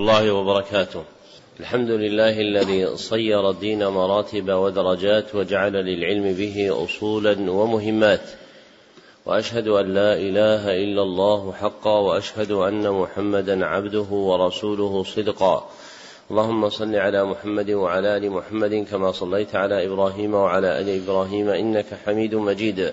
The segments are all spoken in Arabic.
الله وبركاته. الحمد لله الذي صير الدين مراتب ودرجات وجعل للعلم به أصولا ومهمات. وأشهد أن لا إله إلا الله حقا وأشهد أن محمدا عبده ورسوله صدقا. اللهم صل على محمد وعلى آل محمد كما صليت على إبراهيم وعلى آل إبراهيم إنك حميد مجيد.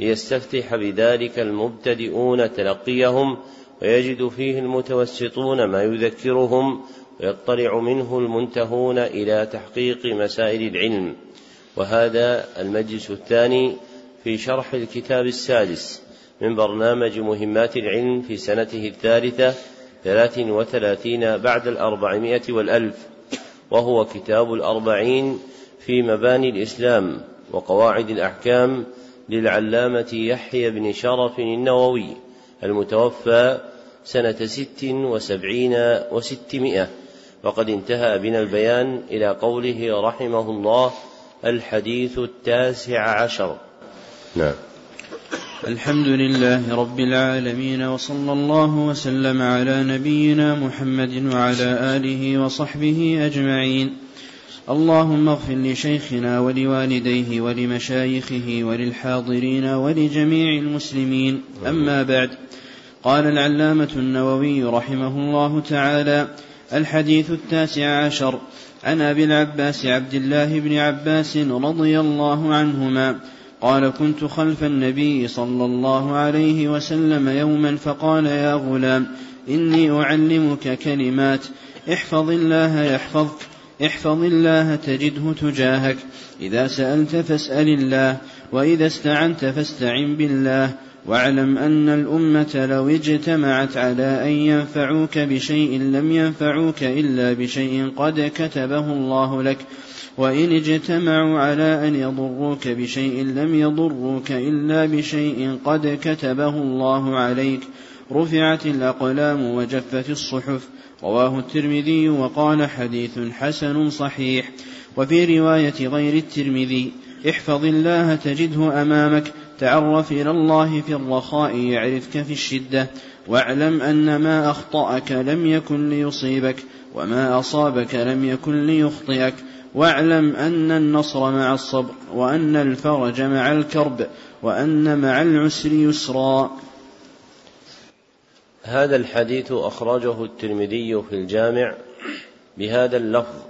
ليستفتح بذلك المبتدئون تلقيهم ويجد فيه المتوسطون ما يذكرهم ويطلع منه المنتهون إلى تحقيق مسائل العلم. وهذا المجلس الثاني في شرح الكتاب السادس من برنامج مهمات العلم في سنته الثالثة ثلاث وثلاثين بعد الأربعمائة والألف وهو كتاب الأربعين في مباني الإسلام وقواعد الأحكام للعلامة يحيى بن شرف النووي المتوفى سنة ست وسبعين وستمائة. وقد انتهى بنا البيان إلى قوله رحمه الله الحديث التاسع عشر. نعم. الحمد لله رب العالمين وصلى الله وسلم على نبينا محمد وعلى آله وصحبه أجمعين. اللهم اغفر لشيخنا ولوالديه ولمشايخه وللحاضرين ولجميع المسلمين. أما بعد قال العلامة النووي رحمه الله تعالى الحديث التاسع عشر عن أبي العباس عبد الله بن عباس رضي الله عنهما قال كنت خلف النبي صلى الله عليه وسلم يوما فقال يا غلام إني أعلمك كلمات احفظ الله يحفظك. احفظ الله تجده تجاهك. إذا سألت فاسأل الله وإذا استعنت فاستعن بالله. واعلم أن الأمة لو اجتمعت على أن ينفعوك بشيء لم ينفعوك إلا بشيء قد كتبه الله لك. وإن اجتمعوا على أن يضروك بشيء لم يضروك إلا بشيء قد كتبه الله عليك. رفعت الأقلام وجفت الصحف. رواه الترمذي وقال حديث حسن صحيح. وفي رواية غير الترمذي احفظ الله تجده أمامك تعرف إلى الله في الرخاء يعرفك في الشدة. واعلم أن ما أخطأك لم يكن ليصيبك وما أصابك لم يكن ليخطئك. واعلم أن النصر مع الصبر وأن الفرج مع الكرب وأن مع العسر يسرا. هذا الحديث أخرجه الترمذي في الجامع بهذا اللفظ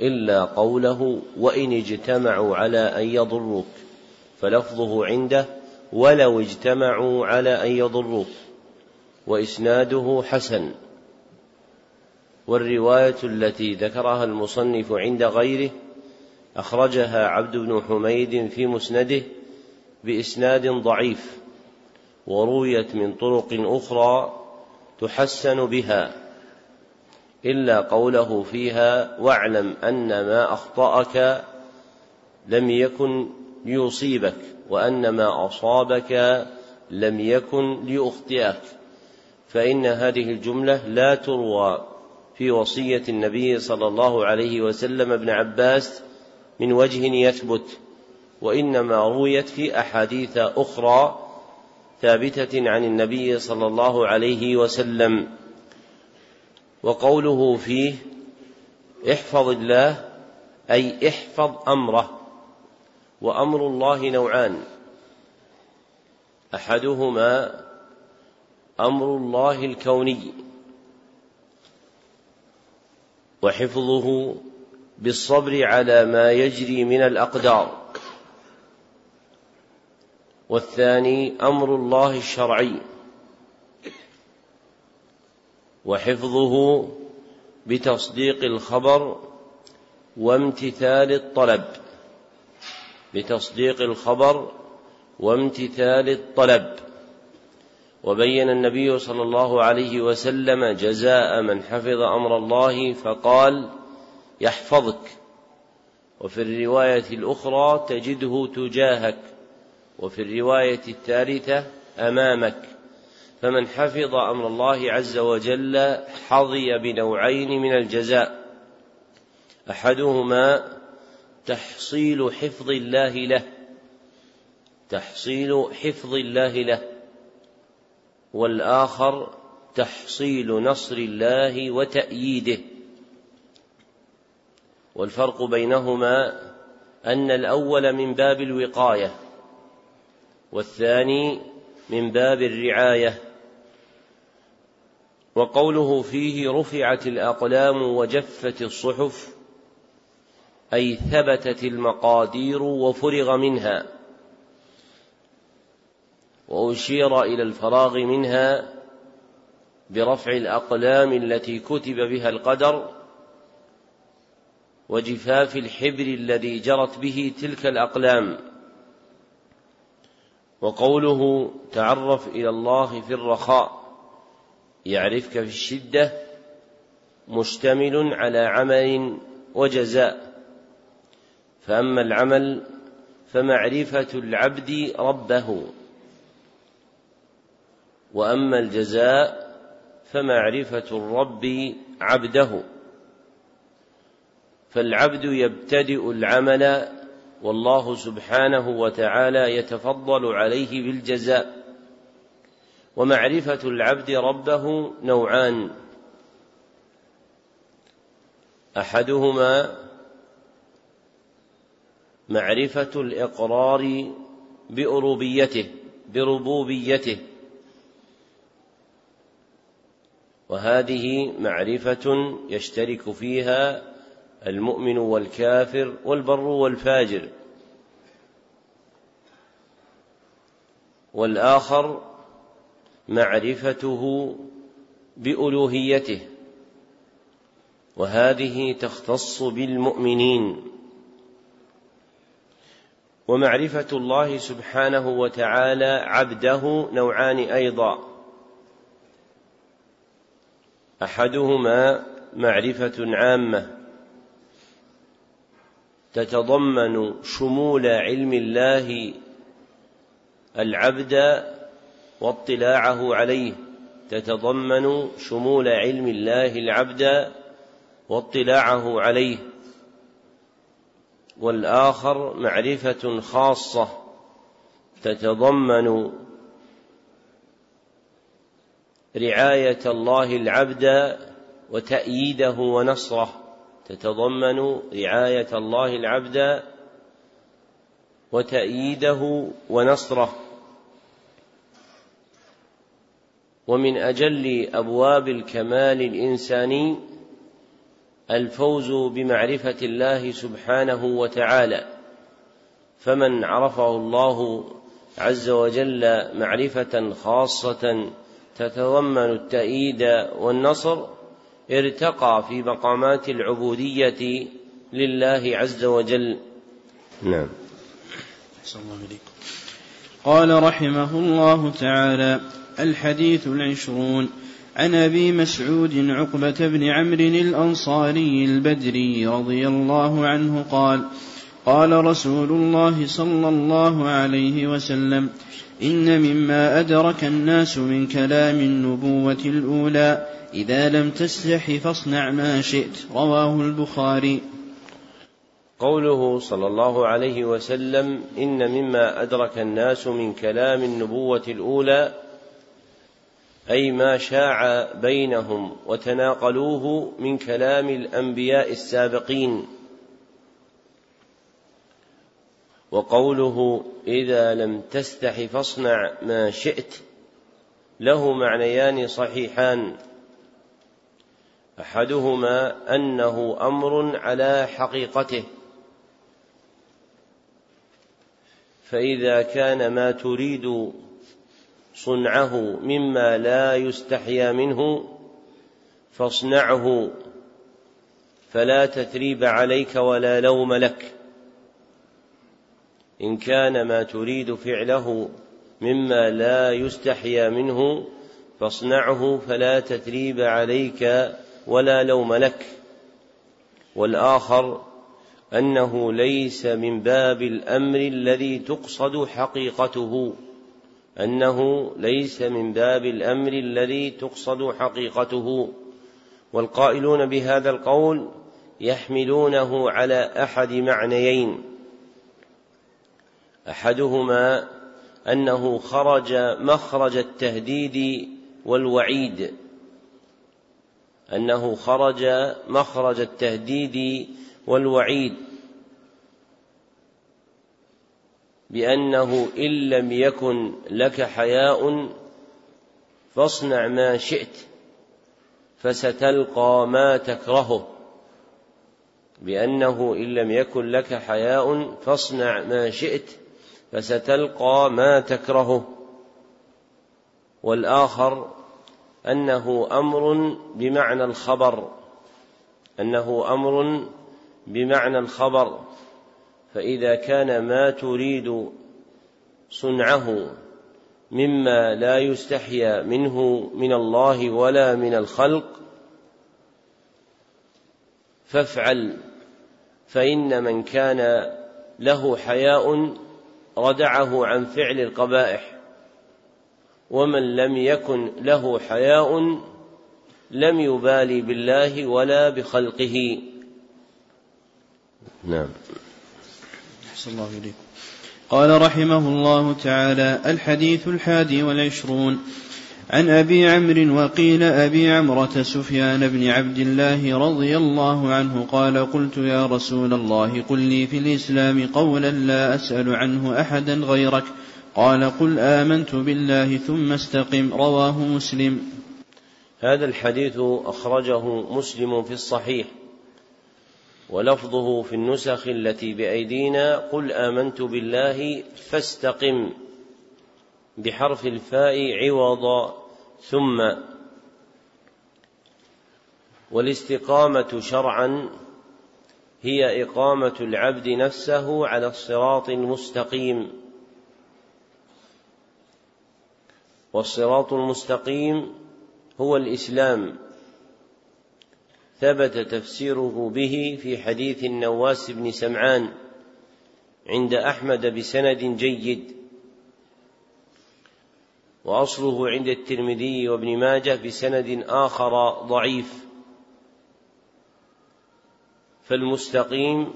إلا قوله وإن اجتمعوا على أن يضروك فلفظه عنده ولو اجتمعوا على أن يضروك وإسناده حسن. والرواية التي ذكرها المصنف عند غيره أخرجها عبد بن حميد في مسنده بإسناد ضعيف. ورويت من طرق أخرى تحسن بها إلا قوله فيها واعلم أن ما أخطأك لم يكن ليصيبك وأن ما أصابك لم يكن ليخطئك. فإن هذه الجملة لا تروى في وصية النبي صلى الله عليه وسلم ابن عباس من وجه يثبت وإنما رويت في أحاديث أخرى ثابتة عن النبي صلى الله عليه وسلم وقوله فيه احفظ الله أي احفظ أمره وأمر الله نوعان. أحدهما أمر الله الكوني وحفظه بالصبر على ما يجري من الأقدار. والثاني أمر الله الشرعي. وحفظه بتصديق الخبر وامتثال الطلب. بتصديق الخبر وامتثال الطلب. وبين النبي صلى الله عليه وسلم جزاء من حفظ أمر الله فقال يحفظك. وفي الرواية الأخرى تجده تجاهك. وفي الرواية الثالثة أمامك فمن حفظ أمر الله عز وجل حظي بنوعين من الجزاء أحدهما تحصيل حفظ الله له تحصيل حفظ الله له والآخر تحصيل نصر الله وتأييده. والفرق بينهما أن الأول من باب الوقاية والثاني من باب الرعاية وقوله فيه رفعت الأقلام وجفت الصحف أي ثبتت المقادير وفرغ منها وأشير إلى الفراغ منها برفع الأقلام التي كتب بها القدر وجفاف الحبر الذي جرت به تلك الأقلام. وقوله تعرف إلى الله في الرخاء يعرفك في الشدة مشتمل على عمل وجزاء. فأما العمل فمعرفة العبد ربه. وأما الجزاء فمعرفة الرب عبده. فالعبد يبتدئ العمل والله سبحانه وتعالى يتفضل عليه بالجزاء. ومعرفة العبد ربه نوعان. أحدهما معرفة الإقرار بأربيته بربوبيته. وهذه معرفة يشترك فيها المؤمن والكافر والبر والفاجر. والآخر معرفته بألوهيته. وهذه تختص بالمؤمنين. ومعرفة الله سبحانه وتعالى عبده نوعان أيضا. أحدهما معرفة عامة. تتضمن شمول علم الله العبد واطلاعه عليه. تتضمن شمول علم الله العبد واطلاعه عليه. والآخر معرفة خاصة. تتضمن رعاية الله العبد وتأييده ونصره. تتضمن رعاية الله العبد وتأييده ونصره. ومن أجل أبواب الكمال الإنساني الفوز بمعرفة الله سبحانه وتعالى فمن عرفه الله عز وجل معرفة خاصة تتضمن التأييد والنصر ارتقى في مقامات العبودية لله عز وجل. نعم. قال رحمه الله تعالى الحديث العشرون عن أبي مسعود عقبة بن عمرو الأنصاري البدري رضي الله عنه قال قال رسول الله صلى الله عليه وسلم إن مما أدرك الناس من كلام النبوة الأولى إذا لم تستح فاصنع ما شئت. رواه البخاري. قوله صلى الله عليه وسلم إن مما أدرك الناس من كلام النبوة الأولى أي ما شاع بينهم وتناقلوه من كلام الأنبياء السابقين. وقوله إذا لم تستح فاصنع ما شئت له معنيان صحيحان. أحدهما أنه أمر على حقيقته فإذا كان ما تريد صنعه مما لا يستحيا منه فاصنعه فلا تثريب عليك ولا لوم لك. إن كان ما تريد فعله مما لا يستحيا منه فاصنعه فلا تثريب عليك ولا لوم لك. والآخر أنه ليس من باب الأمر الذي تقصد حقيقته. أنه ليس من باب الأمر الذي تقصد حقيقته. والقائلون بهذا القول يحملونه على أحد معنيين. أحدهما أنه خرج مخرج التهديد والوعيد. أنه خرج مخرج التهديد والوعيد بأنه إن لم يكن لك حياء فاصنع ما شئت فستلقى ما تكرهه بأنه إن لم يكن لك حياء فاصنع ما شئت فستلقى ما تكرهه والآخر أنه أمر بمعنى الخبر. أنه أمر بمعنى الخبر. فإذا كان ما تريد صنعه مما لا يستحيا منه من الله ولا من الخلق فافعل. فإن من كان له حياء ردعه عن فعل القبائح. ومن لم يكن له حياء لم يبالي بالله ولا بخلقه. نعم. أحسن الله إليكم قال رحمه الله تعالى الحديث الحادي والعشرون. عن أبي عمرو وقيل أبي عمرة سفيان بن عبد الله رضي الله عنه قال قلت يا رسول الله قل لي في الإسلام قولا لا أسأل عنه أحدا غيرك. قال قل آمنت بالله ثم استقم رواه مسلم. هذا الحديث أخرجه مسلم في الصحيح ولفظه في النسخ التي بأيدينا قل آمنت بالله فاستقم بحرف الفاء عوض ثم والاستقامة شرعا هي إقامة العبد نفسه على الصراط المستقيم. والصراط المستقيم هو الإسلام. ثبت تفسيره به في حديث النواس بن سمعان عند أحمد بسند جيد. وأصله عند الترمذي وابن ماجه بسند آخر ضعيف. فالمستقيم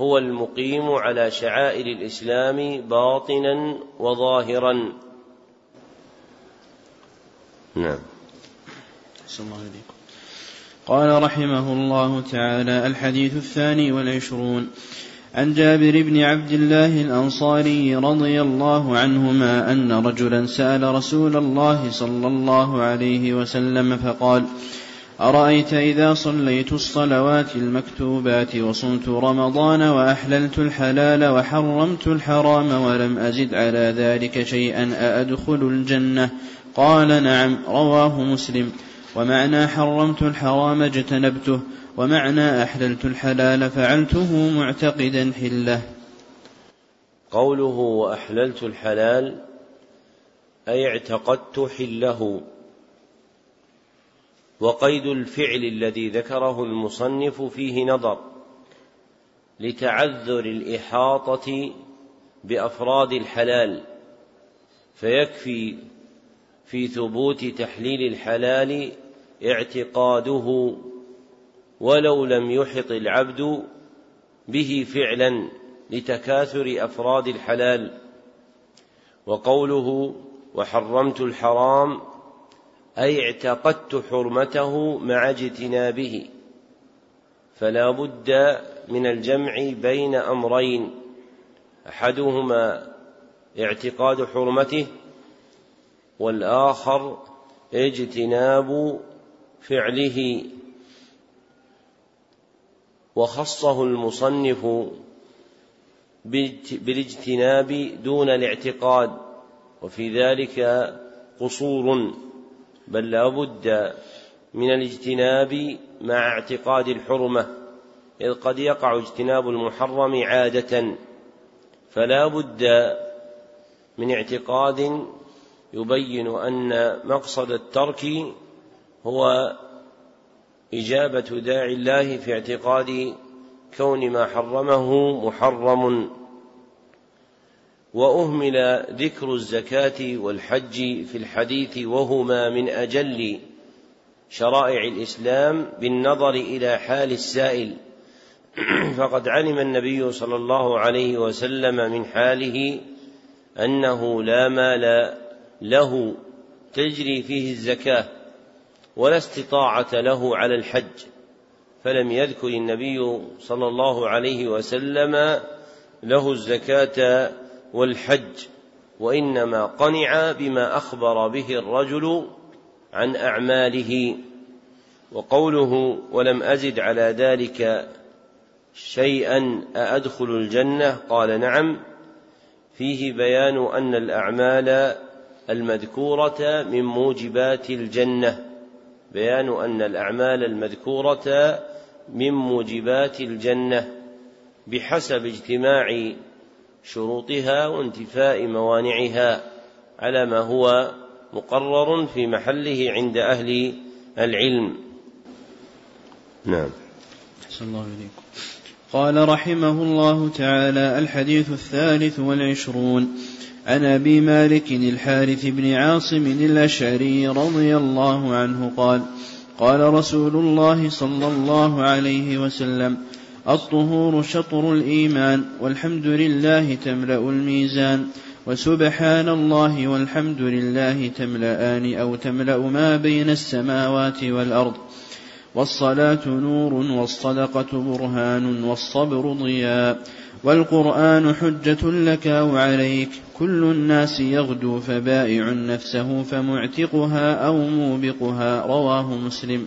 هو المقيم على شعائر الإسلام باطنا وظاهرا. نعم. الله عليكم قال رحمه الله تعالى الحديث الثاني والعشرون. عن جابر بن عبد الله الأنصاري رضي الله عنهما أن رجلا سأل رسول الله صلى الله عليه وسلم فقال أرأيت إذا صليت الصلوات المكتوبات وصمت رمضان وأحللت الحلال وحرمت الحرام ولم أزد على ذلك شيئا أأدخل الجنة؟ قال نعم رواه مسلم. ومعنى حرمت الحرام اجتنبته ومعنى أحللت الحلال فعلته معتقدا حلة. قوله وأحللت الحلال أي اعتقدت حله. وقيد الفعل الذي ذكره المصنف فيه نظر لتعذر الإحاطة بأفراد الحلال فيكفي في ثبوت تحليل الحلال اعتقاده ولو لم يحط العبد به فعلا لتكاثر أفراد الحلال. وقوله وحرمت الحرام أي اعتقدت حرمته مع اجتنابه فلا بد من الجمع بين أمرين أحدهما اعتقاد حرمته والآخر اجتناب فعله. وخصه المصنف بالاجتناب دون الاعتقاد وفي ذلك قصور بل لا بد من الاجتناب مع اعتقاد الحرمة إذ قد يقع اجتناب المحرم عادة فلا بد من اعتقاد يبين أن مقصد الترك هو إجابة داعي الله في اعتقاد كون ما حرمه محرم. وأهمل ذكر الزكاة والحج في الحديث وهما من أجل شرائع الإسلام بالنظر إلى حال السائل. فقد علم النبي صلى الله عليه وسلم من حاله أنه لا مال له تجري فيه الزكاة ولا استطاعة له على الحج. فلم يذكر النبي صلى الله عليه وسلم له الزكاة والحج وإنما قنع بما أخبر به الرجل عن أعماله. وقوله ولم أزد على ذلك شيئا أأدخل الجنة؟ قال نعم. فيه بيان أن الأعمال المذكورة من موجبات الجنة. بيان أن الأعمال المذكورة من موجبات الجنة بحسب اجتماع شروطها وانتفاء موانعها على ما هو مقرر في محله عند أهل العلم. نعم. أحسن الله إليكم قال رحمه الله تعالى الحديث الثالث والعشرون. عن ابي مالك الحارث بن عاصم الأشعري رضي الله عنه قال قال رسول الله صلى الله عليه وسلم الطهور شطر الإيمان والحمد لله تملأ الميزان وسبحان الله والحمد لله تملأان أو تملأ ما بين السماوات والأرض. والصلاة نور والصدقة برهان والصبر ضياء والقرآن حجة لك وعليك كل الناس يغدو فبائع نفسه فمعتقها أو موبقها رواه مسلم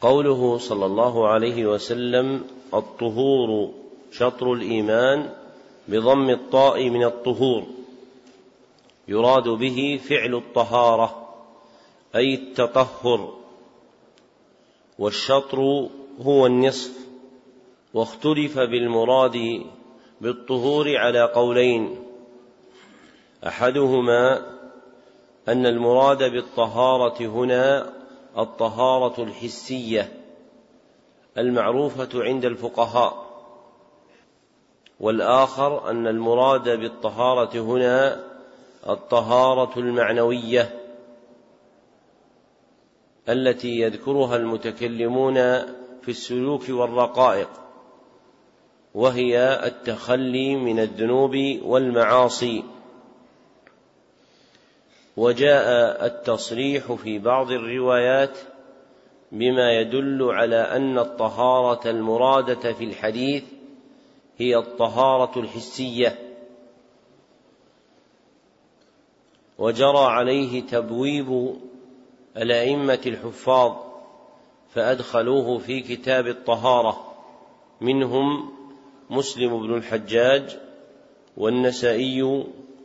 قوله صلى الله عليه وسلم الطهور شطر الإيمان بضم الطاء من الطهور يراد به فعل الطهارة أي التطهر والشطر هو النصف واختلف بالمراد بالطهور على قولين. أحدهما أن المراد بالطهارة هنا الطهارة الحسية المعروفة عند الفقهاء والآخر أن المراد بالطهارة هنا الطهارة المعنوية. التي يذكرها المتكلمون في السلوك والرقائق وهي التخلي من الذنوب والمعاصي. وجاء التصريح في بعض الروايات بما يدل على أن الطهارة المرادة في الحديث هي الطهارة الحسية. وجرى عليه تبويب الأئمة الحفاظ فأدخلوه في كتاب الطهارة. منهم مسلم بن الحجاج والنسائي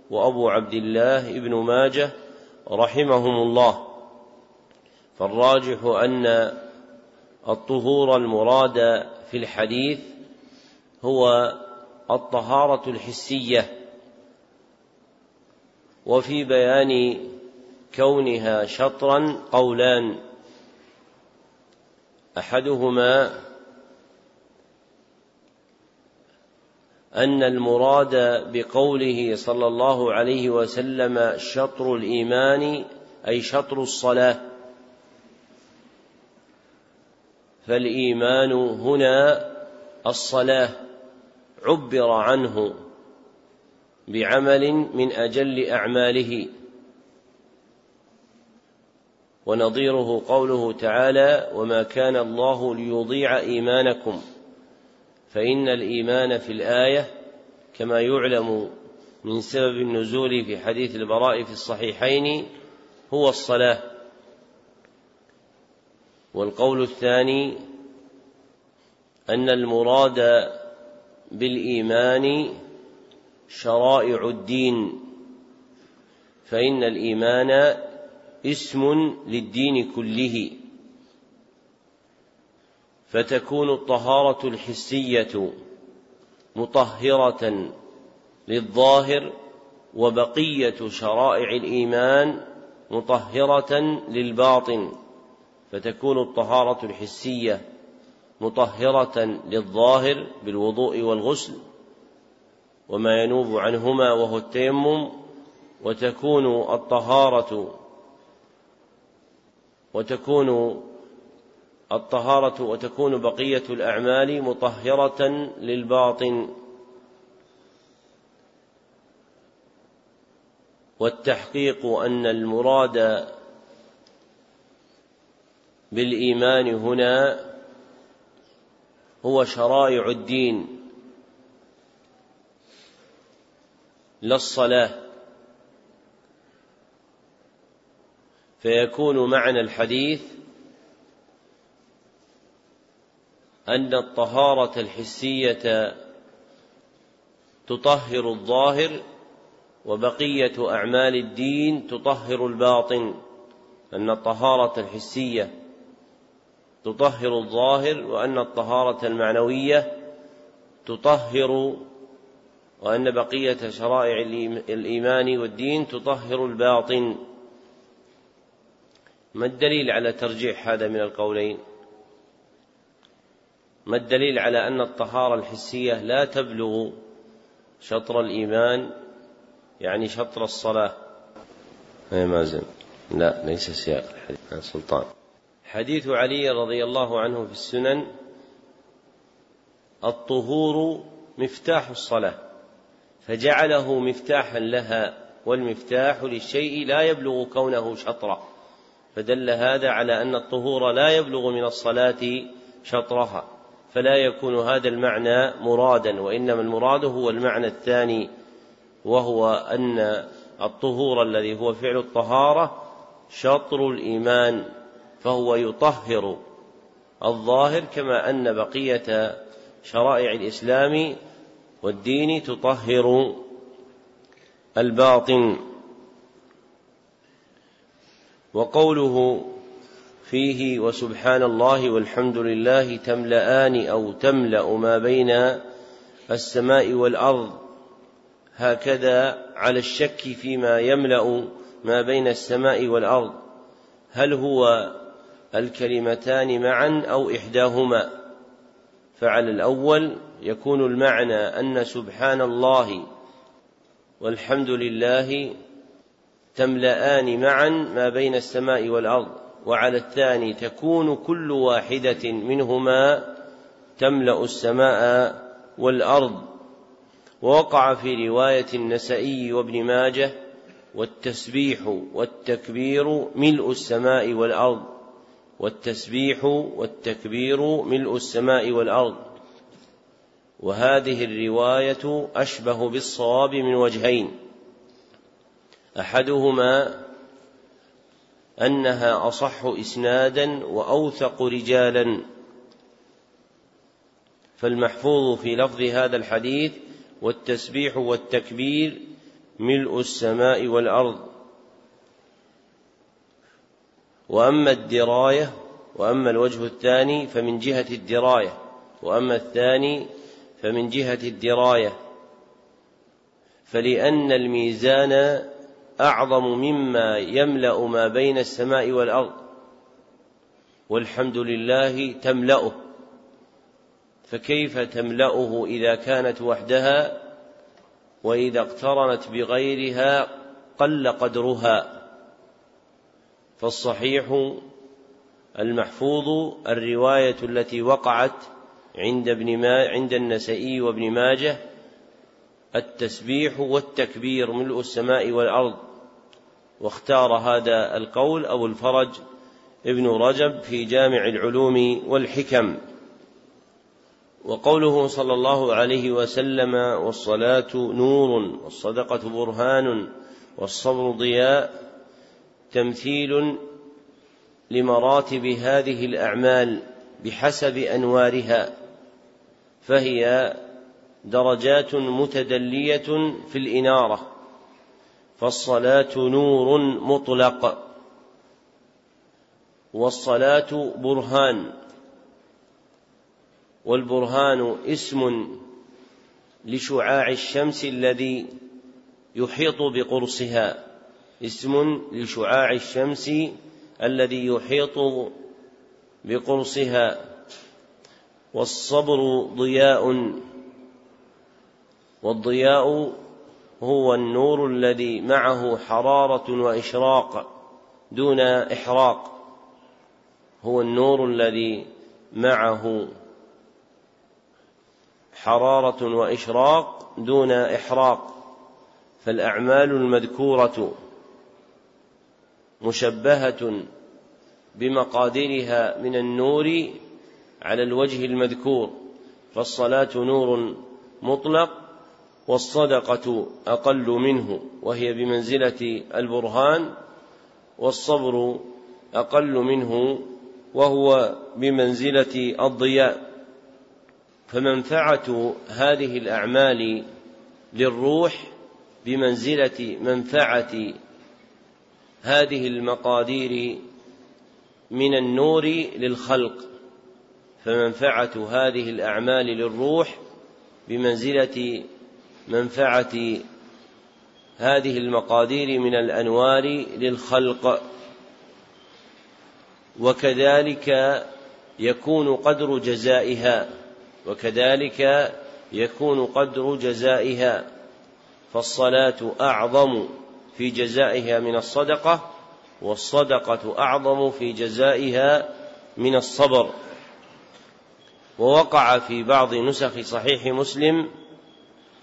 وأبو عبد الله بن ماجه رحمهم الله. فالراجح أن الطهور المراد في الحديث هو الطهارة الحسية. وفي بيان كونها شطرا قولان. أحدهما أن المراد بقوله صلى الله عليه وسلم شطر الإيمان أي شطر الصلاة. فالإيمان هنا الصلاة عبر عنه بعمل من أجل أعماله. ونظيره قوله تعالى وما كان الله ليضيع إيمانكم فإن الإيمان في الآية كما يعلم من سبب النزول في حديث البراء في الصحيحين هو الصلاة. والقول الثاني أن المراد بالإيمان شرائع الدين فإن الإيمان اسم للدين كله. فتكون الطهارة الحسية مطهرة للظاهر وبقية شرائع الإيمان مطهرة للباطن. فتكون الطهارة الحسية مطهرة للظاهر بالوضوء والغسل وما ينوب عنهما وهو التيمم. وتكون الطهارة وتكون الطهارة وتكون بقية الأعمال مطهرة للباطن. والتحقيق أن المراد بالإيمان هنا هو شرائع الدين. لا الصلاة فيكون معنى الحديث أن الطهارة الحسية تطهر الظاهر وبقية أعمال الدين تطهر الباطن. أن الطهارة الحسية تطهر الظاهر وأن الطهارة المعنوية تطهر وأن بقية شرائع الإيمان والدين تطهر الباطن. ما الدليل على ترجيح هذا من القولين؟ ما الدليل على أن الطهارة الحسية لا تبلغ شطر الإيمان يعني شطر الصلاة؟ أي ما زل لا ليس سياق الحديث. عن سلطان. حديث علي رضي الله عنه في السنن الطهور مفتاح الصلاة فجعله مفتاحا لها والمفتاح للشيء لا يبلغ كونه شطرا. فدل هذا على أن الطهور لا يبلغ من الصلاة شطرها فلا يكون هذا المعنى مرادا وإنما المراد هو المعنى الثاني وهو أن الطهور الذي هو فعل الطهارة شطر الإيمان فهو يطهر الظاهر كما أن بقية شرائع الإسلام والدين تطهر الباطن. وقوله فيه وسبحان الله والحمد لله تملأان أو تملأ ما بين السماء والأرض هكذا على الشك فيما يملأ ما بين السماء والأرض. هل هو الكلمتان معا أو إحداهما؟ فعلى الأول يكون المعنى أن سبحان الله والحمد لله تملأان معا ما بين السماء والأرض وعلى الثاني تكون كل واحدة منهما تملأ السماء والأرض. ووقع في رواية النسائي وابن ماجه والتسبيح والتكبير ملء السماء والأرض. والتسبيح والتكبير ملء السماء والأرض. وهذه الرواية أشبه بالصواب من وجهين. أحدهما أنها أصح إسنادا وأوثق رجالا. فالمحفوظ في لفظ هذا الحديث والتسبيح والتكبير ملء السماء والأرض. وأما الدراية وأما الوجه الثاني فمن جهة الدراية وأما الثاني فمن جهة الدراية. فلأن الميزان أعظم مما يملأ ما بين السماء والأرض والحمد لله تملأه. فكيف تملأه إذا كانت وحدها وإذا اقترنت بغيرها قل قدرها؟ فالصحيح المحفوظ الرواية التي وقعت عند ابن ما عند النسائي وابن ماجه التسبيح والتكبير ملء السماء والأرض. واختار هذا القول أبو الفرج ابن رجب في جامع العلوم والحكم. وقوله صلى الله عليه وسلم والصلاة نور والصدقة برهان والصبر ضياء تمثيل لمراتب هذه الأعمال بحسب أنوارها فهي درجات متدلية في الإنارة. فالصلاة نور مطلق والصلاة برهان والبرهان اسم لشعاع الشمس الذي يحيط بقرصها اسم لشعاع الشمس الذي يحيط بقرصها. والصبر ضياء والضياء هو النور الذي معه حرارة وإشراق دون إحراق. هو النور الذي معه حرارة وإشراق دون إحراق. فالأعمال المذكورة مشبهة بمقاديرها من النور على الوجه المذكور. فالصلاة نور مطلق والصدقة أقل منه وهي بمنزلة البرهان والصبر أقل منه وهو بمنزلة الضياء. فمنفعة هذه الأعمال للروح بمنزلة منفعة هذه المقادير من النور للخلق. فمنفعة هذه الأعمال للروح بمنزلة منفعة هذه المقادير من الأنوار للخلق وكذلك يكون قدر جزائها وكذلك يكون قدر جزائها فالصلاة أعظم في جزائها من الصدقة والصدقة أعظم في جزائها من الصبر. ووقع في بعض نسخ صحيح مسلم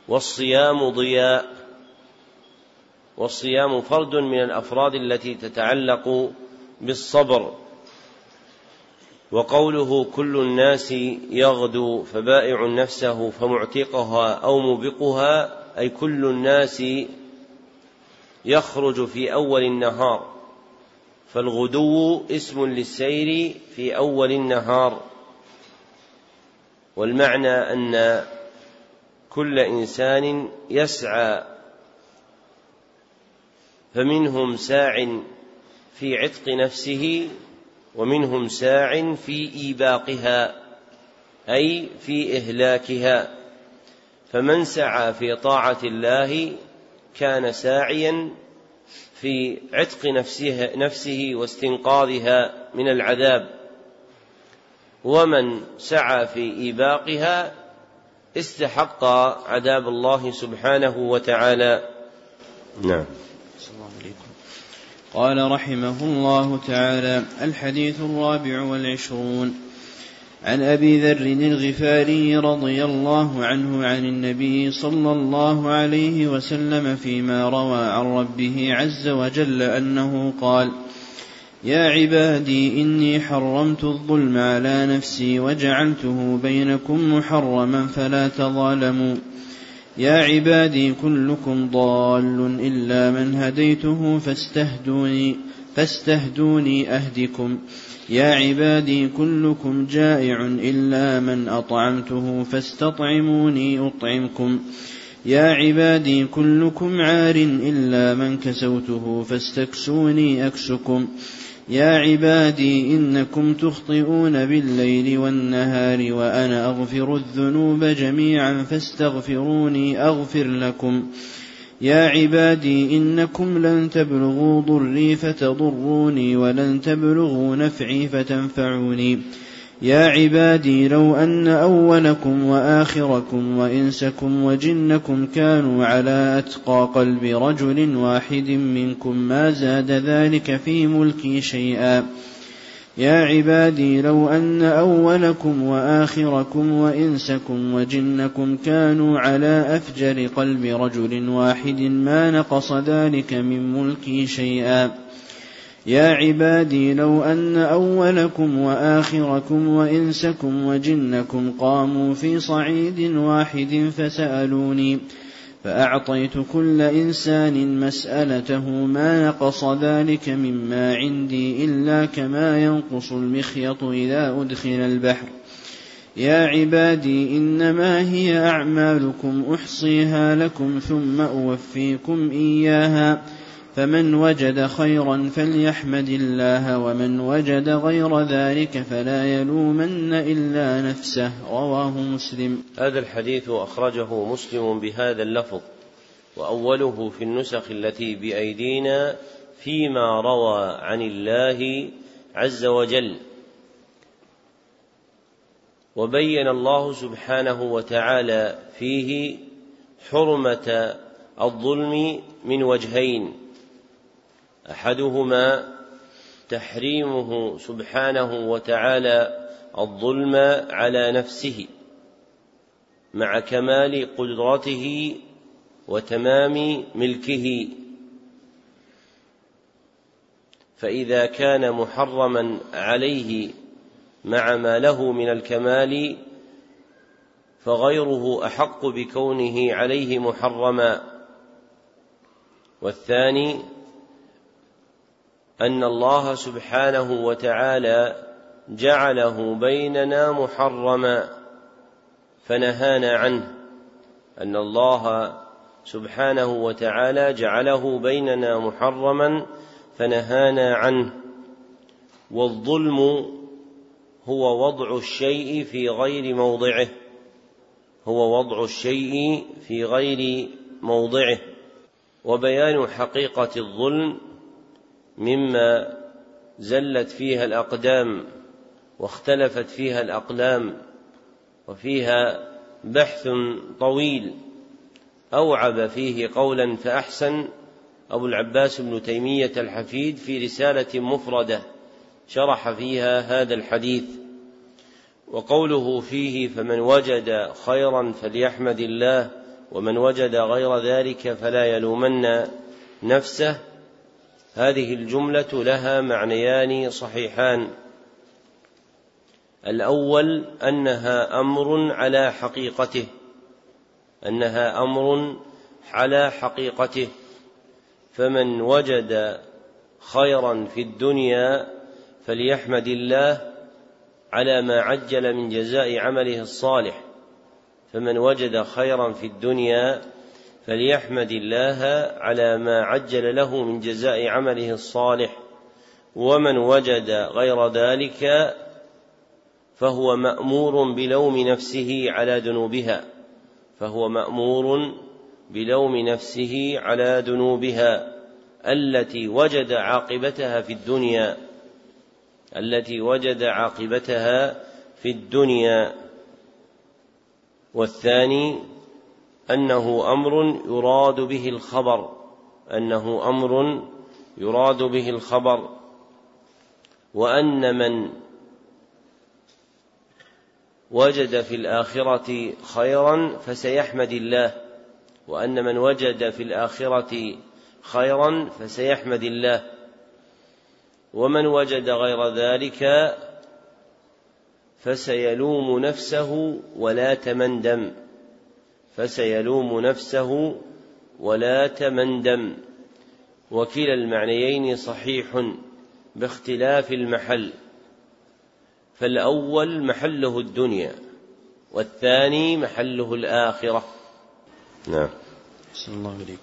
والصيام ضياء. والصيام فرد من الأفراد التي تتعلق بالصبر. وقوله كل الناس يغدو فبائع نفسه فمعتقها أو موبقها أي كل الناس يخرج في أول النهار. فالغدو اسم للسير في أول النهار. والمعنى أن كل إنسان يسعى فمنهم ساع في عتق نفسه ومنهم ساع في إيباقها أي في إهلاكها. فمن سعى في طاعة الله كان ساعيا في عتق نفسه, نفسه واستنقاذها من العذاب. ومن سعى في إيباقها استحق عذاب الله سبحانه وتعالى. نعم. قال رحمه الله تعالى الحديث الرابع والعشرون. عن أبي ذر الغفاري رضي الله عنه عن النبي صلى الله عليه وسلم فيما روى عن ربه عز وجل أنه قال يا عبادي اني حرمت الظلم على نفسي وجعلته بينكم محرما فلا تظالموا. يا عبادي كلكم ضال الا من هديته فاستهدوني فاستهدوني اهدكم. يا عبادي كلكم جائع إلا من أطعمته فاستطعموني أطعمكم. يا عبادي كلكم عار إلا من كسوته فاستكسوني أكسكم. يا عبادي إنكم تخطئون بالليل والنهار وأنا أغفر الذنوب جميعا فاستغفروني أغفر لكم. يا عبادي إنكم لن تبلغوا ضري فتضروني ولن تبلغوا نفعي فتنفعوني. يا عبادي لو أن أولكم وآخركم وإنسكم وجنكم كانوا على أتقى قلب رجل واحد منكم ما زاد ذلك في ملكي شيئا. يا عبادي لو أن أولكم وآخركم وإنسكم وجنكم كانوا على أفجر قلب رجل واحد ما نقص ذلك من ملكي شيئا. يا عبادي لو أن أولكم وآخركم وإنسكم وجنكم قاموا في صعيد واحد فسألوني فأعطيت كل إنسان مسألته ما نقص ذلك مما عندي إلا كما ينقص المخيط إذا أدخل البحر. يا عبادي إنما هي أعمالكم أحصيها لكم ثم أوفيكم إياها. فمن وجد خيرا فليحمد الله ومن وجد غير ذلك فلا يلومن إلا نفسه. رواه مسلم. هذا الحديث أخرجه مسلم بهذا اللفظ وأوله في النسخ التي بأيدينا فيما روى عن الله عز وجل. وبين الله سبحانه وتعالى فيه حرمة الظلم من وجهين. أحدهما تحريمه سبحانه وتعالى الظلم على نفسه مع كمال قدرته وتمام ملكه. فإذا كان محرما عليه مع ما له من الكمال فغيره أحق بكونه عليه محرما. والثاني أن الله سبحانه وتعالى جعله بيننا محرما فنهانا عنه. أن الله سبحانه وتعالى جعله بيننا محرما فنهانا عنه. والظلم هو وضع الشيء في غير موضعه. هو وضع الشيء في غير موضعه. وبيان حقيقة الظلم مما زلت فيها الأقدام واختلفت فيها الأقلام وفيها بحث طويل أوعب فيه قولا فأحسن أبو العباس بن تيمية الحفيد في رسالة مفردة شرح فيها هذا الحديث وقوله فيه فمن وجد خيرا فليحمد الله ومن وجد غير ذلك فلا يلومن نفسه هذه الجملة لها معنيان صحيحان. الأول أنها أمر على حقيقته أنها أمر على حقيقته. فمن وجد خيرا في الدنيا فليحمد الله على ما عجل من جزاء عمله الصالح. فمن وجد خيرا في الدنيا فليحمد الله على ما عجل له من جزاء عمله الصالح ومن وجد غير ذلك فهو مأمور بلوم نفسه على ذنوبها فهو مأمور بلوم نفسه على ذنوبها التي وجد عاقبتها في الدنيا التي وجد عاقبتها في الدنيا. والثاني أنه أمر يراد به الخبر. أنه أمر يراد به الخبر. وأن من وجد في الآخرة خيرا فسيحمد الله. وأن من وجد في الآخرة خيرا فسيحمد الله. ومن وجد غير ذلك فسيلوم نفسه ولا تمندم. فسيلوم نفسه ولا تمندم. وكلا المعنيين صحيح باختلاف المحل. فالأول محله الدنيا والثاني محله الآخرة. نعم. صلى الله عليه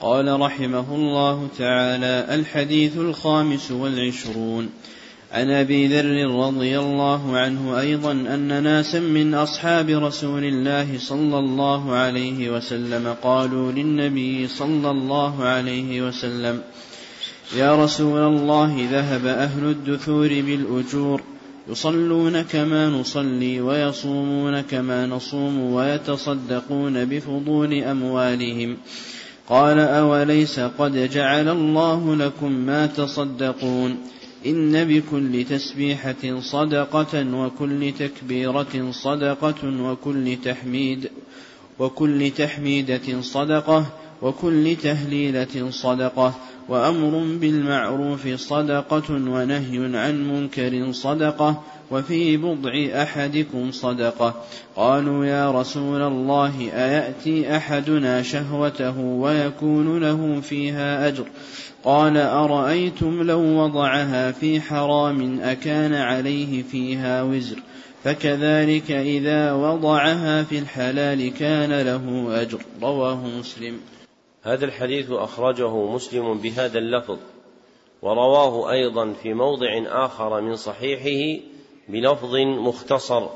قال رحمه الله تعالى الحديث الخامس والعشرون. عن أبي ذر رضي الله عنه أيضا أن ناسا من أصحاب رسول الله صلى الله عليه وسلم قالوا للنبي صلى الله عليه وسلم يا رسول الله ذهب أهل الدثور بالأجور يصلون كما نصلي ويصومون كما نصوم ويتصدقون بفضول أموالهم قال أوليس قد جعل الله لكم ما تصدقون؟ إن بكل تسبيحة صدقة وكل تكبيرة صدقة وكل تحميد وكل تحميدة صدقة وكل تهليلة صدقة وأمر بالمعروف صدقة ونهي عن منكر صدقة وفي بضع أحدكم صدقة. قالوا يا رسول الله أيأتي أحدنا شهوته ويكون له فيها أجر؟ قال أرأيتم لو وضعها في حرام أكان عليه فيها وزر؟ فكذلك إذا وضعها في الحلال كان له أجر. رواه مسلم. هذا الحديث أخرجه مسلم بهذا اللفظ ورواه أيضا في موضع آخر من صحيحه بلفظ مختصر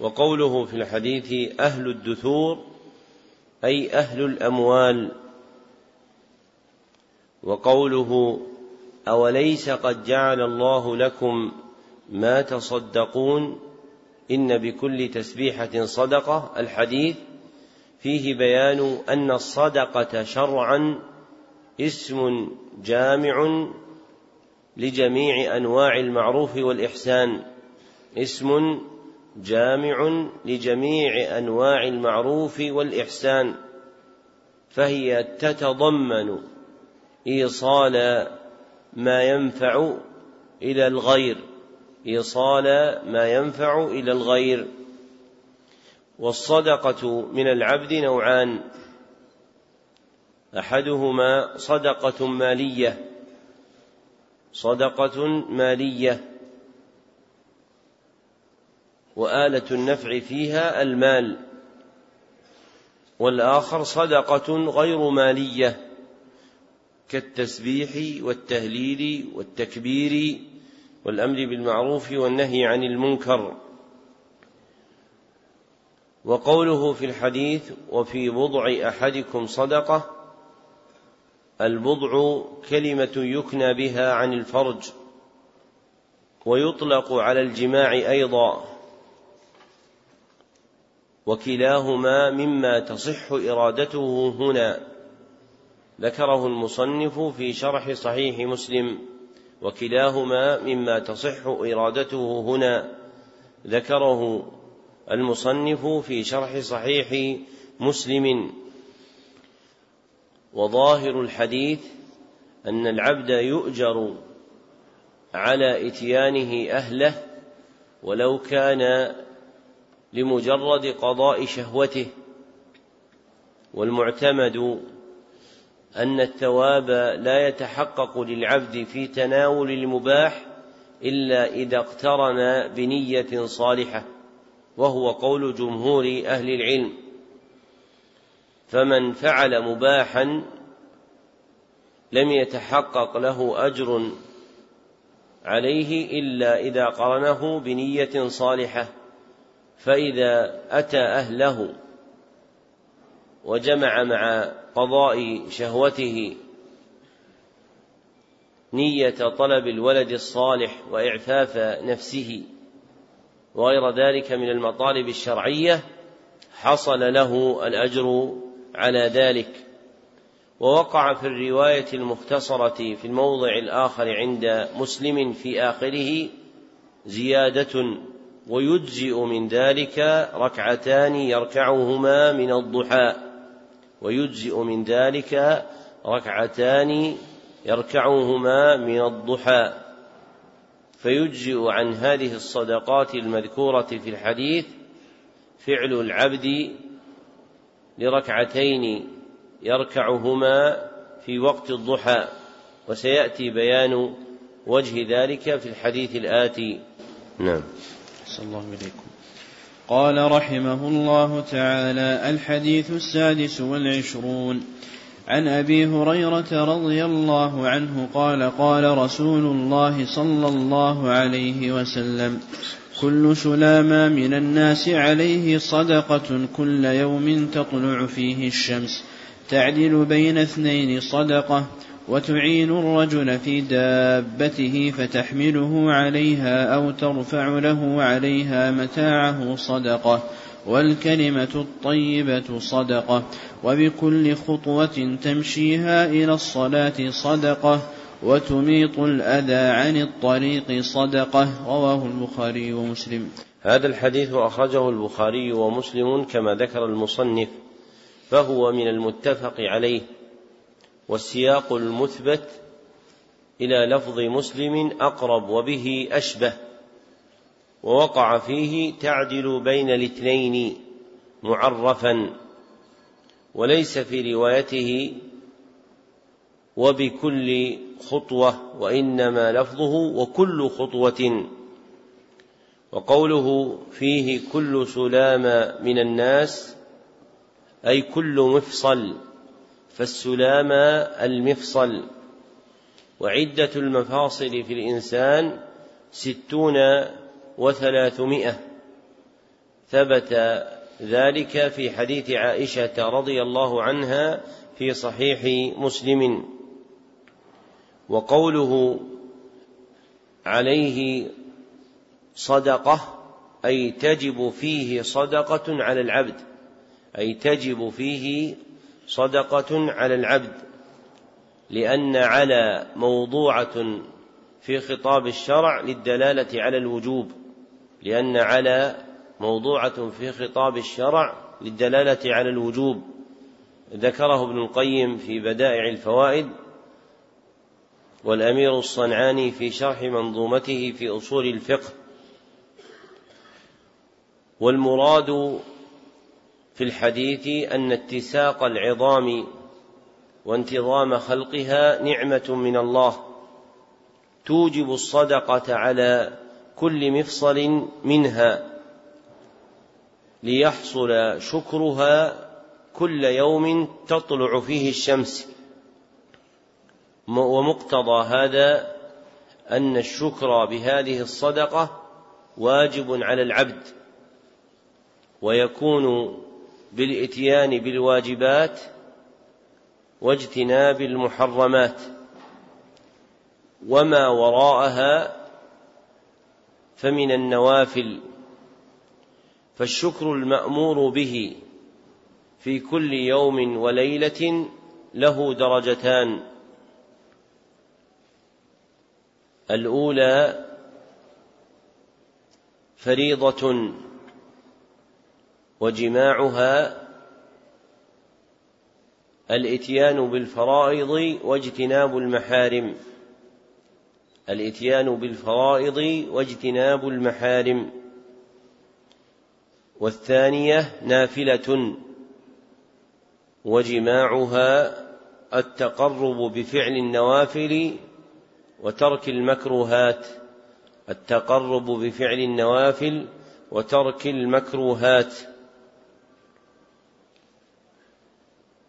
وقوله في الحديث أهل الدثور أي أهل الأموال وقوله أوليس قد جعل الله لكم ما تصدقون إن بكل تسبيحة صدقة الحديث فيه بيان أن الصدقة شرعا اسم جامع لجميع أنواع المعروف والإحسان اسم جامع لجميع أنواع المعروف والإحسان فهي تتضمن إيصال ما ينفع إلى الغير. إيصال ما ينفع إلى الغير. والصدقة من العبد نوعان. أحدهما صدقة مالية. صدقة مالية. وآلة النفع فيها المال. والآخر صدقة غير مالية. كالتسبيح والتهليل والتكبير. والأمر بالمعروف والنهي عن المنكر. وقوله في الحديث وفي بضع أحدكم صدقة البضع كلمة يكنى بها عن الفرج ويطلق على الجماع أيضا وكلاهما مما تصح إرادته هنا. ذكره المصنف في شرح صحيح مسلم. وكلاهما مما تصح إرادته هنا. ذكره المصنف في شرح صحيح مسلم. وظاهر الحديث أن العبد يؤجر على إتيانه أهله ولو كان لمجرد قضاء شهوته. والمعتمد أن الثواب لا يتحقق للعبد في تناول المباح إلا إذا اقترن بنية صالحة وهو قول جمهور أهل العلم. فمن فعل مباحا لم يتحقق له أجر عليه إلا إذا قرنه بنية صالحة فإذا أتى أهله وجمع مع قضاء شهوته نية طلب الولد الصالح وإعفاف نفسه. وغير ذلك من المطالب الشرعية حصل له الأجر على ذلك. ووقع في الرواية المختصرة في الموضع الآخر عند مسلم في آخره زيادة ويجزئ من ذلك ركعتان يركعهما من الضحى. ويجزئ من ذلك ركعتان يركعهما من الضحى. فيجزئ عن هذه الصدقات المذكورة في الحديث فعل العبد لركعتين يركعهما في وقت الضحى. وسيأتي بيان وجه ذلك في الحديث الآتي. نعم. صلى الله إليكم قال رحمه الله تعالى الحديث السادس والعشرون. عن أبي هريرة رضي الله عنه قال قال رسول الله صلى الله عليه وسلم كل سلامة من الناس عليه صدقة كل يوم تطلع فيه الشمس. تعدل بين اثنين صدقة وتعين الرجل في دابته فتحمله عليها أو ترفع له عليها متاعه صدقة والكلمة الطيبة صدقة وبكل خطوة تمشيها إلى الصلاة صدقة وتميط الأذى عن الطريق صدقة رواه البخاري ومسلم. هذا الحديث أخرجه البخاري ومسلم كما ذكر المصنف فهو من المتفق عليه. والسياق المثبت إلى لفظ مسلم أقرب وبه أشبه ووقع فيه تعدل بين الاثنين معرفا وليس في روايته وبكل خطوة وإنما لفظه وكل خطوة وقوله فيه كل سلام من الناس أي كل مفصل. فالسلام المفصل. وعدة المفاصل في الإنسان ستون وثلاثمائة. ثبت ذلك في حديث عائشة رضي الله عنها في صحيح مسلم. وقوله عليه صدقة أي تجب فيه صدقة على العبد أي تجب فيه صدقة على العبد لأن على موضوعة في خطاب الشرع للدلالة على الوجوب لأن على موضوعة في خطاب الشرع للدلالة على الوجوب. ذكره ابن القيم في بدائع الفوائد والأمير الصنعاني في شرح منظومته في أصول الفقه. والمراد في الحديث أن اتساق العظام وانتظام خلقها نعمة من الله. توجب الصدقة على كل مفصل منها ليحصل شكرها كل يوم تطلع فيه الشمس. ومقتضى هذا أن الشكر بهذه الصدقة واجب على العبد ويكون بالإتيان بالواجبات واجتناب المحرمات وما وراءها فمن النوافل فالشكر المأمور به في كل يوم وليلة له درجتان. الأولى فريضة وجماعها الاتيان بالفرائض واجتناب المحارم. الاتيان بالفرائض واجتناب المحارم. والثانية نافلة وجماعها التقرب بفعل النوافل وترك المكروهات. التقرب بفعل النوافل وترك المكروهات.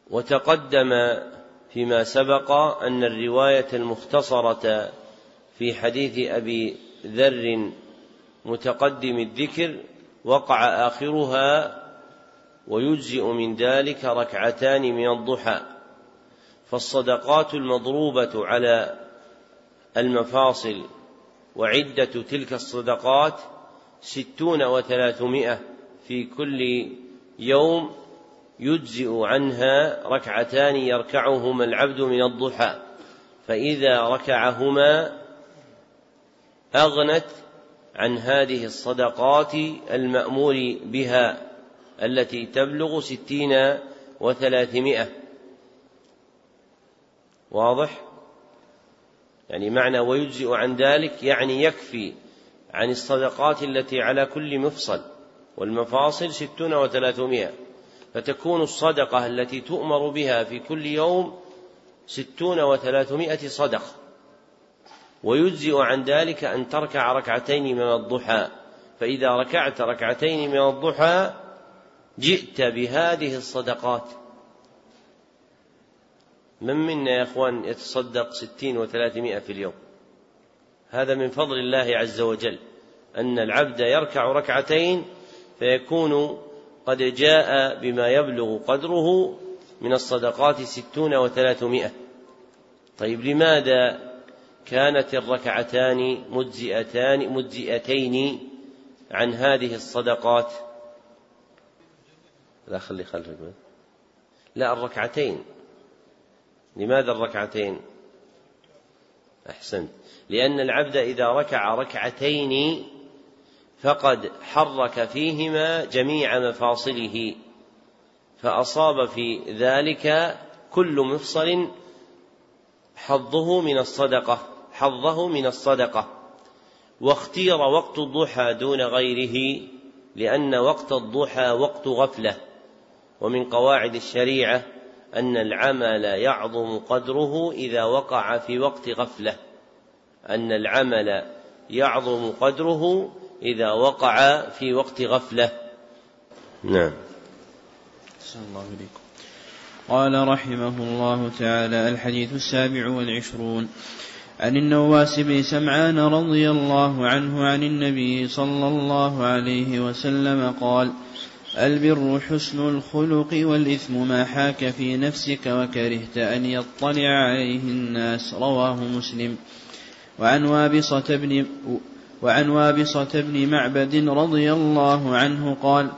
وتقدم فيما سبق أن الرواية المختصرة في حديث أبي ذر متقدم الذكر وقع آخرها ويجزئ من ذلك ركعتان من الضحى فالصدقات المضروبة على المفاصل وعدة تلك الصدقات ستون وثلاثمائة في كل يوم يجزئ عنها ركعتان يركعهما العبد من الضحى فإذا ركعهما أغنت عن هذه الصدقات المأمور بها التي تبلغ ستين وثلاثمائة. واضح؟ يعني معنى ويجزئ عن ذلك يعني يكفي عن الصدقات التي على كل مفصل والمفاصل ستون وثلاثمائة. فتكون الصدقة التي تؤمر بها في كل يوم ستون وثلاثمائة صدقة. ويجزئ عن ذلك أن تركع ركعتين من الضحى. فإذا ركعت ركعتين من الضحى جئت بهذه الصدقات. من منا يا أخوان يتصدق ستين وثلاثمائة في اليوم؟ هذا من فضل الله عز وجل أن العبد يركع ركعتين فيكون قد جاء بما يبلغ قدره من الصدقات ستون وثلاثمائة. طيب لماذا كانت الركعتان مجزئتان مجزئتين عن هذه الصدقات؟ لا خلي خلفك. لا الركعتين. لماذا الركعتين؟ أحسنت. لأن العبد إذا ركع ركعتين فقد حرك فيهما جميع مفاصله فأصاب في ذلك كل مفصل حظه من الصدقة حظه من الصدقة. واختير وقت الضحى دون غيره لأن وقت الضحى وقت غفلة. ومن قواعد الشريعة أن العمل يعظم قدره إذا وقع في وقت غفلة. أن العمل يعظم قدره إذا وقع في وقت غفلة. نعم. الله إليكم. قال رحمه الله تعالى الحديث السابع والعشرون. عن النواس بن سمعان رضي الله عنه عن النبي صلى الله عليه وسلم قال البر حسن الخلق والإثم ما حاك في نفسك وكرهت أن يطلع عليه الناس. رواه مسلم. وعن وابصة بن وعن وابصة بن معبد رضي الله عنه قال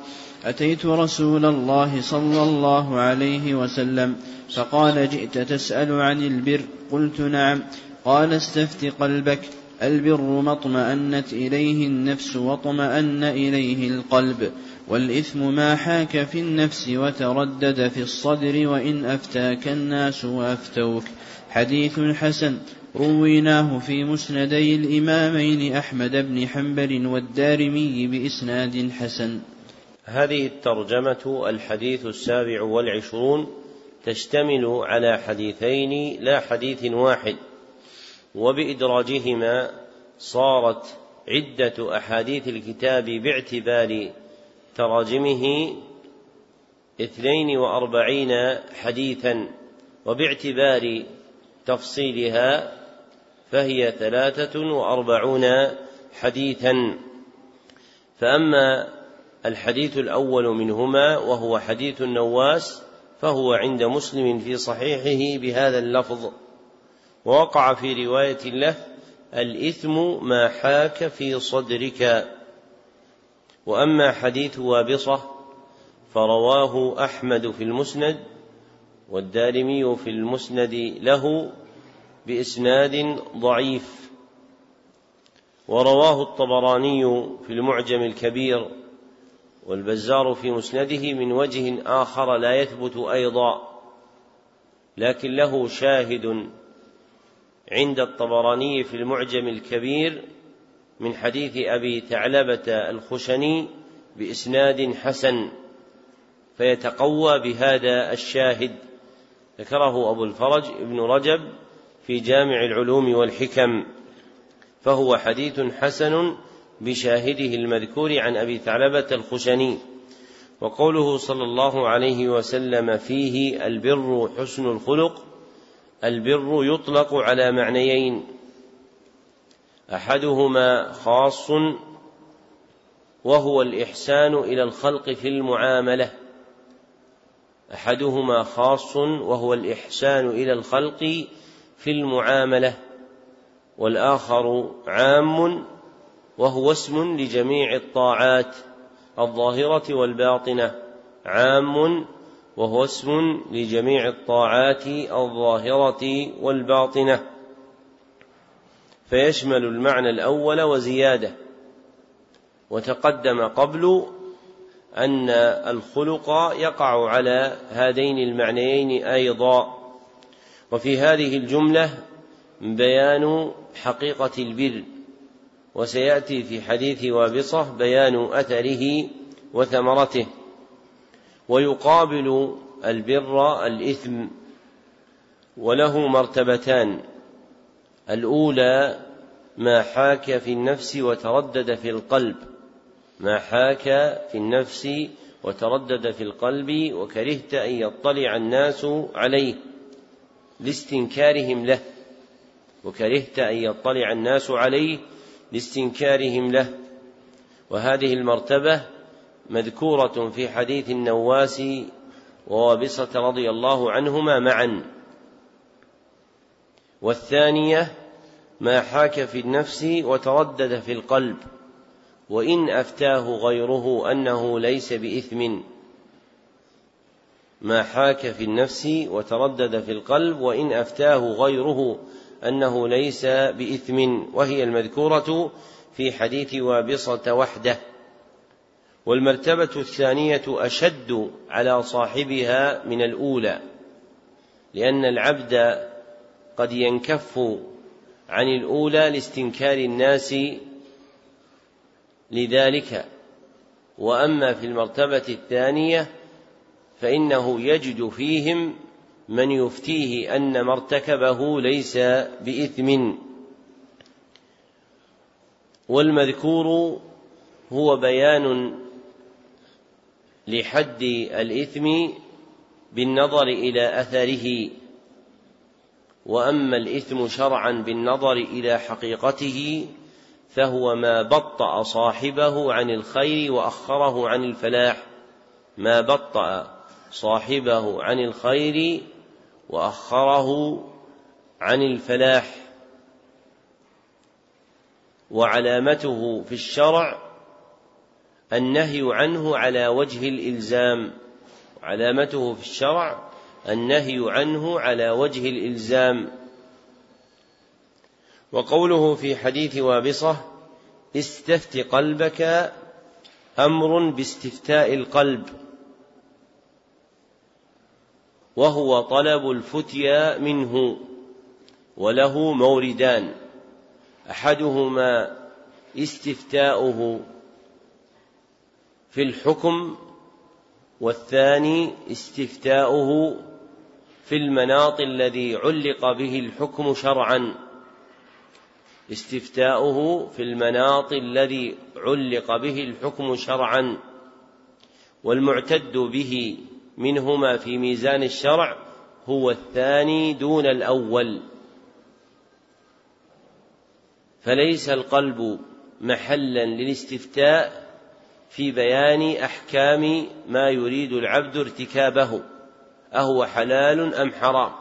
أتيت رسول الله صلى الله عليه وسلم فقال جئت تسأل عن البر؟ قلت نعم. قال استفت قلبك. البر ما اطمأنت إليه النفس واطمأن إليه القلب والإثم ما حاك في النفس وتردد في الصدر وإن أفتاك الناس وأفتوك. حديث حسن. رويناه في مسندي الإمامين أحمد بن حنبل والدارمي بإسناد حسن. هذه الترجمة الحديث السابع والعشرون تشتمل على حديثين لا حديث واحد وبإدراجهما صارت عدة أحاديث الكتاب باعتبار تراجمه اثنين وأربعين حديثا وباعتبار تفصيلها فهي ثلاثة وأربعون حديثا. فأما الحديث الأول منهما وهو حديث النواس فهو عند مسلم في صحيحه بهذا اللفظ. ووقع في رواية له الإثم ما حاك في صدرك. وأما حديث وابصة فرواه أحمد في المسند والدارمي في المسند له بإسناد ضعيف. ورواه الطبراني في المعجم الكبير والبزار في مسنده من وجه آخر لا يثبت أيضا لكن له شاهد عند الطبراني في المعجم الكبير من حديث أبي ثعلبة الخشني بإسناد حسن فيتقوى بهذا الشاهد. ذكره أبو الفرج ابن رجب في جامع العلوم والحكم فهو حديث حسن بشاهده المذكور عن أبي ثعلبة الخشني وقوله صلى الله عليه وسلم فيه البر حسن الخلق البر يطلق على معنيين أحدهما خاص وهو الإحسان إلى الخلق في المعاملة أحدهما خاص وهو الإحسان إلى الخلق في المعاملة والآخر عام وهو اسم لجميع الطاعات الظاهرة والباطنة عام وهو اسم لجميع الطاعات الظاهرة والباطنة. فيشمل المعنى الأول وزيادة وتقدم قبل أن الخلق يقع على هذين المعنيين أيضا. وفي هذه الجملة بيان حقيقة البر وسيأتي في حديث وابصة بيان أثره وثمرته. ويقابل البر الإثم وله مرتبتان. الأولى ما حاك في النفس وتردد في القلب. ما حاك في النفس وتردد في القلب وكرهت أن يطلع الناس عليه. لاستنكارهم له وكرهت أن يطلع الناس عليه لاستنكارهم له. وهذه المرتبة مذكورة في حديث النواس ووابصة رضي الله عنهما معا. والثانية ما حاك في النفس وتردد في القلب وإن أفتاه غيره أنه ليس بإثم. ما حاك في النفس وتردد في القلب وإن أفتاه غيره أنه ليس بإثم وهي المذكورة في حديث وابصة وحده. والمرتبة الثانية أشد على صاحبها من الأولى لأن العبد قد ينكف عن الأولى لاستنكار الناس لذلك. وأما في المرتبة الثانية فإنه يجد فيهم من يفتيه أن ما ارتكبه ليس بإثم. والمذكور هو بيان لحد الإثم بالنظر إلى أثره. وأما الإثم شرعا بالنظر إلى حقيقته فهو ما بطأ صاحبه عن الخير وأخره عن الفلاح. ما بطأ صاحبه عن الخير وأخره عن الفلاح وعلامته في الشرع النهي عنه على وجه الإلزام. علامته في الشرع النهي عنه على وجه الإلزام. وقوله في حديث وابصة استفت قلبك أمر باستفتاء القلب وهو طلب الفتيا منه وله موردان أحدهما استفتاؤه في الحكم والثاني استفتاؤه في المناط الذي علق به الحكم شرعا. استفتاؤه في المناط الذي علق به الحكم شرعا والمعتد به منهما في ميزان الشرع هو الثاني دون الأول. فليس القلب محلا للاستفتاء في بيان أحكام ما يريد العبد ارتكابه أهو حلال أم حرام؟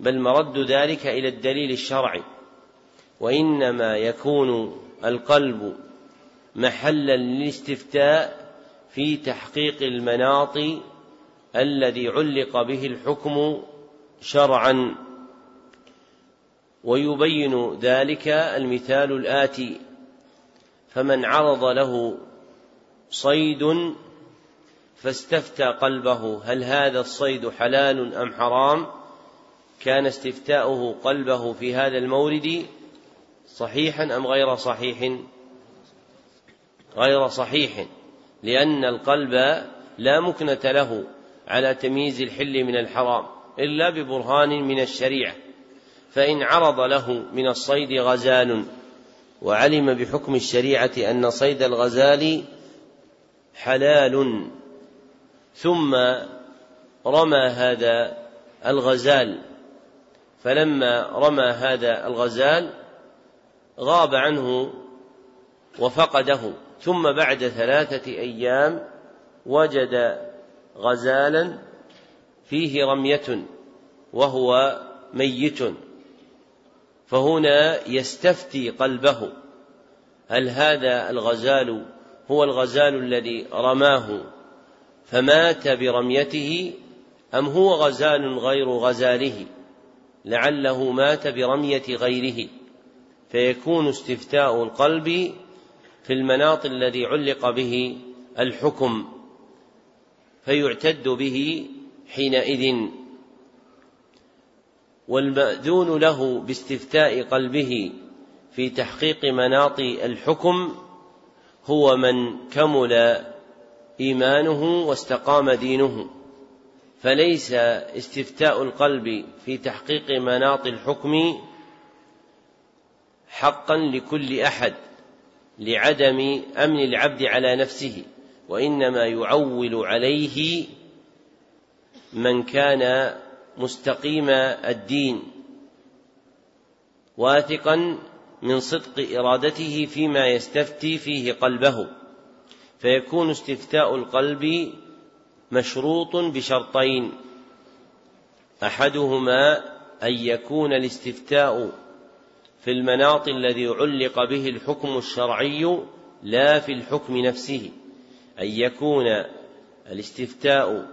بل مرد ذلك إلى الدليل الشرعي. وإنما يكون القلب محلا للاستفتاء في تحقيق المناط الذي علق به الحكم شرعا. ويبين ذلك المثال الآتي فمن عرض له صيد فاستفتى قلبه هل هذا الصيد حلال أم حرام؟ كان استفتاؤه قلبه في هذا المورد صحيحا أم غير صحيح؟ غير صحيح لأن القلب لا مكنة له. على تمييز الحل من الحرام إلا ببرهان من الشريعة فإن عرض له من الصيد غزال وعلم بحكم الشريعة أن صيد الغزال حلال ثم رمى هذا الغزال فلما رمى هذا الغزال غاب عنه وفقده ثم بعد ثلاثة أيام وجد غزالا فيه رمية وهو ميت فهنا يستفتي قلبه. هل هذا الغزال هو الغزال الذي رماه فمات برميته أم هو غزال غير غزاله لعله مات برمية غيره؟ فيكون استفتاء القلب في المناط الذي علق به الحكم. فيعتد به حينئذ. والمأذون له باستفتاء قلبه في تحقيق مناط الحكم هو من كمل إيمانه واستقام دينه. فليس استفتاء القلب في تحقيق مناط الحكم حقا لكل أحد لعدم أمن العبد على نفسه. وإنما يعول عليه من كان مستقيم الدين واثقا من صدق إرادته فيما يستفتي فيه قلبه. فيكون استفتاء القلب مشروط بشرطين. أحدهما أن يكون الاستفتاء في المناط الذي علق به الحكم الشرعي لا في الحكم نفسه. أن يكون الاستفتاء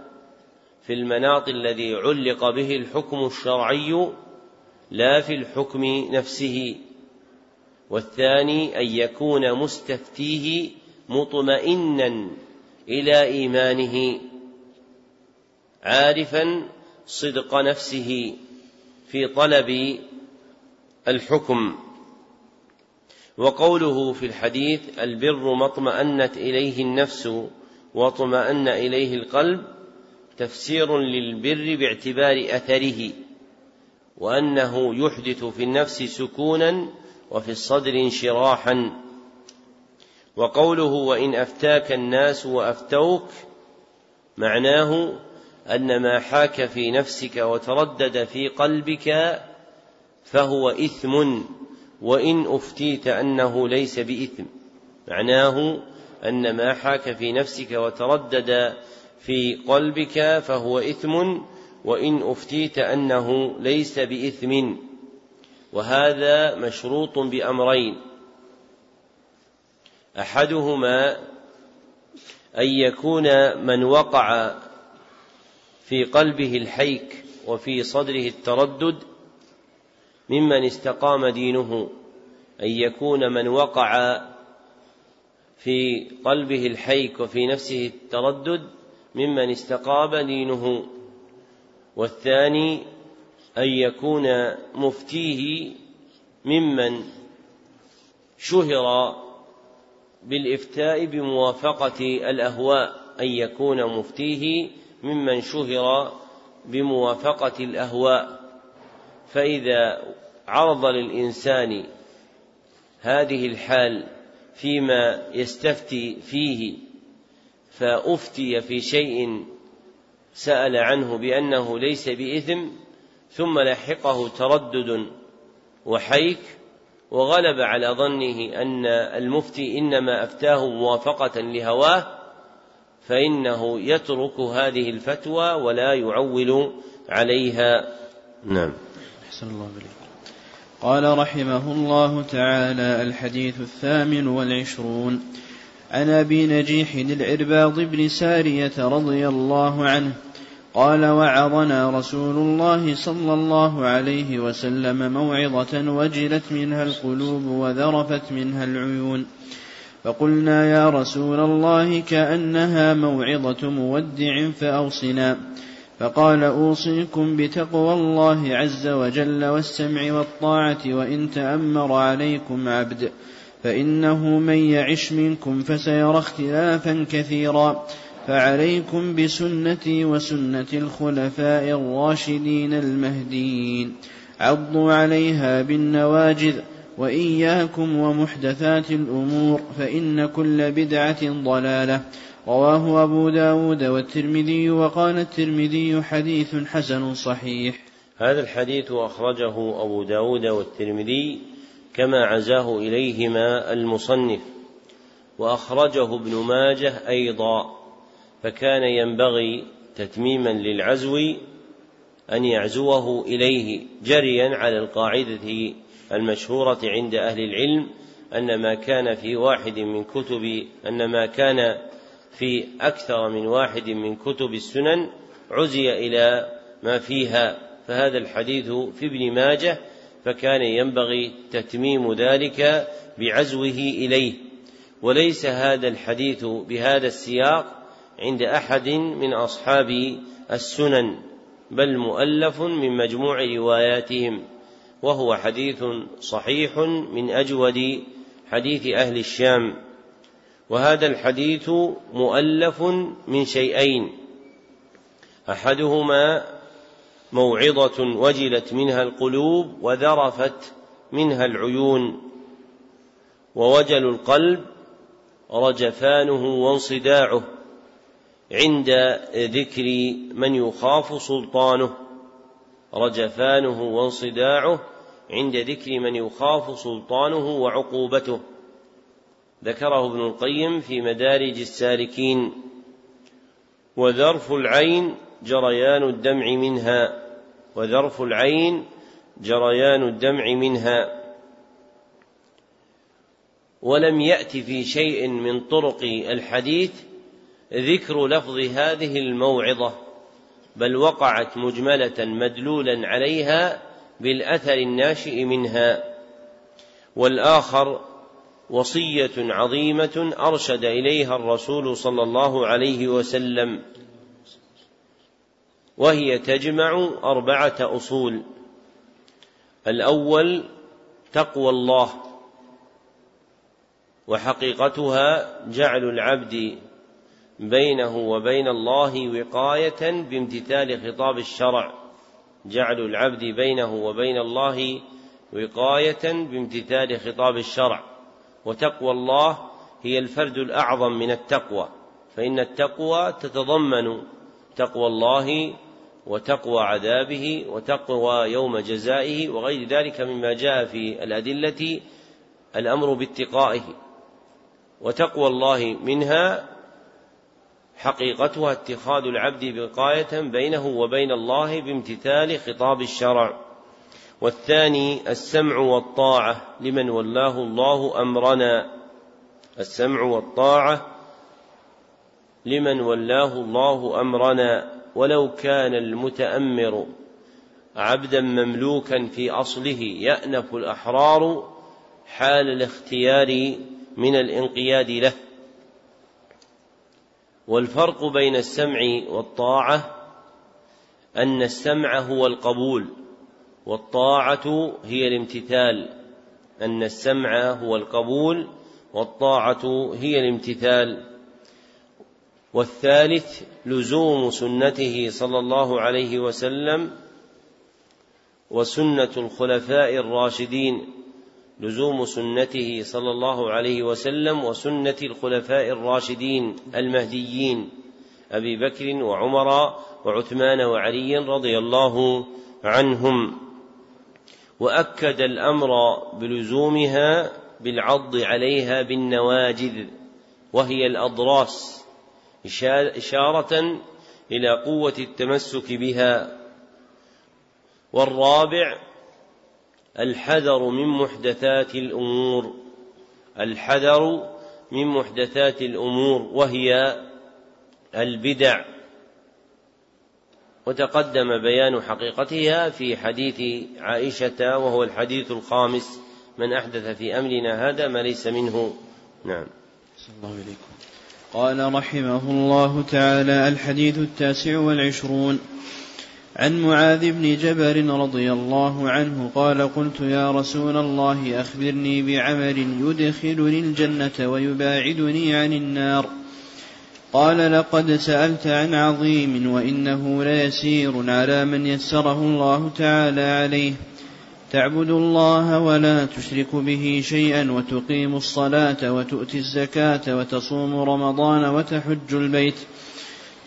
في المناط الذي علق به الحكم الشرعي لا في الحكم نفسه والثاني أن يكون مستفتيه مطمئنا إلى إيمانه عارفا صدق نفسه في طلب الحكم. وقوله في الحديث البر ما اطمأنت إليه النفس واطمأن إليه القلب تفسير للبر باعتبار أثره وأنه يحدث في النفس سكونا وفي الصدر انشراحا. وقوله وإن أفتاك الناس وأفتوك معناه أن ما حاك في نفسك وتردد في قلبك فهو إثم. وإن أفتيت أنه ليس بإثم. معناه أن ما حاك في نفسك وتردد في قلبك فهو إثم وإن أفتيت أنه ليس بإثم. وهذا مشروط بأمرين. أحدهما أن يكون من وقع في قلبه الحيك وفي صدره التردد ممن استقام دينه أن يكون من وقع في قلبه الحيك وفي نفسه التردد ممن استقام دينه. والثاني أن يكون مفتيه ممن شهر بالإفتاء بموافقة الأهواء أن يكون مفتيه ممن شهر بموافقة الأهواء. فإذا عرض للإنسان هذه الحال فيما يستفتي فيه فأفتي في شيء سأل عنه بأنه ليس بإثم ثم لحقه تردد وحيك وغلب على ظنه أن المفتي إنما أفتاه موافقة لهواه فإنه يترك هذه الفتوى ولا يعول عليها. نعم. أحسن الله بليك. قال رحمه الله تعالى الحديث الثامن والعشرون. عن أبي نجيح العرباض بن سارية رضي الله عنه قال وعظنا رسول الله صلى الله عليه وسلم موعظة وجلت منها القلوب وذرفت منها العيون. فقلنا يا رسول الله كأنها موعظة مودع فأوصنا. فقال أوصيكم بتقوى الله عز وجل والسمع والطاعة وإن تأمر عليكم عبد فإنه من يعش منكم فسيرى اختلافا كثيرا فعليكم بسنتي وسنة الخلفاء الراشدين المهديين. عضوا عليها بالنواجذ وإياكم ومحدثات الأمور فإن كل بدعة ضلالة. رواه أبو داود والترمذي وقال الترمذي حديث حسن صحيح. هذا الحديث أخرجه أبو داود والترمذي كما عزاه إليهما المصنف وأخرجه ابن ماجه أيضا فكان ينبغي تتميما للعزو أن يعزوه إليه جريا على القاعدة المشهورة عند أهل العلم أن ما كان في واحد من كتب أن ما كان في أكثر من واحد من كتب السنن عزي إلى ما فيها فهذا الحديث في ابن ماجه فكان ينبغي تتميم ذلك بعزوه إليه. وليس هذا الحديث بهذا السياق عند أحد من أصحاب السنن بل مؤلف من مجموع رواياتهم وهو حديث صحيح من أجود حديث أهل الشام. وهذا الحديث مؤلف من شيئين. أحدهما موعظة وجلت منها القلوب وذرفت منها العيون ووجل القلب رجفانه وانصداعه عند ذكر من يخاف سلطانه رجفانه وانصداعه عند ذكر من يخاف سلطانه وعقوبته. ذكره ابن القيم في مدارج السالكين وذرف العين جريان الدمع منها وذرف العين جريان الدمع منها. ولم يات في شيء من طرق الحديث ذكر لفظ هذه الموعظة بل وقعت مجملة مدلولا عليها بالأثر الناشئ منها. والآخر وصية عظيمة أرشد إليها الرسول صلى الله عليه وسلم وهي تجمع أربعة أصول. الأول تقوى الله وحقيقتها جعل العبد بينه وبين الله وقاية بامتثال خطاب الشرع. جعل العبد بينه وبين الله وقاية بامتثال خطاب الشرع. وتقوى الله هي الفرد الأعظم من التقوى فإن التقوى تتضمن تقوى الله وتقوى عذابه وتقوى يوم جزائه وغير ذلك مما جاء في الأدلة الأمر باتقائه. وتقوى الله منها حقيقتها اتخاذ العبد بقاية بينه وبين الله بامتثال خطاب الشرع. والثاني السمع والطاعة لمن ولاه الله أمرنا. السمع والطاعة لمن ولاه الله أمرنا. ولو كان المتأمر عبدا مملوكا في أصله يأنف الأحرار حال الاختيار من الانقياد له. والفرق بين السمع والطاعة أن السمع هو القبول. والطاعة هي الامتثال أن السمع هو القبول والطاعة هي الامتثال. والثالث لزوم سنته صلى الله عليه وسلم وسنة الخلفاء الراشدين. لزوم سنته صلى الله عليه وسلم وسنة الخلفاء الراشدين المهديين أبي بكر وعمر وعثمان وعلي رضي الله عنهم. وأكد الأمر بلزومها بالعض عليها بالنواجذ وهي الأضراس إشارة إلى قوة التمسك بها. والرابع الحذر من محدثات الأمور الحذر من محدثات الأمور وهي البدع. وتقدم بيان حقيقتها في حديث عائشة وهو الحديث الخامس من أحدث في أمرنا هذا ما ليس منه. نعم. الله إليكم قال رحمه الله تعالى الحديث التاسع والعشرون. عن معاذ بن جبل رضي الله عنه قال قلت يا رسول الله أخبرني بعمل يدخلني الجنة ويباعدني عن النار. قال لقد سألت عن عظيم وإنه ليسير على من يسره الله تعالى عليه. تعبد الله ولا تشرك به شيئا وتقيم الصلاة وتؤتي الزكاة وتصوم رمضان وتحج البيت.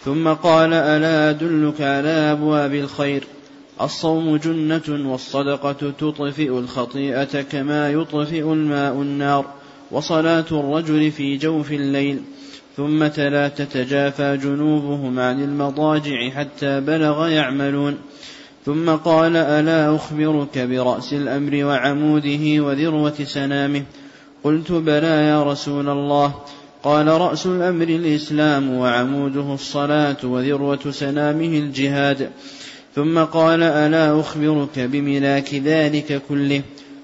ثم قال ألا أدلك على أبواب الخير؟ الصوم جنة والصدقة تطفئ الخطيئة كما يطفئ الماء النار. وصلاة الرجل في جوف الليل. ثم تلا تتجافى جنوبهم عن المضاجع حتى بلغ يعملون. ثم قال ألا أخبرك برأس الأمر وعموده وذروة سنامه؟ قلت بلى يا رسول الله. قال رأس الأمر الإسلام وعموده الصلاة وذروة سنامه الجهاد. ثم قال ألا أخبرك بملاك ذلك كله؟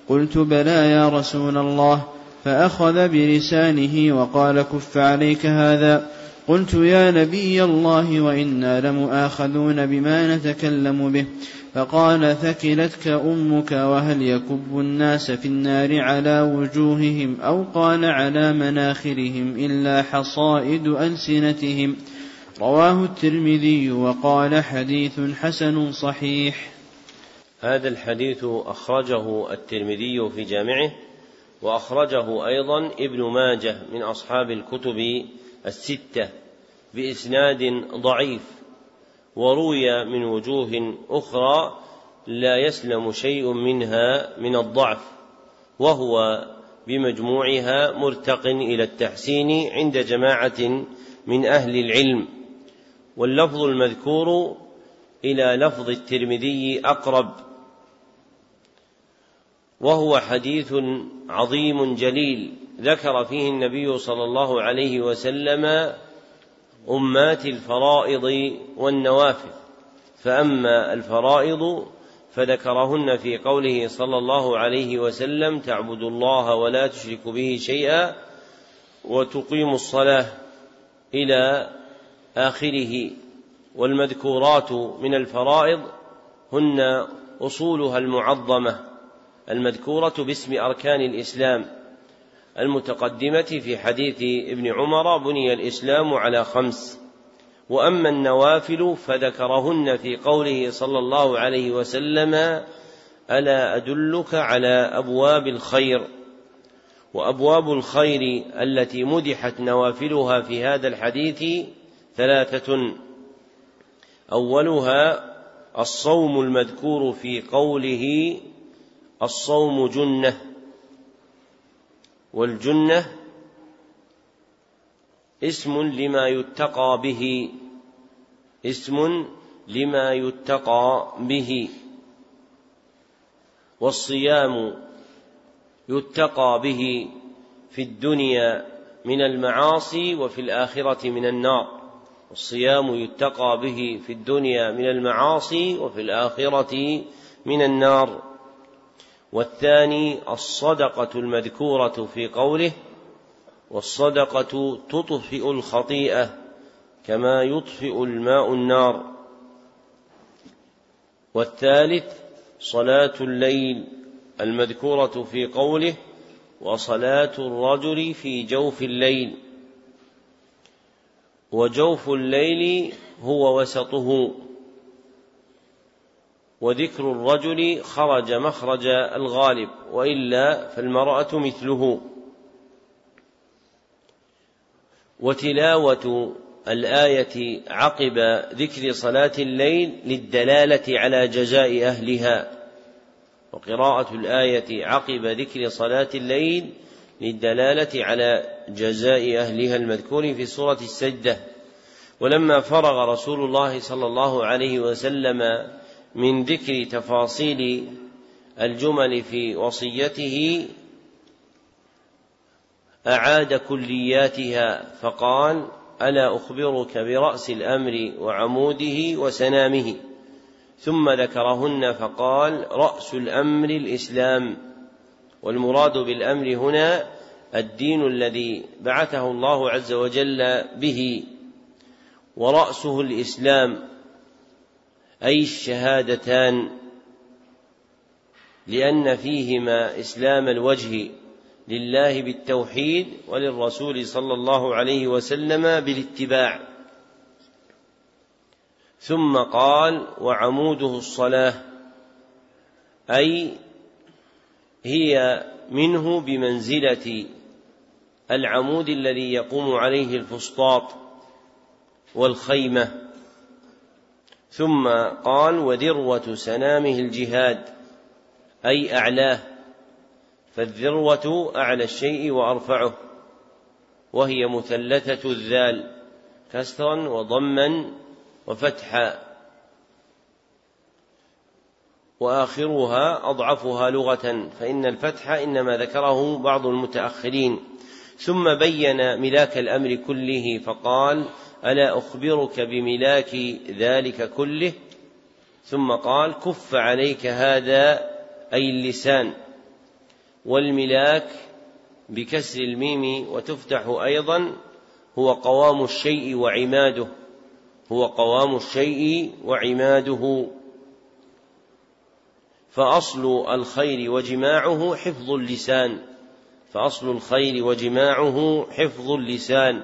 قلت بلى يا رسول الله. فأخذ بلسانه وقال كف عليك هذا. قلت يا نبي الله وإنا لمؤاخذون بما نتكلم به. فقال ثكلتك أمك وهل يكب الناس في النار على وجوههم أو قال على مناخرهم إلا حصائد ألسنتهم. رواه الترمذي وقال حديث حسن صحيح. هذا الحديث أخرجه الترمذي في جامعه وأخرجه أيضا ابن ماجه من أصحاب الكتب الستة بإسناد ضعيف وروي من وجوه أخرى لا يسلم شيء منها من الضعف وهو بمجموعها مرتق إلى التحسين عند جماعة من أهل العلم واللفظ المذكور إلى لفظ الترمذي أقرب وهو حديث عظيم جليل. ذكر فيه النبي صلى الله عليه وسلم أمات الفرائض والنوافل. فأما الفرائض فذكرهن في قوله صلى الله عليه وسلم تعبد الله ولا تشرك به شيئا وتقيم الصلاة إلى آخره. والمذكورات من الفرائض هن أصولها المعظمة. المذكورة باسم أركان الإسلام المتقدمة في حديث ابن عمر بني الإسلام على خمس. وأما النوافل فذكرهن في قوله صلى الله عليه وسلم ألا أدلك على أبواب الخير؟ وأبواب الخير التي مدحت نوافلها في هذا الحديث ثلاثة. أولها الصوم المذكور في قوله الصوم جنة والجنة اسم لما يتقى به اسم لما يتقى به والصيام يتقى به في الدنيا من المعاصي وفي الآخرة من النار الصيام يتقى به في الدنيا من المعاصي وفي الآخرة من النار. والثاني الصدقة المذكورة في قوله والصدقة تطفئ الخطيئة كما يطفئ الماء النار. والثالث صلاة الليل المذكورة في قوله وصلاة الرجل في جوف الليل. وجوف الليل هو وسطه. وذكر الرجل خرج مخرج الغالب وإلا فالمرأة مثله. وتلاوة الآية عقب ذكر صلاة الليل للدلالة على جزاء أهلها. وقراءة الآية عقب ذكر صلاة الليل للدلالة على جزاء أهلها المذكور في سورة السجدة. ولما فرغ رسول الله صلى الله عليه وسلم من ذكر تفاصيل الجمل في وصيته أعاد كلياتها فقال ألا أخبرك برأس الأمر وعموده وسنامه. ثم ذكرهن فقال رأس الأمر الإسلام. والمراد بالأمر هنا الدين الذي بعثه الله عز وجل به ورأسه الإسلام. أي الشهادتان لأن فيهما إسلام الوجه لله بالتوحيد وللرسول صلى الله عليه وسلم بالاتباع. ثم قال وعموده الصلاة أي هي منه بمنزلة العمود الذي يقوم عليه الفسطاط والخيمة. ثم قال وذروة سنامه الجهاد أي أعلاه فالذروة أعلى الشيء وأرفعه وهي مثلثة الذال كسرا وضما وفتحا وآخرها أضعفها لغة فإن الفتح إنما ذكره بعض المتأخرين ثم بين ملاك الأمر كله فقال ألا أخبرك بملاك ذلك كله؟ ثم قال كف عليك هذا أي اللسان. والملاك بكسر الميم وتفتح أيضا هو قوام الشيء وعماده. هو قوام الشيء وعماده. فأصل الخير وجماعه حفظ اللسان. فأصل الخير وجماعه حفظ اللسان.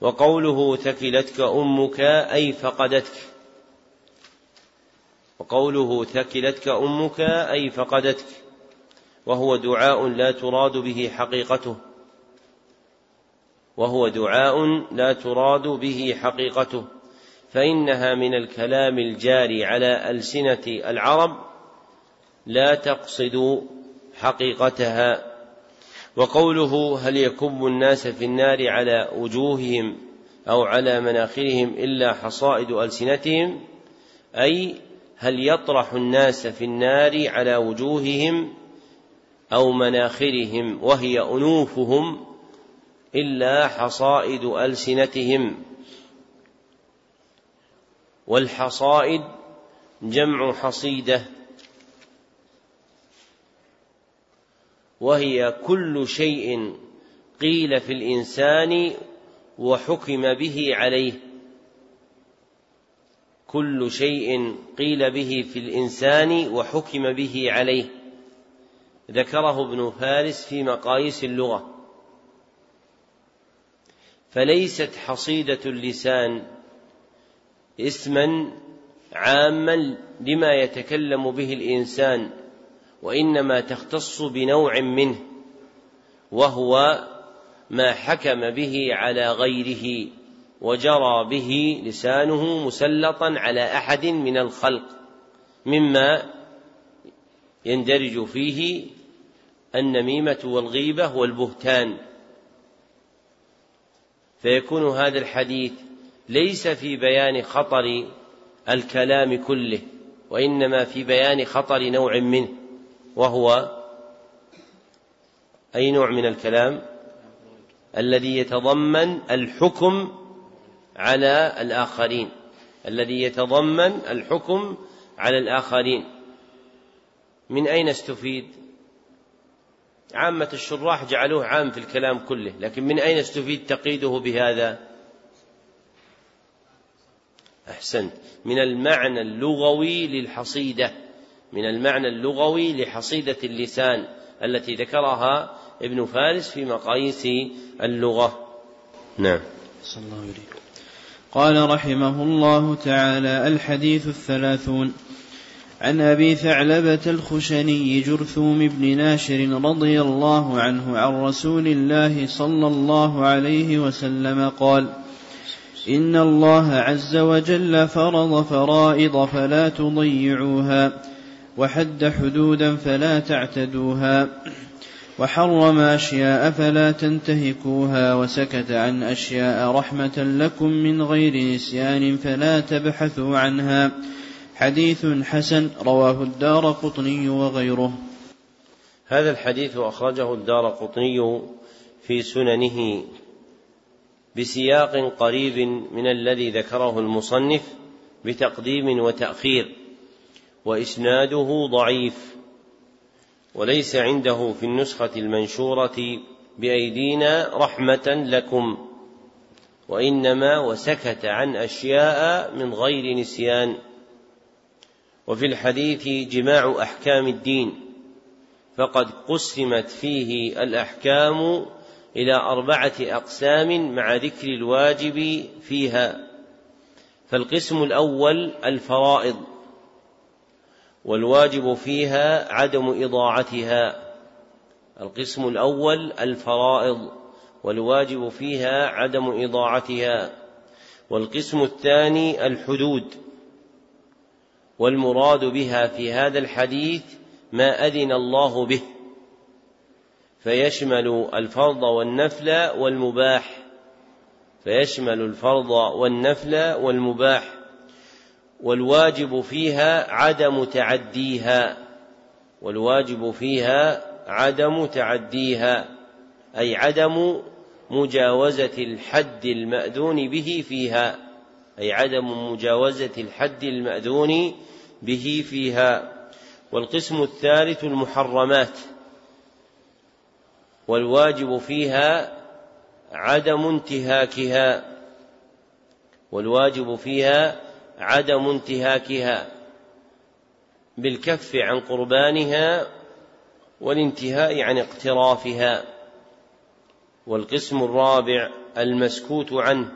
وقوله ثكلتك أمك أي فقدتك. وقوله ثكلتك أمك أي فقدتك. وهو دعاء لا تراد به حقيقته. وهو دعاء لا تراد به حقيقته. فإنها من الكلام الجاري على ألسنة العرب لا تقصد حقيقتها. وقوله هل يكب الناس في النار على وجوههم أو على مناخرهم إلا حصائد ألسنتهم؟ أي هل يطرح الناس في النار على وجوههم أو مناخرهم وهي أنوفهم إلا حصائد ألسنتهم؟ والحصائد جمع حصيدة وهي كل شيء قيل في الإنسان وحكم به عليه. كل شيء قيل به في الإنسان وحكم به عليه. ذكره ابن فارس في مقاييس اللغة. فليست حصيدة اللسان اسما عاما لما يتكلم به الإنسان. وإنما تختص بنوع منه وهو ما حكم به على غيره وجرى به لسانه مسلطا على أحد من الخلق مما يندرج فيه النميمة والغيبة والبهتان. فيكون هذا الحديث ليس في بيان خطر الكلام كله وإنما في بيان خطر نوع منه. وهو أي نوع من الكلام الذي يتضمن الحكم على الآخرين الذي يتضمن الحكم على الآخرين من أين استفيد؟ عامة الشراح جعلوه عام في الكلام كله، لكن من أين استفيد تقييده بهذا؟ أحسنت، من المعنى اللغوي للحصيدة، من المعنى اللغوي لحصيدة اللسان التي ذكرها ابن فارس في مقاييس اللغة. نعم. صلى الله عليه قال رحمه الله تعالى الحديث الثلاثون عن أبي ثعلبة الخشني جرثوم بن ناشر رضي الله عنه عن رسول الله صلى الله عليه وسلم قال إن الله عز وجل فرض فرائض فلا تضيعوها وحد حدودا فلا تعتدوها وحرم أشياء فلا تنتهكوها وسكت عن أشياء رحمة لكم من غير نسيان فلا تبحثوا عنها. حديث حسن رواه الدار قطني وغيره. هذا الحديث أخرجه الدار قطني في سننه بسياق قريب من الذي ذكره المصنف بتقديم وتأخير. وإسناده ضعيف وليس عنده في النسخة المنشورة بأيدينا رحمة لكم وإنما وسكت عن أشياء من غير نسيان. وفي الحديث جماع أحكام الدين فقد قسمت فيه الأحكام إلى أربعة أقسام مع ذكر الواجب فيها فالقسم الأول الفرائض. والواجب فيها عدم إضاعتها. القسم الأول الفرائض والواجب فيها عدم إضاعتها. والقسم الثاني الحدود. والمراد بها في هذا الحديث ما أذن الله به. فيشمل الفرض والنفل والمباح. فيشمل الفرض والنفل والمباح. والواجب فيها عدم تعديها والواجب فيها عدم تعديها أي عدم مجاوزة الحد المأذون به فيها أي عدم مجاوزة الحد المأذون به فيها. والقسم الثالث المحرمات والواجب فيها عدم انتهاكها والواجب فيها عدم انتهاكها بالكف عن قربانها والانتهاء عن اقترافها. والقسم الرابع المسكوت عنه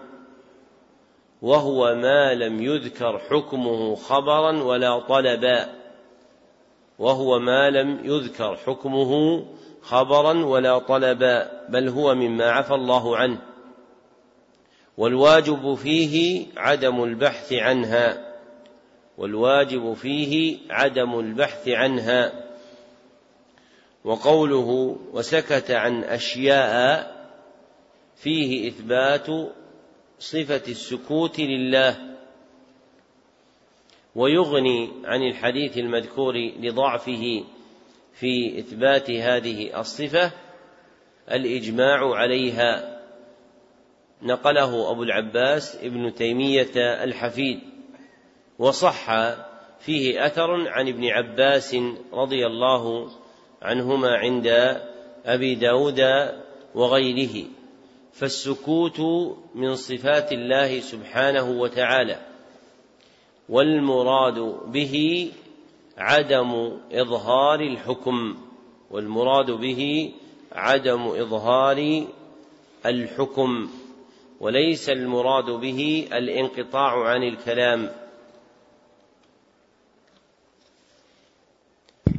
وهو ما لم يذكر حكمه خبرا ولا طلبا وهو ما لم يذكر حكمه خبرا ولا طلبا بل هو مما عفى الله عنه. والواجب فيه عدم البحث عنها. والواجب فيه عدم البحث عنها. وقوله وسكت عن أشياء فيه إثبات صفة السكوت لله. ويغني عن الحديث المذكور لضعفه في إثبات هذه الصفة الإجماع عليها. نقله أبو العباس ابن تيمية الحفيد وصح فيه أثر عن ابن عباس رضي الله عنهما عند أبي داود وغيره فالسكوت من صفات الله سبحانه وتعالى والمراد به عدم إظهار الحكم والمراد به عدم إظهار الحكم. وليس المراد به الانقطاع عن الكلام.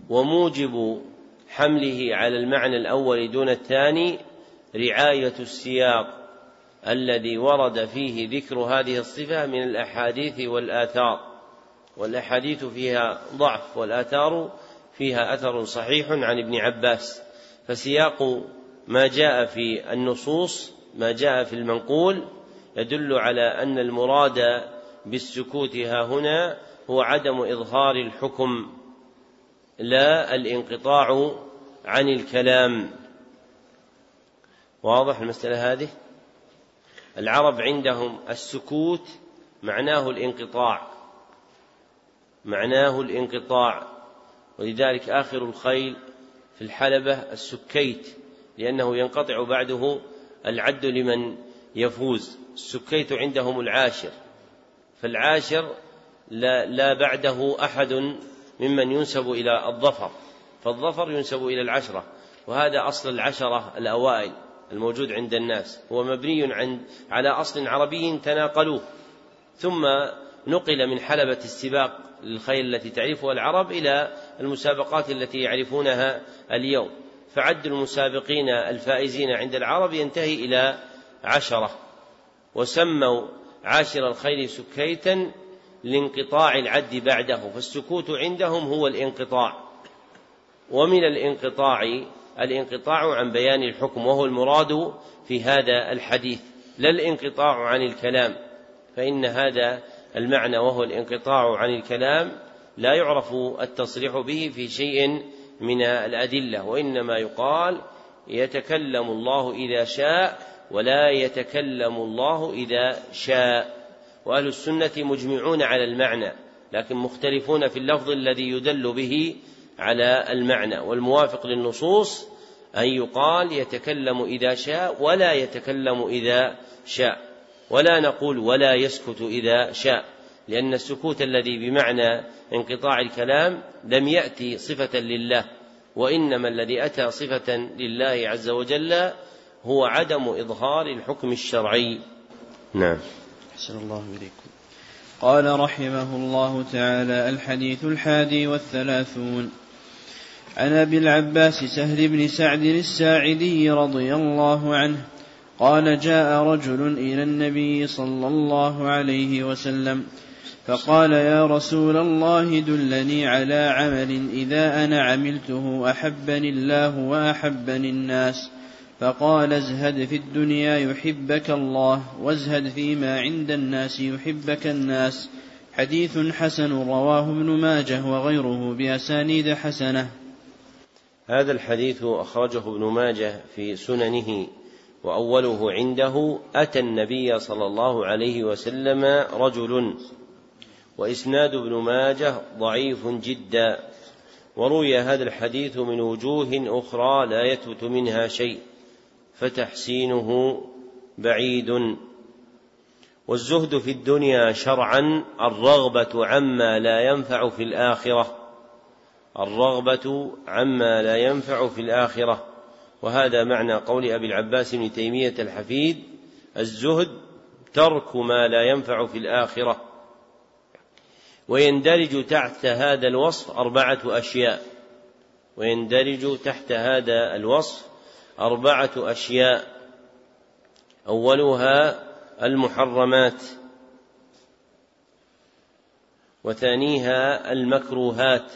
وموجب حمله على المعنى الأول دون الثاني رعاية السياق الذي ورد فيه ذكر هذه الصفة من الأحاديث والآثار. والأحاديث فيها ضعف والآثار فيها أثر صحيح عن ابن عباس. فسياق ما جاء في النصوص ما جاء في المنقول يدل على أن المراد بالسكوت ها هنا هو عدم إظهار الحكم لا الانقطاع عن الكلام. واضح المسألة هذه؟ العرب عندهم السكوت معناه الانقطاع معناه الانقطاع ولذلك آخر الخيل في الحلبة السكيت لأنه ينقطع بعده العد لمن يفوز. السكيت عندهم العاشر. فالعاشر لا, لا بعده أحد ممن ينسب إلى الظفر. فالظفر ينسب إلى العشرة. وهذا أصل العشرة الأوائل الموجود عند الناس. هو مبني عن على أصل عربي تناقلوه. ثم نقل من حلبة السباق للخيل التي تعرفها العرب إلى المسابقات التي يعرفونها اليوم. فعد المسابقين الفائزين عند العرب ينتهي إلى عشرة. وسموا عاشر الخيل سكيتا لانقطاع العد بعده فالسكوت عندهم هو الانقطاع. ومن الانقطاع الانقطاع عن بيان الحكم وهو المراد في هذا الحديث. لا الانقطاع عن الكلام فإن هذا المعنى وهو الانقطاع عن الكلام لا يعرف التصريح به في شيء من الأدلة وإنما يقال يتكلم الله إذا شاء ولا يتكلم الله إذا شاء. وأهل السنة مجمعون على المعنى لكن مختلفون في اللفظ الذي يدل به على المعنى. والموافق للنصوص أن يقال يتكلم إذا شاء ولا يتكلم إذا شاء. ولا نقول ولا يسكت إذا شاء. لأن السكوت الذي بمعنى انقطاع الكلام لم يأتي صفة لله وإنما الذي أتى صفة لله عز وجل هو عدم إظهار الحكم الشرعي. نعم. أحسن الله إليكم. قال رحمه الله تعالى الحديث الحادي والثلاثون. عن أبي العباس سهل بن سعد الساعدي رضي الله عنه قال جاء رجل إلى النبي صلى الله عليه وسلم فقال يا رسول الله دلني على عمل إذا أنا عملته أحبني الله وأحبني الناس. فقال ازهد في الدنيا يحبك الله وازهد فيما عند الناس يحبك الناس. حديث حسن رواه ابن ماجه وغيره بأسانيد حسنة. هذا الحديث أخرجه ابن ماجه في سننه وأوله عنده أتى النبي صلى الله عليه وسلم رجل وإسناد ابن ماجه ضعيف جدا. وروي هذا الحديث من وجوه أخرى لا يثبت منها شيء فتحسينه بعيد. والزهد في الدنيا شرعا الرغبة عما لا ينفع في الآخرة. الرغبة عما لا ينفع في الآخرة. وهذا معنى قول أبي العباس بن تيمية الحفيد الزهد ترك ما لا ينفع في الآخرة. ويندرج تحت هذا الوصف أربعة أشياء. ويندرج تحت هذا الوصف أربعة أشياء. أولها المحرمات. وثانيها المكروهات.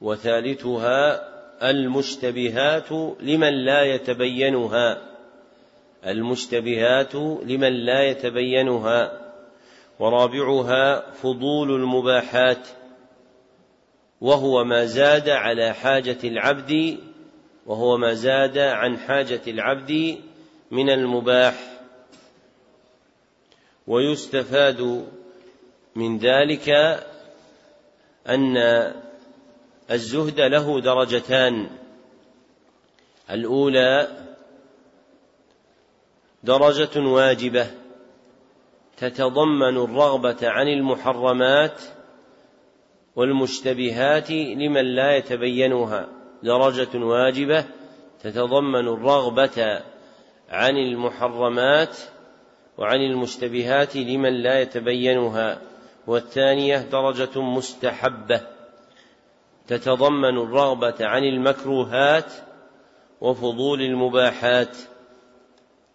وثالثها المشتبهات لمن لا يتبينها. المشتبهات لمن لا يتبينها. ورابعها فضول المباحات وهو ما زاد على حاجة العبد وهو ما زاد عن حاجة العبد من المباح. ويستفاد من ذلك أن الزهد له درجتان الأولى درجة واجبة تتضمن الرغبة عن المحرمات والمشتبهات لمن لا يتبينها. درجة واجبة. تتضمن الرغبة عن المحرمات وعن المشتبهات لمن لا يتبينها. والثانية درجة مستحبة. تتضمن الرغبة عن المكروهات وفضول المباحات.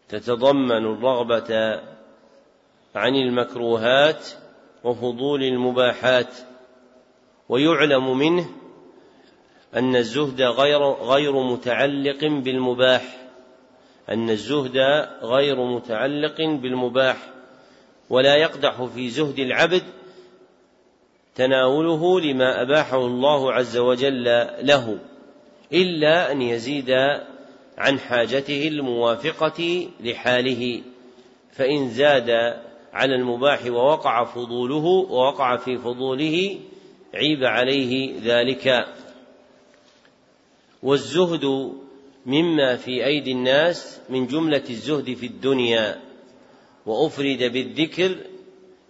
تتضمن الرغبة عن المكروهات وفضول المباحات ويعلم منه أن الزهد غير غير متعلق بالمباح أن الزهد غير متعلق بالمباح ولا يقدح في زهد العبد تناوله لما أباحه الله عز وجل له إلا أن يزيد عن حاجته الموافقة لحاله فإن زاد على المباح ووقع فضوله ووقع في فضوله عيب عليه ذلك. والزهد مما في أيدي الناس من جملة الزهد في الدنيا وأفرد بالذكر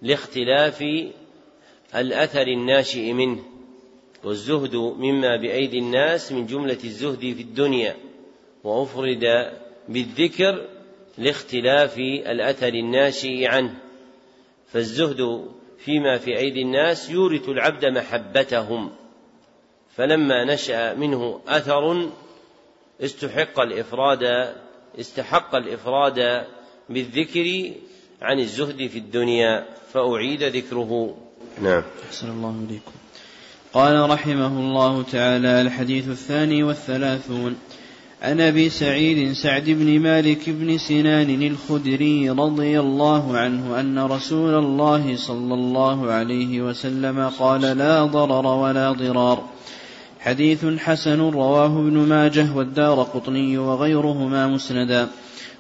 لاختلاف الأثر الناشئ منه. والزهد مما بأيدي الناس من جملة الزهد في الدنيا وأفرد بالذكر لاختلاف الأثر الناشئ عنه. فالزهد فيما في أيدي الناس يورث العبد محبتهم. فلما نشأ منه أثر استحق الإفراد استحق الإفراد بالذكر عن الزهد في الدنيا فأعيد ذكره. نعم. أحسن الله إليكم. قال رحمه الله تعالى الحديث الثاني والثلاثون. عن أبي سعيد سعد بن مالك بن سنان الخدري رضي الله عنه أن رسول الله صلى الله عليه وسلم قال لا ضرر ولا ضرار حديث حسن رواه ابن ماجه والدار قطني وغيرهما مسندا.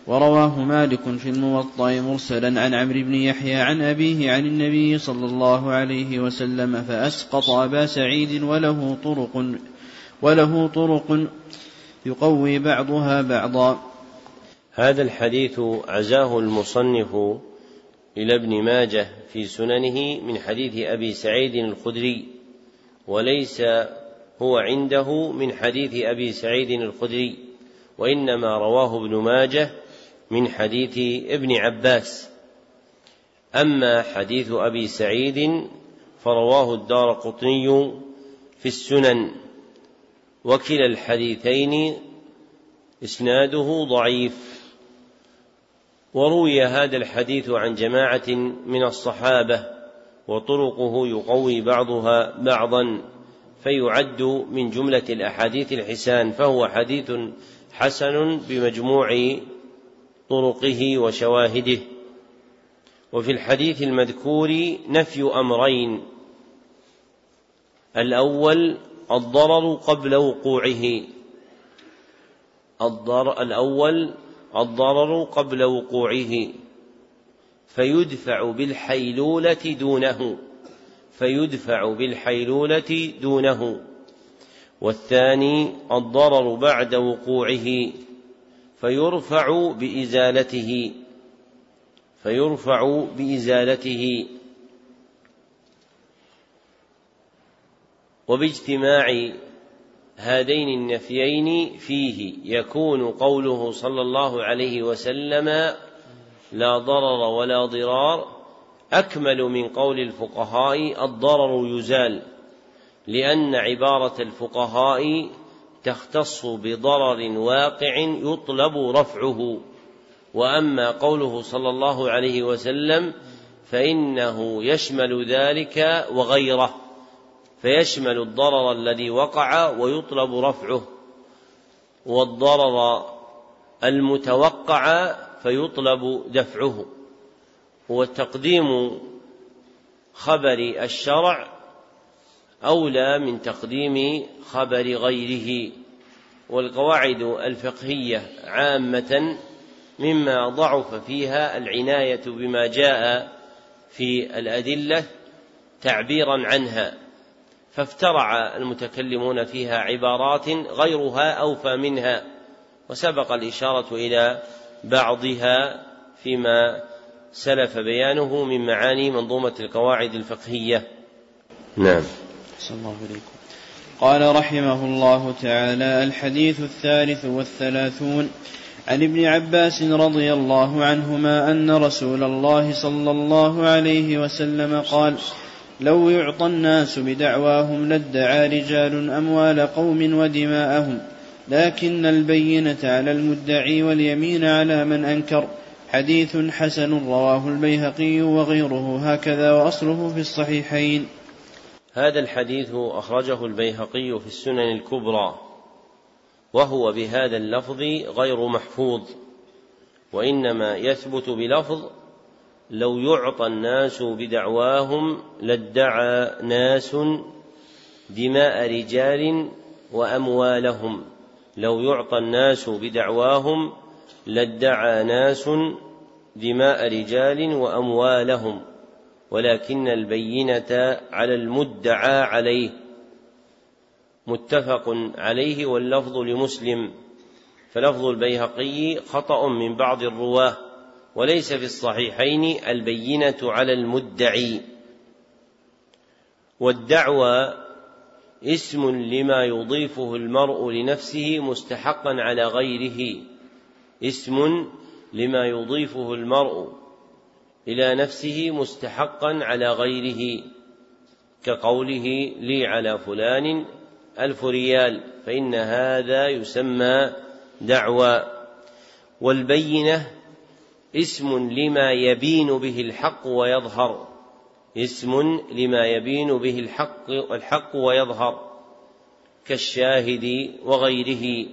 ورواه مالك في الموطأ مرسلا عن عمرو بن يحيى عن أبيه عن النبي صلى الله عليه وسلم فأسقط أبا سعيد وله طرق وله طرق يقوي بعضها بعضا. هذا الحديث عزاه المصنف إلى ابن ماجه في سننه من حديث أبي سعيد الخدري وليس هو عنده من حديث أبي سعيد الخدري وإنما رواه ابن ماجه من حديث ابن عباس. أما حديث أبي سعيد فرواه الدار قطني في السنن. وكلا الحديثين إسناده ضعيف. وروي هذا الحديث عن جماعة من الصحابة وطرقه يقوي بعضها بعضا فيعد من جملة الأحاديث الحسان فهو حديث حسن بمجموع طرقه وشواهده. وفي الحديث المذكور نفي أمرين الأول الضرر قبل وقوعه. الضرر الأول الضرر قبل وقوعه. فيدفع بالحيلولة دونه. فيدفع بالحيلولة دونه. والثاني الضرر بعد وقوعه. فيرفع بإزالته. فيرفع بإزالته. وباجتماع هذين النفيين فيه يكون قوله صلى الله عليه وسلم لا ضرر ولا ضرار أكمل من قول الفقهاء الضرر يزال لأن عبارة الفقهاء تختص بضرر واقع يطلب رفعه. وأما قوله صلى الله عليه وسلم فإنه يشمل ذلك وغيره. فيشمل الضرر الذي وقع ويطلب رفعه والضرر المتوقع فيطلب دفعه. وتقديم خبر الشرع أولى من تقديم خبر غيره والقواعد الفقهية عامة مما ضعف فيها العناية بما جاء في الأدلة تعبيرا عنها. فافترع المتكلمون فيها عبارات غيرها أوفى منها وسبق الإشارة إلى بعضها فيما سلف بيانه من معاني منظومة القواعد الفقهية. نعم. الله إليكم قال رحمه الله تعالى الحديث الثالث والثلاثون عن ابن عباس رضي الله عنهما أن رسول الله صلى الله عليه وسلم قال لو يعطى الناس بدعواهم لادعى رجال أموال قوم ودماءهم. لكن البينة على المدعي واليمين على من أنكر. حديث حسن رواه البيهقي وغيره هكذا وأصله في الصحيحين. هذا الحديث أخرجه البيهقي في السنن الكبرى وهو بهذا اللفظ غير محفوظ وإنما يثبت بلفظ لو يعطى الناس بدعواهم لادعى ناس دماء رجال وأموالهم. لو يعطى الناس بدعواهم لادعى ناس دماء رجال وأموالهم. ولكن البينة على المدعى عليه. متفق عليه واللفظ لمسلم. فلفظ البيهقي خطأ من بعض الرواة. وليس في الصحيحين البينة على المدعي. والدعوى اسم لما يضيفه المرء لنفسه مستحقا على غيره. اسم لما يضيفه المرء إلى نفسه مستحقا على غيره. كقوله لي على فلان ألف ريال فإن هذا يسمى دعوى. والبينة اسم لما يبين به الحق ويظهر. اسم لما يبين به الحق الحق ويظهر. كالشاهد وغيره.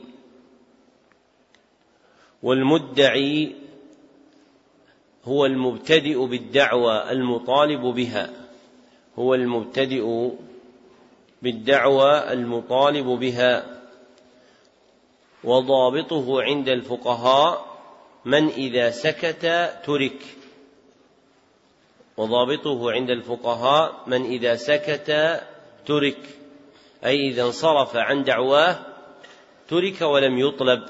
والمدعي هو المبتدئ بالدعوى المطالب بها. هو المبتدئ بالدعوى المطالب بها. وضابطه عند الفقهاء من إذا سكت ترك. وضابطه عند الفقهاء من إذا سكت ترك. أي إذا انصرف عن دعواه ترك ولم يطلب.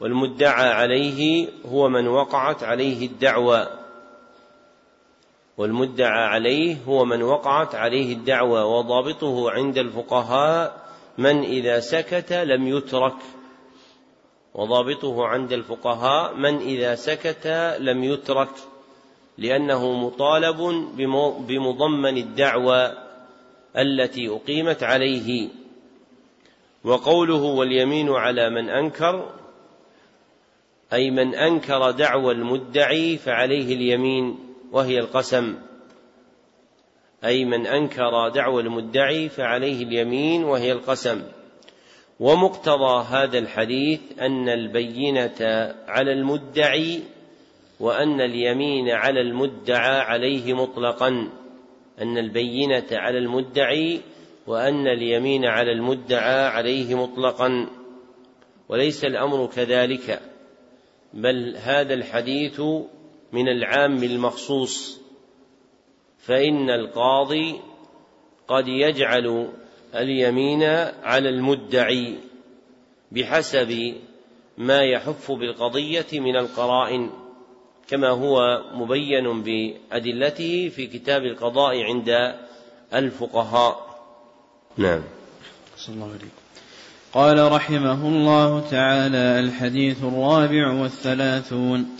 والمدعى عليه هو من وقعت عليه الدعوى. والمدعى عليه هو من وقعت عليه الدعوى. وضابطه عند الفقهاء من إذا سكت لم يترك. وضابطه عند الفقهاء من إذا سكت لم يترك لأنه مطالب بمضمن الدعوى التي أقيمت عليه. وقوله واليمين على من أنكر أي من أنكر دعوى المدعي فعليه اليمين وهي القسم. أي من أنكر دعوى المدعي فعليه اليمين وهي القسم. ومقتضى هذا الحديث أن البينة على المدعي وأن اليمين على المدعى عليه مطلقا. أن البينة على المدعي وأن اليمين على المدعى عليه مطلقا. وليس الأمر كذلك بل هذا الحديث من العام المخصوص. فإن القاضي قد يجعل اليمين على المدعي بحسب ما يحف بالقضية من القرائن كما هو مبين بأدلته في كتاب القضاء عند الفقهاء. نعم. صلى الله عليكم قال رحمه الله تعالى الحديث الرابع والثلاثون.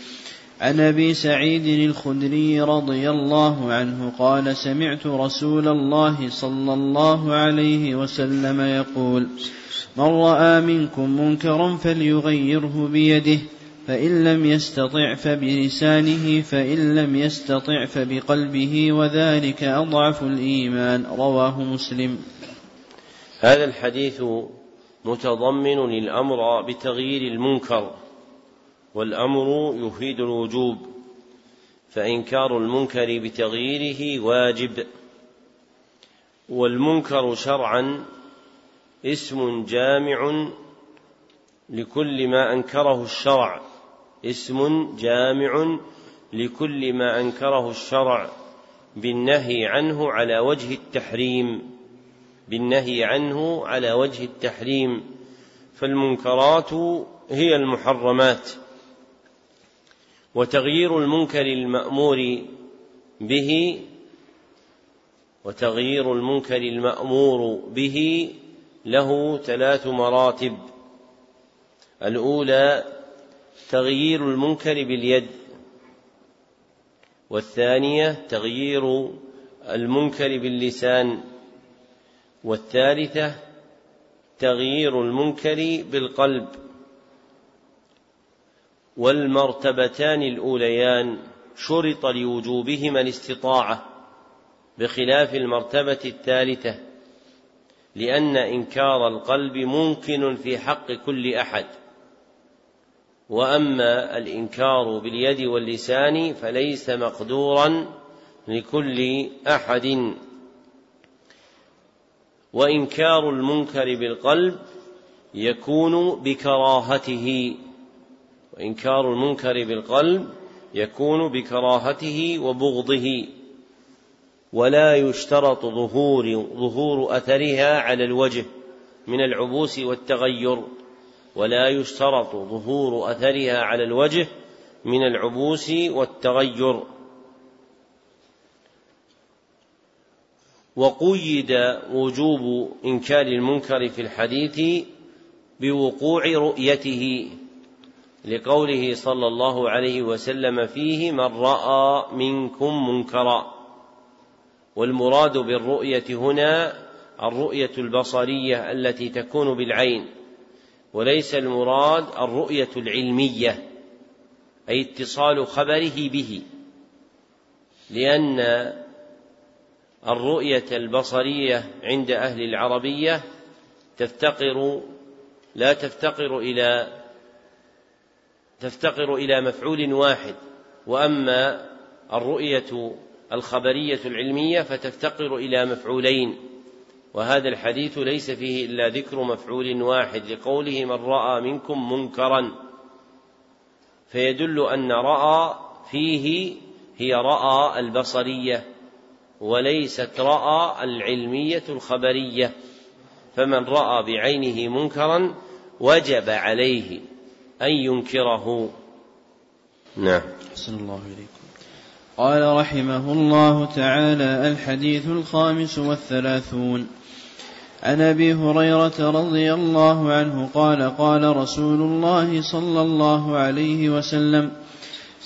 عن أبي سعيد الخدري رضي الله عنه قال سمعت رسول الله صلى الله عليه وسلم يقول من رأى منكم منكرا فليغيره بيده فإن لم يستطع فبلسانه فإن لم يستطع فبقلبه وذلك أضعف الإيمان. رواه مسلم. هذا الحديث متضمن الامر بتغيير المنكر. والأمر يفيد الوجوب فإنكار المنكر بتغييره واجب. والمنكر شرعا اسم جامع لكل ما أنكره الشرع. اسم جامع لكل ما أنكره الشرع. بالنهي عنه على وجه التحريم. بالنهي عنه على وجه التحريم. فالمنكرات هي المحرمات. وتغيير المنكر المأمور به وتغيير المنكر المأمور به له ثلاث مراتب. الأولى تغيير المنكر باليد. والثانية تغيير المنكر باللسان. والثالثة تغيير المنكر بالقلب. والمرتبتان الأوليان شرط لوجوبهما الاستطاعة بخلاف المرتبة الثالثة لأن إنكار القلب ممكن في حق كل أحد. وأما الإنكار باليد واللسان فليس مقدورا لكل أحد. وإنكار المنكر بالقلب يكون بكراهته. وإنكار المنكر بالقلب يكون بكراهته وبغضه ولا يشترط ظهور ظهور أثرها على الوجه من العبوس والتغير ولا يشترط ظهور أثرها على الوجه من العبوس والتغير. وقيد وجوب إنكار المنكر في الحديث بوقوع رؤيته. لقوله صلى الله عليه وسلم فيه من رأى منكم منكرا والمراد بالرؤية هنا الرؤية البصرية التي تكون بالعين وليس المراد الرؤية العلمية أي اتصال خبره به لأن الرؤية البصرية عند أهل العربية تفتقر لا تفتقر إلى تفتقر إلى مفعول واحد وأما الرؤية الخبرية العلمية فتفتقر إلى مفعولين وهذا الحديث ليس فيه إلا ذكر مفعول واحد لقوله من رأى منكم منكرا فيدل أن رأى فيه هي رأى البصرية وليست رأى العلمية الخبرية فمن رأى بعينه منكرا وجب عليه. أن ينكره. نعم. أحسن الله إليكم. قال رحمه الله تعالى الحديث الخامس والثلاثون. عن أبي هريرة رضي الله عنه قال قال رسول الله صلى الله عليه وسلم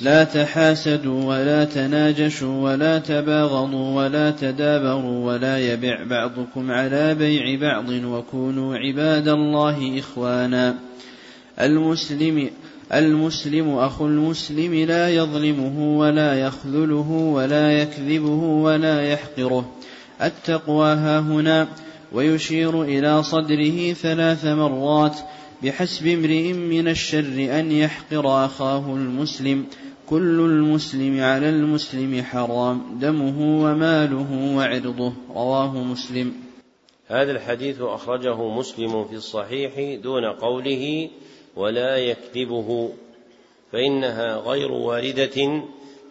لا تحاسدوا ولا تناجشوا ولا تباغضوا ولا تدابروا ولا يبع بعضكم على بيع بعض وكونوا عباد الله إخوانا. المسلم المسلم أخو المسلم لا يظلمه ولا يخذله ولا يكذبه ولا يحقره. التقوى ها هنا ويشير إلى صدره ثلاث مرات بحسب امرئ من الشر أن يحقر أخاه المسلم. كل المسلم على المسلم حرام دمه وماله وعرضه. رواه مسلم. هذا الحديث أخرجه مسلم في الصحيح دون قوله ولا يكذبه فإنها غير واردة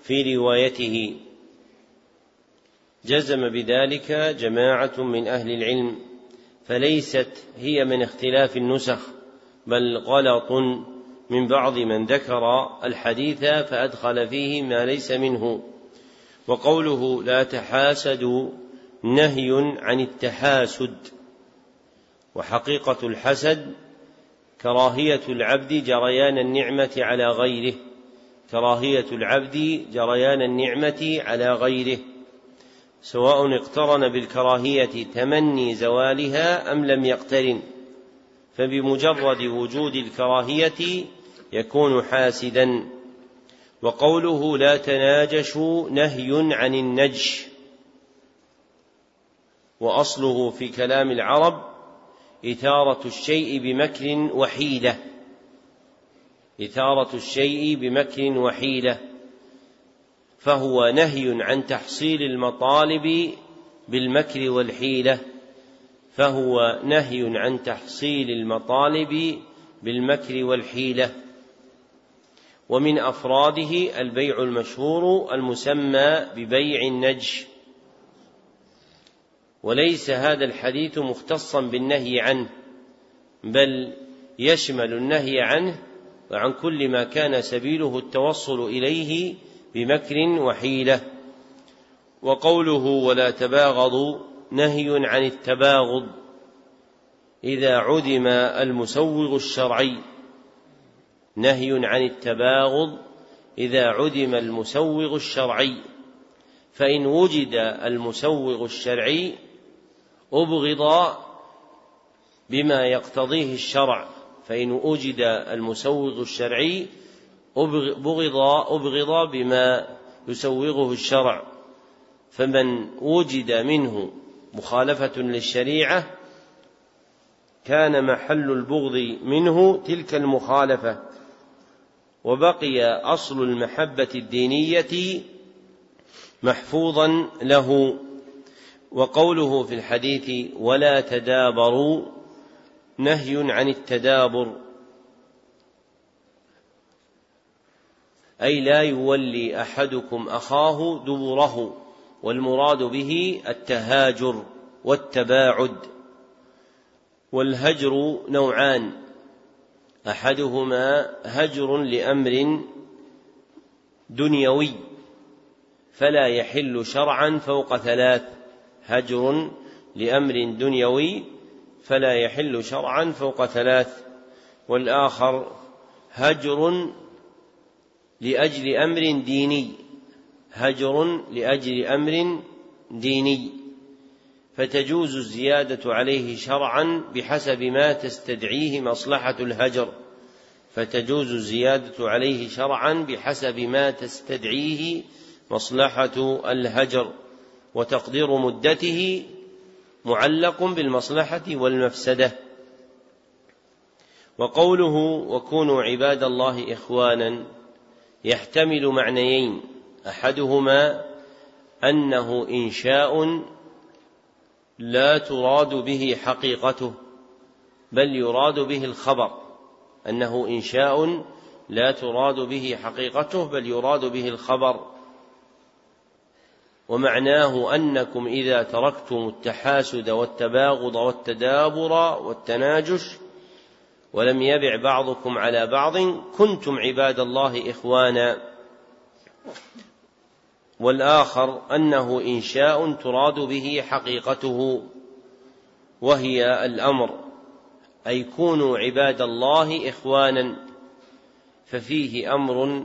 في روايته. جزم بذلك جماعة من أهل العلم فليست هي من اختلاف النسخ بل غلط من بعض من ذكر الحديث فأدخل فيه ما ليس منه. وقوله لا تحاسدوا نهي عن التحاسد وحقيقة الحسد كراهية العبد جريان النعمة على غيره. كراهية العبد جريان النعمة على غيره. سواء اقترن بالكراهية تمني زوالها أم لم يقترن. فبمجرد وجود الكراهية يكون حاسدا. وقوله لا تناجشوا نهي عن النجش. وأصله في كلام العرب إثارة الشيء بمكر وحيلة. إثارة الشيء بمكر وحيلة. فهو نهي عن تحصيل المطالب بالمكر والحيلة. فهو نهي عن تحصيل المطالب بالمكر والحيلة. ومن أفراده البيع المشهور المسمى ببيع النجش. وليس هذا الحديث مختصا بالنهي عنه بل يشمل النهي عنه وعن كل ما كان سبيله التوصل إليه بمكر وحيلة. وقوله ولا تباغضوا نهي عن التباغض إذا عدم المسوغ الشرعي. نهي عن التباغض إذا عدم المسوغ الشرعي فإن وجد المسوغ الشرعي أبغض بما يقتضيه الشرع فإن وجد المسوغ الشرعي أبغض أبغض بما يسوغه الشرع. فمن وجد منه مخالفة للشريعة كان محل البغض منه تلك المخالفة. وبقي أصل المحبة الدينية محفوظا له. وقوله في الحديث ولا تدابروا نهي عن التدابر أي لا يولي أحدكم أخاه دبره والمراد به التهاجر والتباعد والهجر نوعان أحدهما هجر لأمر دنيوي فلا يحل شرعا فوق ثلاث. هجر لأمر دنيوي فلا يحل شرعا فوق ثلاث والآخر هجر لأجل أمر ديني هجر لأجل أمر ديني. فتجوز الزيادة عليه شرعا بحسب ما تستدعيه مصلحة الهجر. فتجوز الزيادة عليه شرعا بحسب ما تستدعيه مصلحة الهجر. وتقدير مدته معلق بالمصلحة والمفسدة. وقوله وكونوا عباد الله إخوانا يحتمل معنيين أحدهما أنه إنشاء لا تراد به حقيقته بل يراد به الخبر أنه إنشاء لا تراد به حقيقته بل يراد به الخبر. ومعناه أنكم إذا تركتم التحاسد والتباغض والتدابر والتناجش ولم يبع بعضكم على بعض كنتم عباد الله إخوانا. والآخر أنه انشاء تراد به حقيقته وهي الأمر أي كونوا عباد الله إخوانا ففيه أمر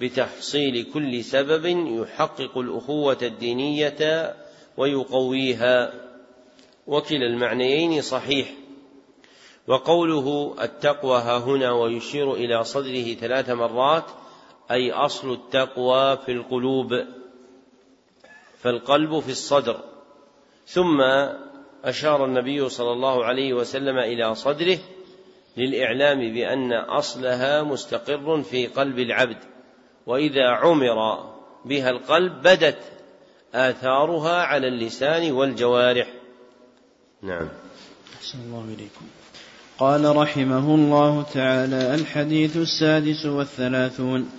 بتحصيل كل سبب يحقق الأخوة الدينية ويقويها. وكلا المعنيين صحيح. وقوله التقوى ها هنا ويشير إلى صدره ثلاث مرات أي أصل التقوى في القلوب فالقلب في الصدر. ثم أشار النبي صلى الله عليه وسلم إلى صدره للإعلام بأن أصلها مستقر في قلب العبد. وإذا عمر بها القلب بدت آثارها على اللسان والجوارح. نعم. أحسن الله إليكم. قال رحمه الله تعالى الحديث السادس والثلاثون.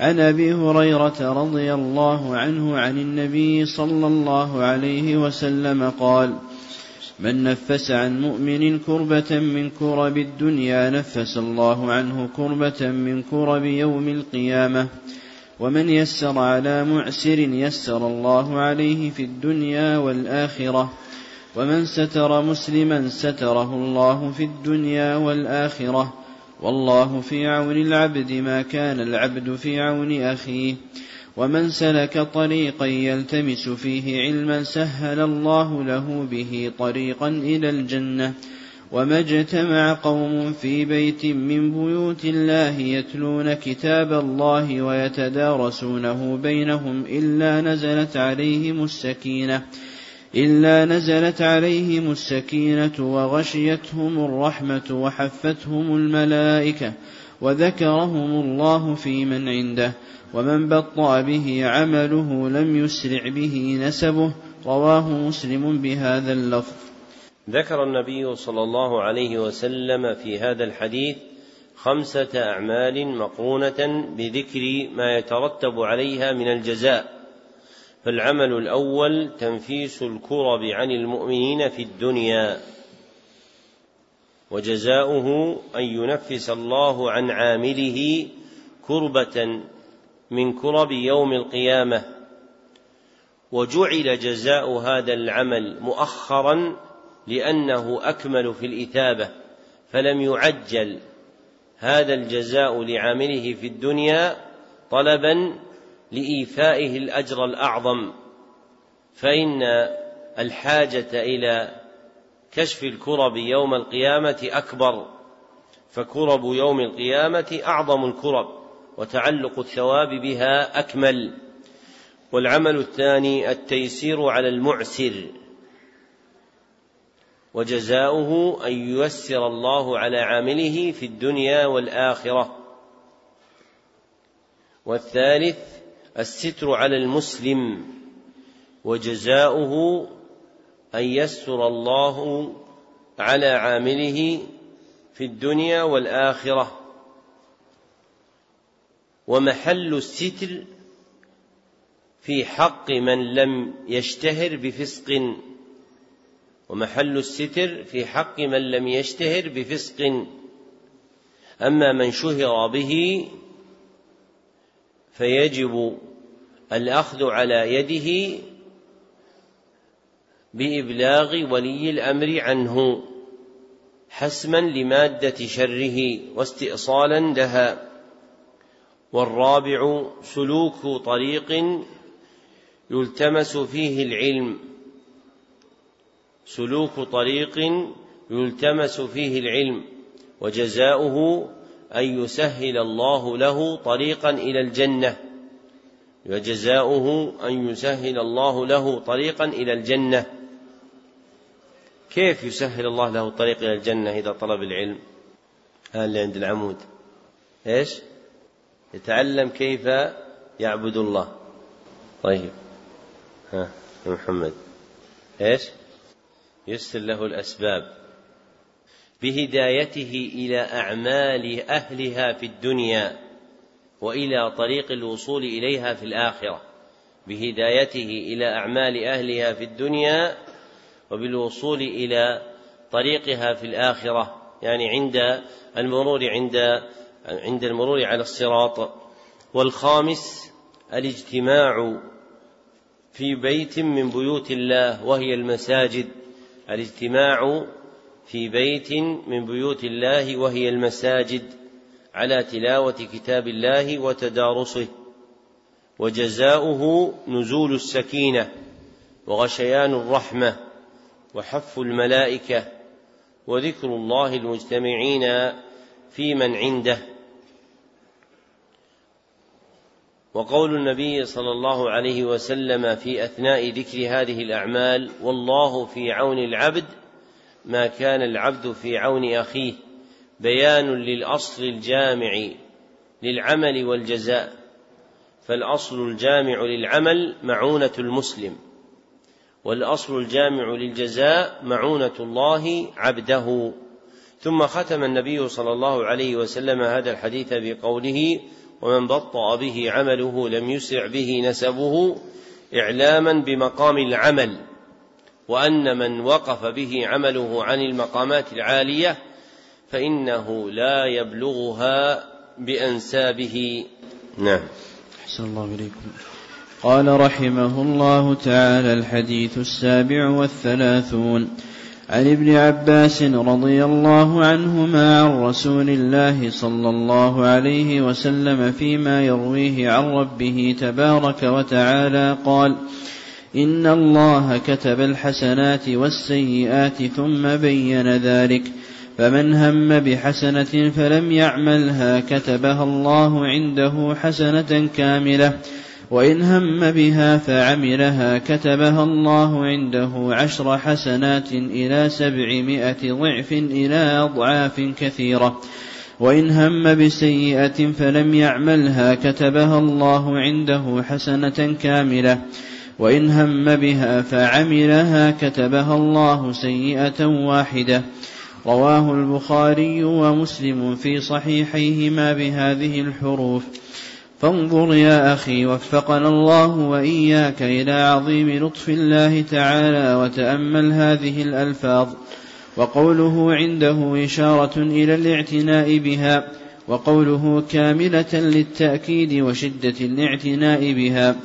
عن أبي هريرة رضي الله عنه عن النبي صلى الله عليه وسلم قال من نفس عن مؤمن كربة من كرب الدنيا نفس الله عنه كربة من كرب يوم القيامة. ومن يسر على معسر يسر الله عليه في الدنيا والآخرة. ومن ستر مسلما ستره الله في الدنيا والآخرة. والله في عون العبد ما كان العبد في عون أخيه. ومن سلك طريقا يلتمس فيه علما سهل الله له به طريقا إلى الجنة. وما اجتمع قوم في بيت من بيوت الله يتلون كتاب الله ويتدارسونه بينهم إلا نزلت عليهم السكينة. إلا نزلت عليهم السكينة وغشيتهم الرحمة وحفتهم الملائكة. وذكرهم الله في من عنده ومن بطأ به عمله لم يسرع به نسبه. رواه مسلم بهذا اللفظ. ذكر النبي صلى الله عليه وسلم في هذا الحديث خمسة أعمال مقرونة بذكر ما يترتب عليها من الجزاء. فالعمل الأول تنفيس الكرب عن المؤمنين في الدنيا. وجزاؤه أن ينفس الله عن عامله كربة من كرب يوم القيامة. وجعل جزاء هذا العمل مؤخرا لأنه أكمل في الإثابة فلم يعجل هذا الجزاء لعامله في الدنيا طلبا لإيفائه الأجر الأعظم. فإن الحاجة إلى كشف الكرب يوم القيامة أكبر فكرب يوم القيامة أعظم الكرب وتعلق الثواب بها أكمل. والعمل الثاني التيسير على المعسر وجزاؤه أن ييسر الله على عامله في الدنيا والآخرة. والثالث الستر على المسلم وجزاؤه أن يستر الله على عامله في الدنيا والآخرة. ومحل الستر في حق من لم يشتهر بفسق. ومحل الستر في حق من لم يشتهر بفسق. أما من شهر به فيجب الأخذ على يده بإبلاغ ولي الأمر عنه حسما لمادة شره واستئصالا لها. والرابع سلوك طريق يلتمس فيه العلم. سلوك طريق يلتمس فيه العلم وجزاؤه أن يسهل الله له طريقا إلى الجنة. وجزاؤه أن يسهل الله له طريقا إلى الجنة. كيف يسهل الله له الطريق إلى الجنة إذا طلب العلم؟ هذا اللي عند العمود. إيش؟ يتعلم كيف يعبد الله. طيب. ها يا محمد. إيش؟ يسر له الأسباب. بهدايته إلى أعمال أهلها في الدنيا وإلى طريق الوصول إليها في الآخرة. بهدايته إلى أعمال أهلها في الدنيا وبالوصول إلى طريقها في الآخرة يعني عند المرور عند عند المرور على الصراط. والخامس الاجتماع في بيت من بيوت الله وهي المساجد. الاجتماع في بيت من بيوت الله وهي المساجد على تلاوة كتاب الله وتدارسه. وجزاؤه نزول السكينة وغشيان الرحمة. وحف الملائكة وذكر الله المجتمعين في من عنده. وقول النبي صلى الله عليه وسلم في أثناء ذكر هذه الأعمال والله في عون العبد ما كان العبد في عون أخيه بيان للأصل الجامع للعمل والجزاء فالأصل الجامع للعمل معونة المسلم. والأصل الجامع للجزاء معونة الله عبده. ثم ختم النبي صلى الله عليه وسلم هذا الحديث بقوله ومن بطأ به عمله لم يسع به نسبه إعلاما بمقام العمل وأن من وقف به عمله عن المقامات العالية فإنه لا يبلغها بأنسابه. نعم. أحسن الله إليكم. قال رحمه الله تعالى الحديث السابع والثلاثون. عن ابن عباس رضي الله عنهما عن رسول الله صلى الله عليه وسلم فيما يرويه عن ربه تبارك وتعالى قال إن الله كتب الحسنات والسيئات ثم بين ذلك فمن هم بحسنة فلم يعملها كتبها الله عنده حسنة كاملة. وإن هم بها فعملها كتبها الله عنده عشر حسنات إلى سبعمائة ضعف إلى أضعاف كثيرة. وإن هم بسيئة فلم يعملها كتبها الله عنده حسنة كاملة. وإن هم بها فعملها كتبها الله سيئة واحدة. رواه البخاري ومسلم في صحيحيهما بهذه الحروف. فانظر يا أخي وفقنا الله وإياك إلى عظيم لطف الله تعالى وتأمل هذه الألفاظ. وقوله عنده إشارة إلى الاعتناء بها وقوله كاملة للتأكيد وشدة الاعتناء بها.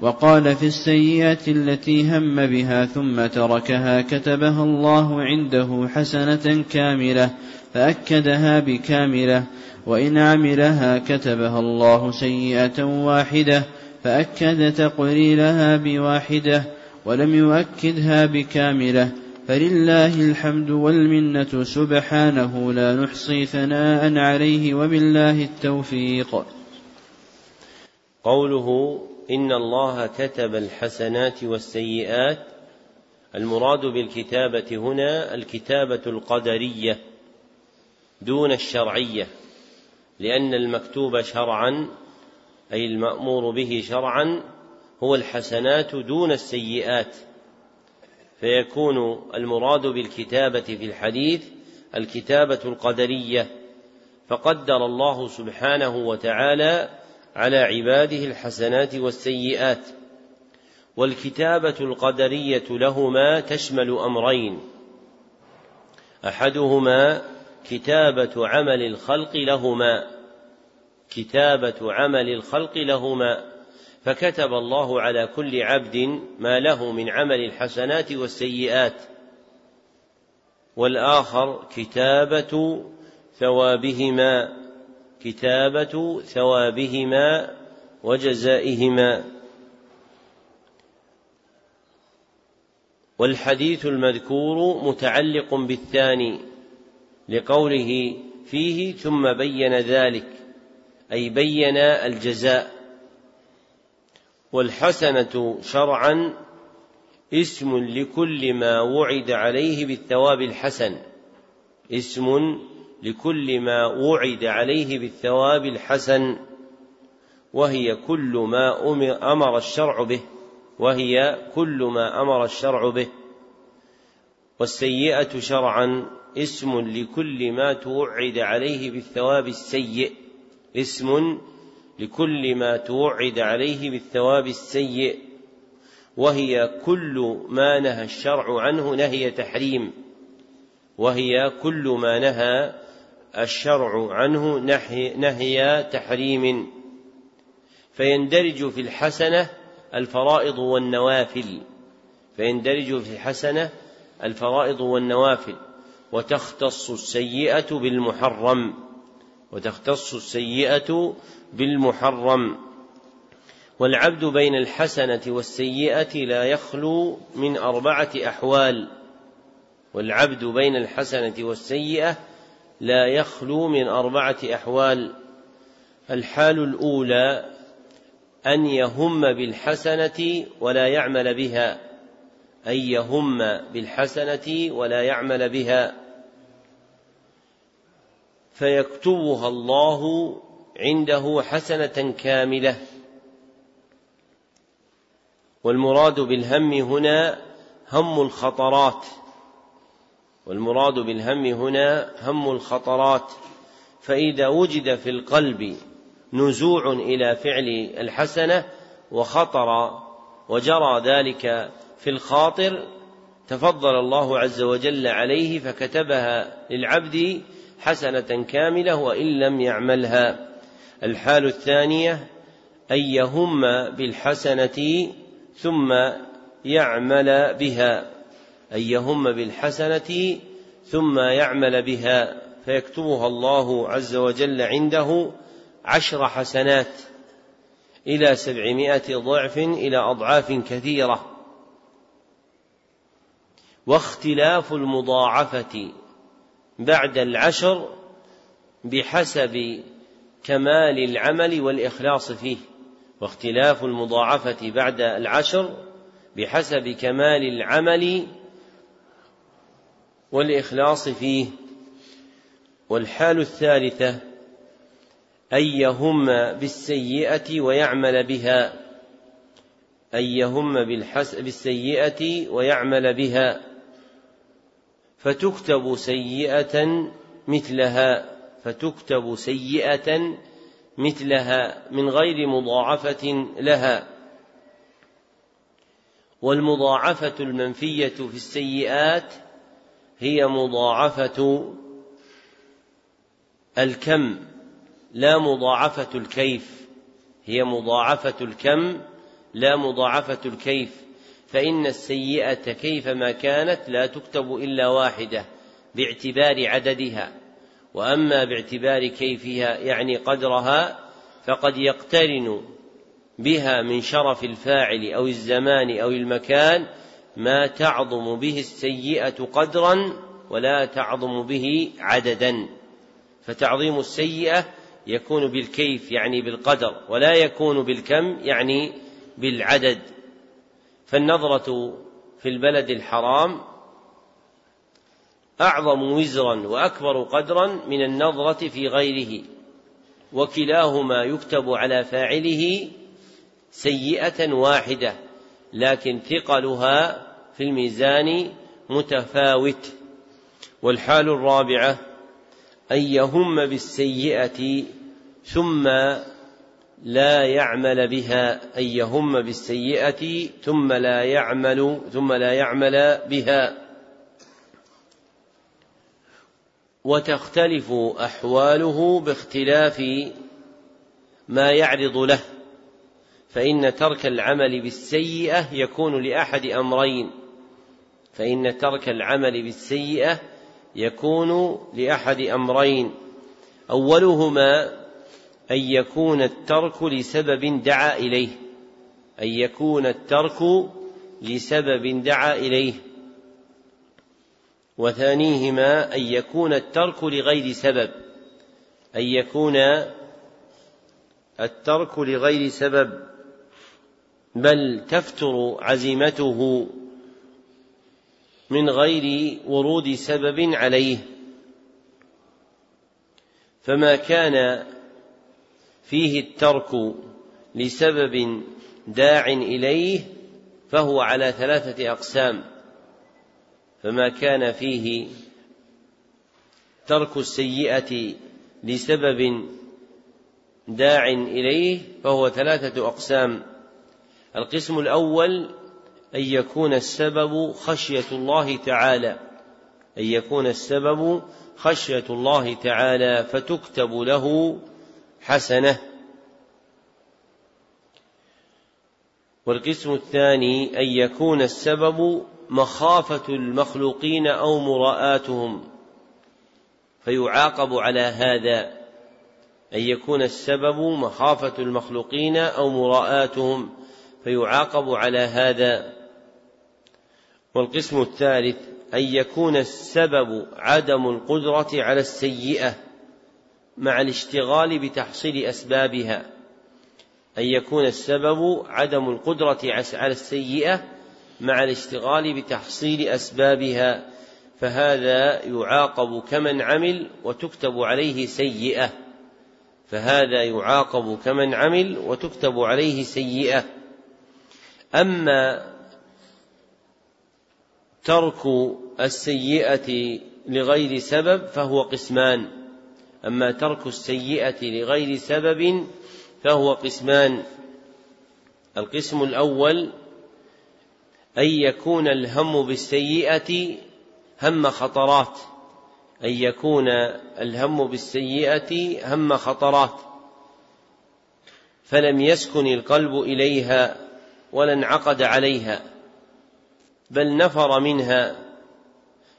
وقال في السيئة التي هم بها ثم تركها كتبها الله عنده حسنة كاملة فأكدها بكاملة. وإن عملها كتبها الله سيئة واحدة فأكد تقريرها بواحدة ولم يؤكدها بكاملة فلله الحمد والمنة سبحانه لا نحصي ثناء عليه وبالله التوفيق. قوله إن الله كتب الحسنات والسيئات المراد بالكتابة هنا الكتابة القدرية دون الشرعية. لأن المكتوب شرعا أي المأمور به شرعا هو الحسنات دون السيئات. فيكون المراد بالكتابة في الحديث الكتابة القدرية. فقدر الله سبحانه وتعالى على عباده الحسنات والسيئات. والكتابة القدرية لهما تشمل أمرين. أحدهما كتابة عمل الخلق لهما. كتابة عمل الخلق لهما. فكتب الله على كل عبد ما له من عمل الحسنات والسيئات. والآخر كتابة ثوابهما. كتابة ثوابهما وجزائهما. والحديث المذكور متعلق بالثاني. لقوله فيه ثم بين ذلك أي بين الجزاء. والحسنة شرعا اسم لكل ما وعد عليه بالثواب الحسن. اسم لكل ما وعد عليه بالثواب الحسن وهي كل ما أمر الشرع به وهي كل ما أمر الشرع به. والسيئة شرعا اسم لكل ما توعد عليه بالثواب السيء. اسم لكل ما توعد عليه بالثواب السيء. وهي كل ما نهى الشرع عنه نهي تحريم. وهي كل ما نهى الشرع عنه نهي, نهي تحريم. فيندرج في الحسنة الفرائض والنوافل. فيندرج في الحسنة الفرائض والنوافل. وتختص السيئة بالمحرم وتختص السيئة بالمحرم. والعبد بين الحسنة والسيئة لا يخلو من أربعة أحوال. والعبد بين الحسنة والسيئة لا يخلو من أربعة أحوال. الحال الأولى أن يهم بالحسنة ولا يعمل بها. أن يهم بالحسنة ولا يعمل بها. فيكتبها الله عنده حسنة كاملة. والمراد بالهم هنا هم الخطرات. والمراد بالهم هنا هم الخطرات. فإذا وجد في القلب نزوع إلى فعل الحسنة وخطر وجرى ذلك في الخاطر تفضل الله عز وجل عليه فكتبها للعبد حسنة كاملة وإن لم يعملها. الحال الثانية أن يهم بالحسنة ثم يعمل بها. أن يهم بالحسنة ثم يعمل بها. فيكتبها الله عز وجل عنده عشر حسنات إلى سبعمائة ضعف إلى أضعاف كثيرة. واختلاف المضاعفة بعد العشر بحسب كمال العمل والإخلاص فيه. واختلاف المضاعفة بعد العشر بحسب كمال العمل والإخلاص فيه. والحال الثالثة أن يهم بالسيئة ويعمل بها. أن يهم بالسيئة ويعمل بها. فتكتب سيئة مثلها فتكتب سيئة مثلها من غير مضاعفة لها. والمضاعفة المنفية في السيئات هي مضاعفة الكم لا مضاعفة الكيف. هي مضاعفة الكم لا مضاعفة الكيف. فإن السيئة كيفما كانت لا تكتب إلا واحدة باعتبار عددها. وأما باعتبار كيفها يعني قدرها فقد يقترن بها من شرف الفاعل أو الزمان أو المكان ما تعظم به السيئة قدرا ولا تعظم به عددا. فتعظيم السيئة يكون بالكيف يعني بالقدر ولا يكون بالكم يعني بالعدد. فالنظرة في البلد الحرام أعظم وزرا وأكبر قدرا من النظرة في غيره وكلاهما يكتب على فاعله سيئة واحدة لكن ثقلها في الميزان متفاوت. والحال الرابعة أن يهم بالسيئة ثم لا يعمل بها أن يهم بالسيئة ثم لا يعمل ثم لا يعمل بها. وتختلف أحواله باختلاف ما يعرض له. فإن ترك العمل بالسيئة يكون لأحد أمرين. فإن ترك العمل بالسيئة يكون لأحد أمرين. أولهما أن يكون الترك لسبب دعا إليه. أن يكون الترك لسبب دعا إليه. وثانيهما أن يكون الترك لغير سبب. أن يكون الترك لغير سبب. بل تفتر عزيمته من غير ورود سبب عليه. فما كان فيه الترك لسبب داع إليه فهو على ثلاثة أقسام فما كان فيه ترك السيئة لسبب داع إليه فهو ثلاثة أقسام. القسم الأول أن يكون السبب خشية الله تعالى أن يكون السبب خشية الله تعالى فتكتب له حسنة. والقسم الثاني أن يكون السبب مخافة المخلوقين أو مراءاتهم. فيعاقب على هذا. أن يكون السبب مخافة المخلوقين أو مراءاتهم. فيعاقب على هذا. والقسم الثالث أن يكون السبب عدم القدرة على السيئة. مع الاشتغال بتحصيل أسبابها أن يكون السبب عدم القدرة على السيئة مع الاشتغال بتحصيل أسبابها فهذا يعاقب كمن عمل وتكتب عليه سيئة فهذا يعاقب كمن عمل وتكتب عليه سيئة. أما ترك السيئة لغير سبب فهو قسمان. أما ترك السيئة لغير سبب فهو قسمان. القسم الأول أن يكون الهم بالسيئة هم خطرات. أن يكون الهم بالسيئة هم خطرات. فلم يسكن القلب إليها ولا انعقد عليها بل نفر منها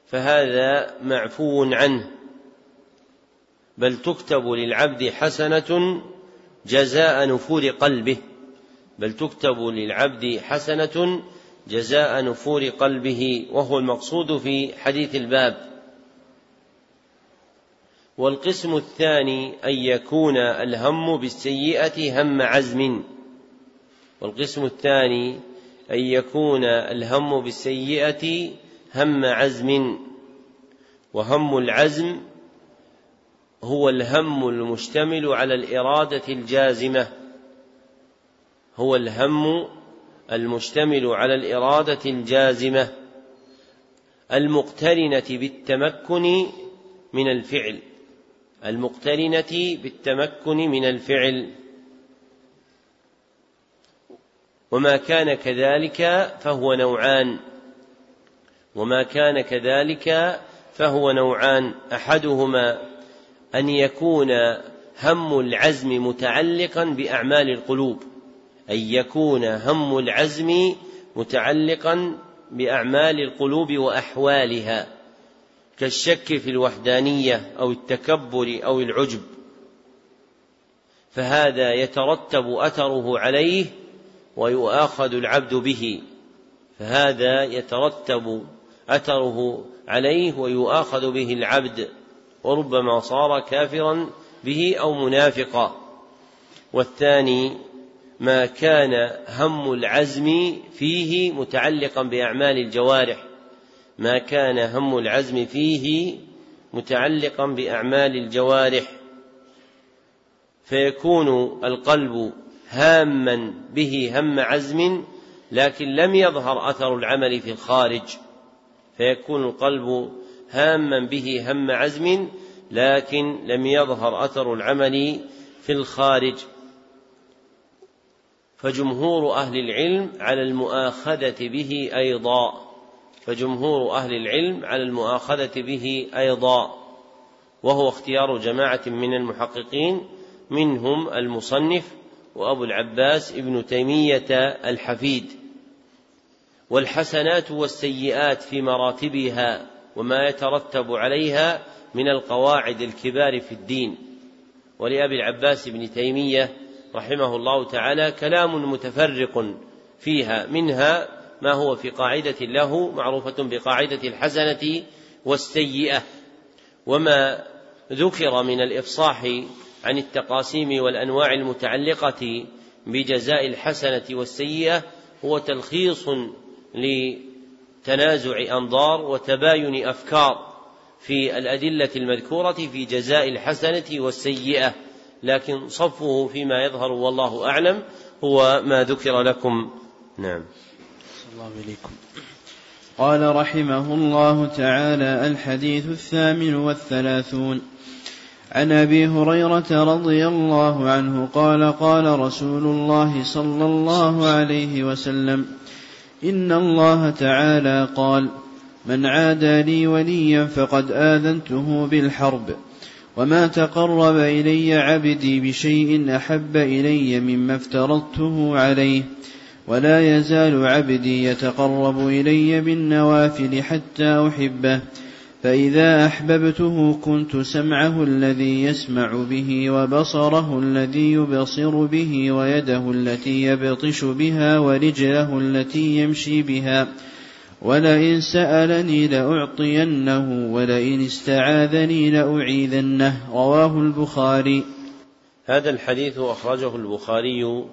فهذا معفو عنه. بل تكتب للعبد حسنة جزاء نفور قلبه. بل تكتب للعبد حسنة جزاء نفور قلبه وهو المقصود في حديث الباب. والقسم الثاني أن يكون الهم بالسيئة هم عزم. والقسم الثاني أن يكون الهم بالسيئة هم عزم. وهم العزم هو الهم المشتمل على الإرادة الجازمة. هو الهم المشتمل على الإرادة الجازمة المقترنة بالتمكن من الفعل المقترنة بالتمكن من الفعل. وما كان كذلك فهو نوعان. وما كان كذلك فهو نوعان أحدهما أن يكون هم العزم متعلقا بأعمال القلوب. أن يكون هم العزم متعلقا بأعمال القلوب وأحوالها كالشك في الوحدانية أو التكبر أو العجب. فهذا يترتب أثره عليه ويؤاخذ العبد به. فهذا يترتب أثره عليه ويؤاخذ به العبد. وربما صار كافرا به أو منافقا. والثاني ما كان هم العزم فيه متعلقا بأعمال الجوارح. ما كان هم العزم فيه متعلقا بأعمال الجوارح. فيكون القلب هاما به هم عزم لكن لم يظهر أثر العمل في الخارج. فيكون القلب هاما به هم عزم لكن لم يظهر أثر العمل في الخارج. فجمهور أهل العلم على المؤاخذة به أيضا. فجمهور أهل العلم على المؤاخذة به أيضا. وهو اختيار جماعة من المحققين منهم المصنف وأبو العباس ابن تيمية الحفيد. والحسنات والسيئات في مراتبها. وما يترتب عليها من القواعد الكبار في الدين. ولأبي العباس بن تيمية رحمه الله تعالى كلام متفرق فيها منها ما هو في قاعدة له معروفة بقاعدة الحسنة والسيئة. وما ذكر من الإفصاح عن التقاسيم والأنواع المتعلقة بجزاء الحسنة والسيئة هو تلخيص لتنازع أنظار وتباين أفكار في الأدلة المذكورة في جزاء الحسنة والسيئة. لكن صفه فيما يظهر والله أعلم هو ما ذكر لكم. نعم. الله إليكم قال رحمه الله تعالى الحديث الثامن والثلاثون. عن أبي هريرة رضي الله عنه قال قال رسول الله صلى الله عليه وسلم ان الله تعالى قال من عادى لي وليا فقد آذنته بالحرب وما تقرب إلي عبدي بشيء أحب إلي مما افترضته عليه ولا يزال عبدي يتقرب إلي بالنوافل حتى أحبه فإذا أحببته كنت سمعه الذي يسمع به وبصره الذي يبصر به ويده التي يبطش بها ورجله التي يمشي بها. ولئن سألني لأعطينه ولئن استعاذني لأعيذنه. رواه البخاري. هذا الحديث أخرجه البخاري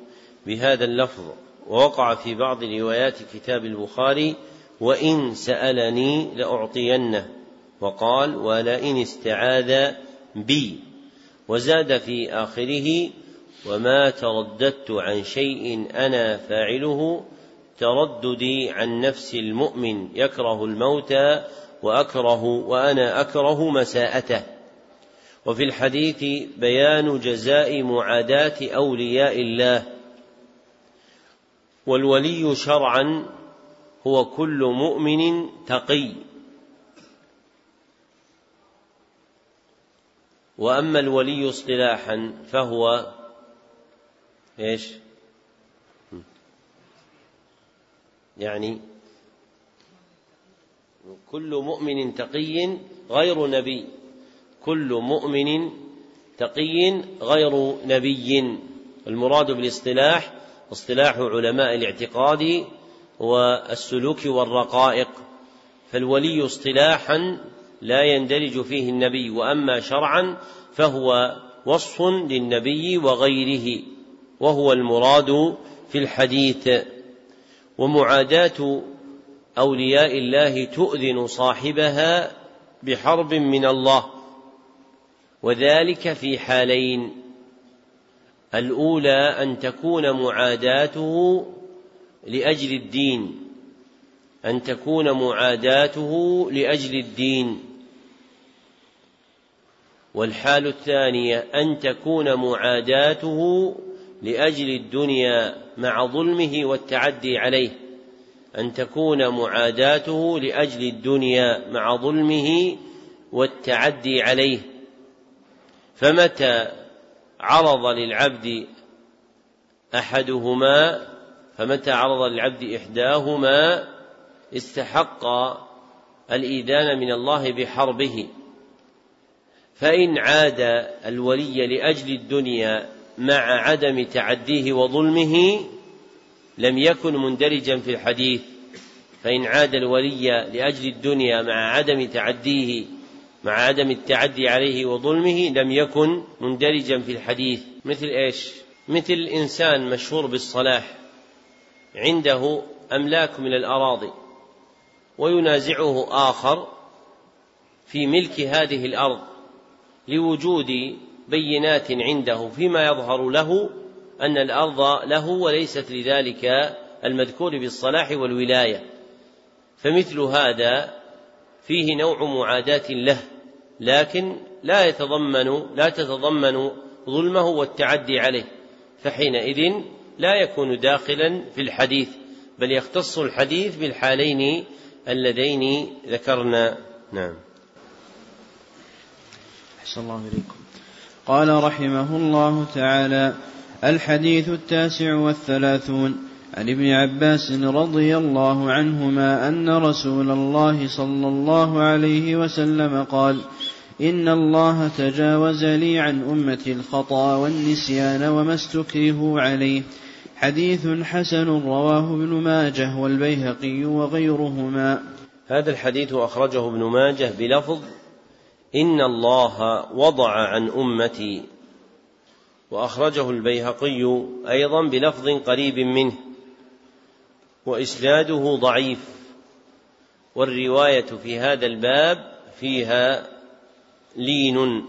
بهذا اللفظ ووقع في بعض روايات كتاب البخاري وإن سألني لأعطينه. وقال ولئن استعاذ بي وزاد في آخره وما ترددت عن شيء أنا فاعله ترددي عن نفس المؤمن يكره الموت وأكره وأنا أكره مساءته وفي الحديث بيان جزاء معاداة أولياء الله والولي شرعا هو كل مؤمن تقي وأما الولي اصطلاحا فهو إيش؟ يعني كل مؤمن تقي غير نبي. كل مؤمن تقي غير نبي. المراد بالاصطلاح اصطلاح علماء الاعتقاد والسلوك والرقائق. فالولي اصطلاحا لا يندرج فيه النبي وأما شرعا فهو وصف للنبي وغيره وهو المراد في الحديث. ومعاداة أولياء الله تؤذن صاحبها بحرب من الله وذلك في حالين الأولى أن تكون معاداته لأجل الدين أن تكون معاداته لأجل الدين. والحال الثانية أن تكون معاداته لأجل الدنيا مع ظلمه والتعدي عليه. أن تكون معاداته لأجل الدنيا مع ظلمه والتعدي عليه. فمتى عرض للعبد أحدهما فمتى عرض للعبد إحداهما استحق الإيذان من الله بحربه. فإن عاد الولي لأجل الدنيا مع عدم تعديه وظلمه لم يكن مندرجا في الحديث فإن عاد الولي لأجل الدنيا مع عدم تعديه مع عدم التعدي عليه وظلمه لم يكن مندرجا في الحديث مثل إيش؟ مثل إنسان مشهور بالصلاح عنده أملاك من الأراضي وينازعه آخر في ملك هذه الأرض لوجود بينات عنده فيما يظهر له أن الأرض له وليست لذلك المذكور بالصلاح والولاية. فمثل هذا فيه نوع معاداة له لكن لا يتضمن لا تتضمن ظلمه والتعدي عليه. فحينئذ لا يكون داخلا في الحديث بل يختص الحديث بالحالين اللذين ذكرنا. نعم. أحسن الله إليكم. قال رحمه الله تعالى الحديث التاسع والثلاثون عن ابن عباس رضي الله عنهما أن رسول الله صلى الله عليه وسلم قال إن الله تجاوز لي عن امتي الخطأ والنسيان وما استكرهوا عليه. حديث حسن رواه ابن ماجه والبيهقي وغيرهما. هذا الحديث أخرجه ابن ماجه بلفظ إن الله وضع عن أمتي وأخرجه البيهقي أيضا بلفظ قريب منه وإسناده ضعيف والرواية في هذا الباب فيها لين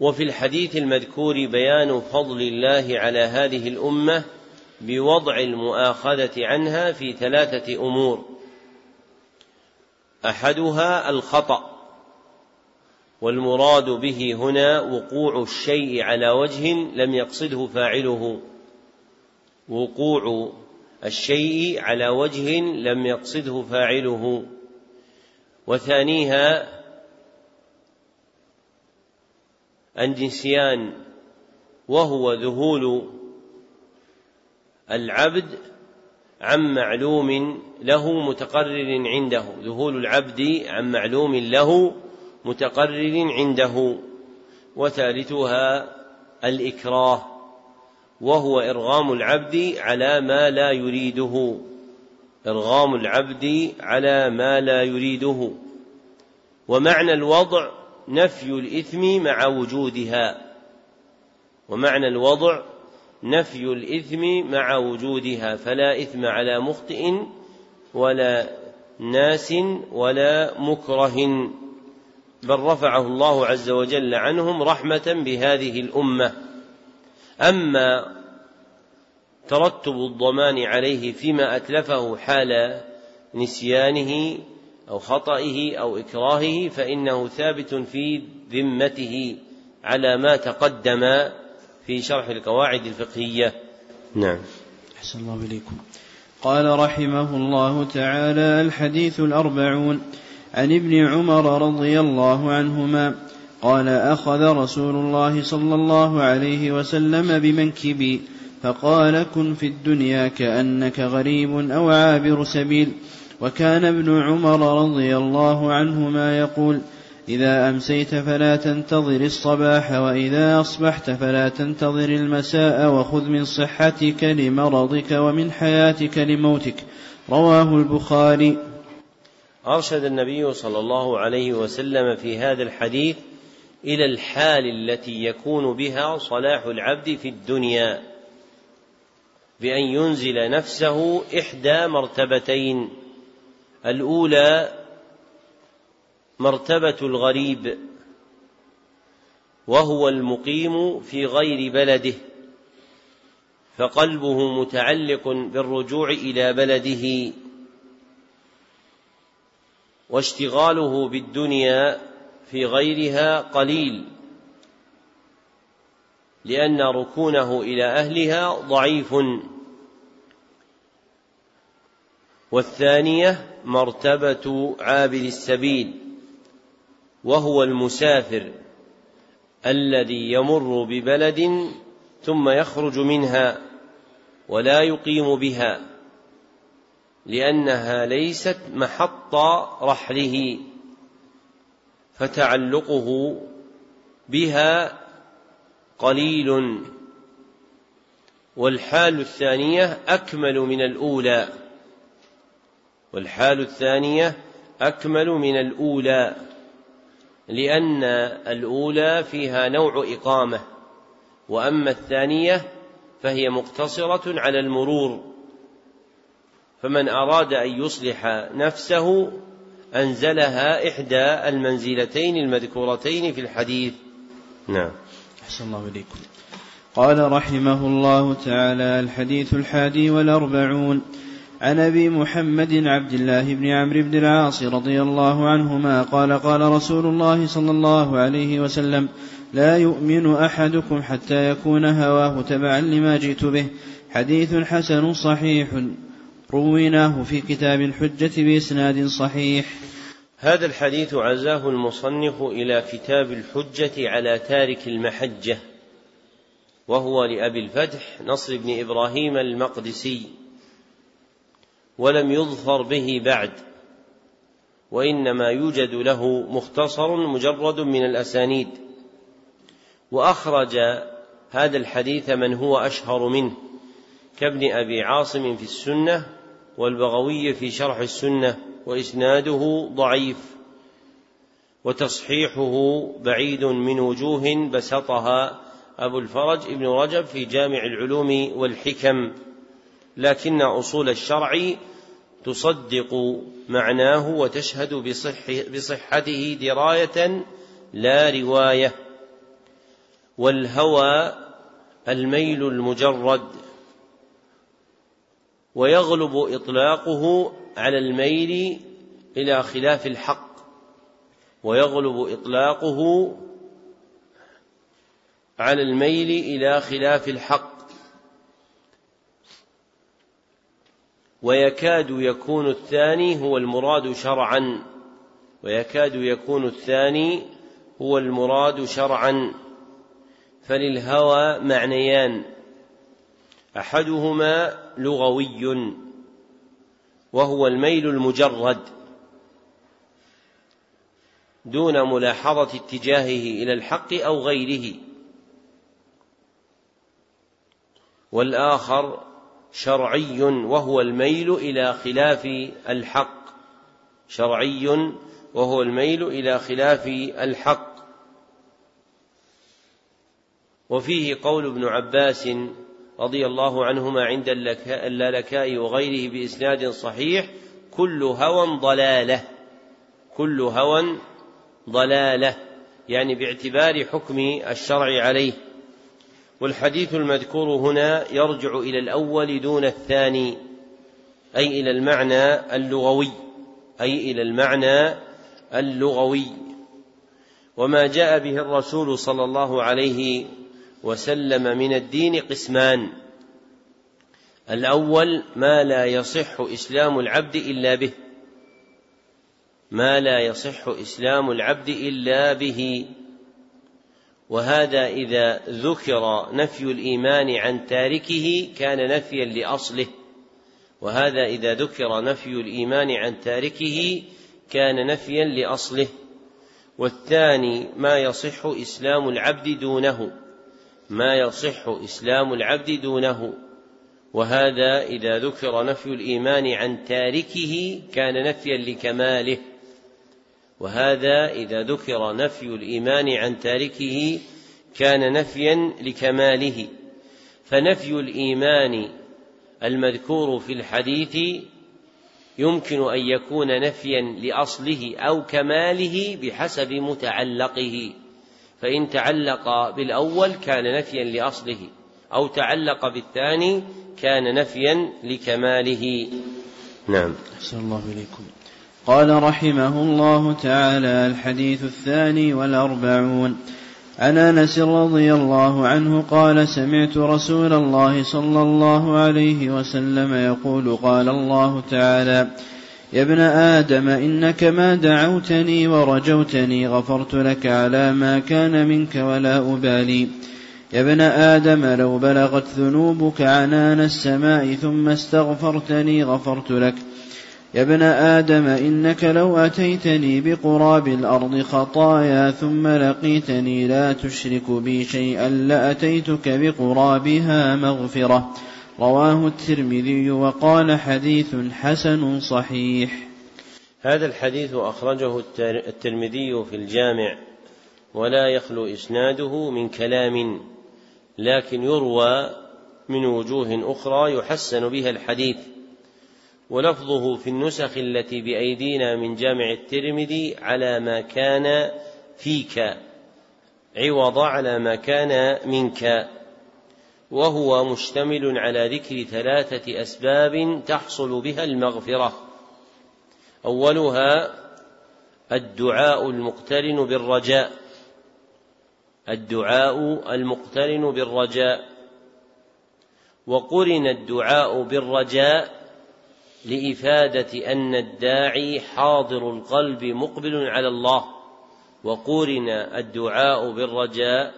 وفي الحديث المذكور بيان فضل الله على هذه الأمة بوضع المؤاخذة عنها في ثلاثة أمور أحدها الخطأ والمراد به هنا وقوع الشيء على وجه لم يقصده فاعله. وقوع الشيء على وجه لم يقصده فاعله. وثانيها النسيان وهو ذهول العبد عن معلوم له متقرر عنده. ذهول العبد عن معلوم له متقرر عنده. وثالثها الإكراه وهو إرغام العبد على ما لا يريده. إرغام العبد على ما لا يريده. ومعنى الوضع نفي الإثم مع وجودها. ومعنى الوضع نفي الإثم مع وجودها فلا إثم على مخطئ ولا ناس ولا مكره. بل رفعه الله عز وجل عنهم رحمة بهذه الأمة. أما ترتب الضمان عليه فيما أتلفه حال نسيانه أو خطئه أو إكراهه فإنه ثابت في ذمته على ما تقدم. في شرح القواعد الفقهية. نعم. أحسن الله إليكم. قال رحمه الله تعالى الحديث الأربعون عن ابن عمر رضي الله عنهما قال أخذ رسول الله صلى الله عليه وسلم بمنكبي فقال كن في الدنيا كأنك غريب أو عابر سبيل. وكان ابن عمر رضي الله عنهما يقول إذا أمسيت فلا تنتظر الصباح وإذا أصبحت فلا تنتظر المساء وخذ من صحتك لمرضك ومن حياتك لموتك. رواه البخاري. أرشد النبي صلى الله عليه وسلم في هذا الحديث إلى الحال التي يكون بها صلاح العبد في الدنيا بأن ينزل نفسه إحدى مرتبتين الأولى مرتبة الغريب وهو المقيم في غير بلده فقلبه متعلق بالرجوع إلى بلده واشتغاله بالدنيا في غيرها قليل لأن ركونه إلى أهلها ضعيف. والثانية مرتبة عابر السبيل. وهو المسافر الذي يمر ببلد ثم يخرج منها ولا يقيم بها لأنها ليست محط رحله فتعلقه بها قليل. والحال الثانية أكمل من الأولى. والحال الثانية أكمل من الأولى. لأن الأولى فيها نوع إقامة وأما الثانية فهي مقتصرة على المرور. فمن أراد أن يصلح نفسه أنزلها إحدى المنزلتين المذكورتين في الحديث. نعم. أحسن الله إليكم. قال رحمه الله تعالى الحديث الحادي والأربعون. عن أبي محمد عبد الله بن عمرو بن العاص رضي الله عنهما قال قال رسول الله صلى الله عليه وسلم لا يؤمن أحدكم حتى يكون هواه تبعا لما جئت به. حديث حسن صحيح. رويناه في كتاب الحجة بإسناد صحيح. هذا الحديث عزاه المصنف إلى كتاب الحجة على تارك المحجة وهو لأبي الفتح نصر بن إبراهيم المقدسي. ولم يظفر به بعد وإنما يوجد له مختصر مجرد من الأسانيد. وأخرج هذا الحديث من هو أشهر منه كابن أبي عاصم في السنة والبغوي في شرح السنة وإسناده ضعيف وتصحيحه بعيد من وجوه بسطها أبو الفرج ابن رجب في جامع العلوم والحكم. لكن أصول الشرع تصدق معناه وتشهد بصح بصحته دراية لا رواية والهوى الميل المجرد ويغلب إطلاقه على الميل إلى خلاف الحق ويغلب إطلاقه على الميل إلى خلاف الحق. ويكاد يكون الثاني هو المراد شرعا. ويكاد يكون الثاني هو المراد شرعا. فللهوى معنيان. أحدهما لغوي وهو الميل المجرد. دون ملاحظة اتجاهه إلى الحق أو غيره. والآخر شرعي وهو الميل إلى خلاف الحق. شرعي وهو الميل إلى خلاف الحق. وفيه قول ابن عباس رضي الله عنهما عند اللالكاء وغيره بإسناد صحيح كل هوى ضلاله. كل هوى ضلاله يعني باعتبار حكم الشرع عليه. والحديث المذكور هنا يرجع إلى الأول دون الثاني أي إلى المعنى اللغوي أي إلى المعنى اللغوي. وما جاء به الرسول صلى الله عليه وسلم من الدين قسمان. الأول ما لا يصح إسلام العبد إلا به. ما لا يصح إسلام العبد إلا به. وهذا إذا ذكر نفي الإيمان عن تاركه كان نفيا لأصله. وهذا إذا ذكر نفي الإيمان عن تاركه كان نفيا لأصله. والثاني ما يصح إسلام العبد دونه. ما يصح إسلام العبد دونه. وهذا إذا ذكر نفي الإيمان عن تاركه كان نفيا لكماله. وهذا إذا ذكر نفي الإيمان عن تاركه كان نفيا لكماله. فنفي الإيمان المذكور في الحديث يمكن أن يكون نفيا لأصله أو كماله بحسب متعلقه. فإن تعلق بالأول كان نفيا لأصله أو تعلق بالثاني كان نفيا لكماله. نعم. أحسن الله إليكم. قال رحمه الله تعالى الحديث الثاني والأربعون. عن أنس رضي الله عنه قال سمعت رسول الله صلى الله عليه وسلم يقول قال الله تعالى يا ابن آدم إنك ما دعوتني ورجوتني غفرت لك على ما كان منك ولا أبالي. يا ابن آدم لو بلغت ذنوبك عنان السماء ثم استغفرتني غفرت لك. يا ابن آدم إنك لو أتيتني بقراب الأرض خطايا ثم لقيتني لا تشرك بي شيئا لأتيتك بقرابها مغفرة. رواه الترمذي وقال حديث حسن صحيح. هذا الحديث أخرجه الترمذي في الجامع ولا يخلو إسناده من كلام لكن يروى من وجوه أخرى يحسن بها الحديث. ولفظه في النسخ التي بأيدينا من جامع الترمذي على ما كان فيك. عوض على ما كان منك. وهو مشتمل على ذكر ثلاثة أسباب تحصل بها المغفرة. أولها الدعاء المقترن بالرجاء. الدعاء المقترن بالرجاء. وقرن الدعاء بالرجاء لإفادة أن الداعي حاضر القلب مقبل على الله وقرن الدعاء بالرجاء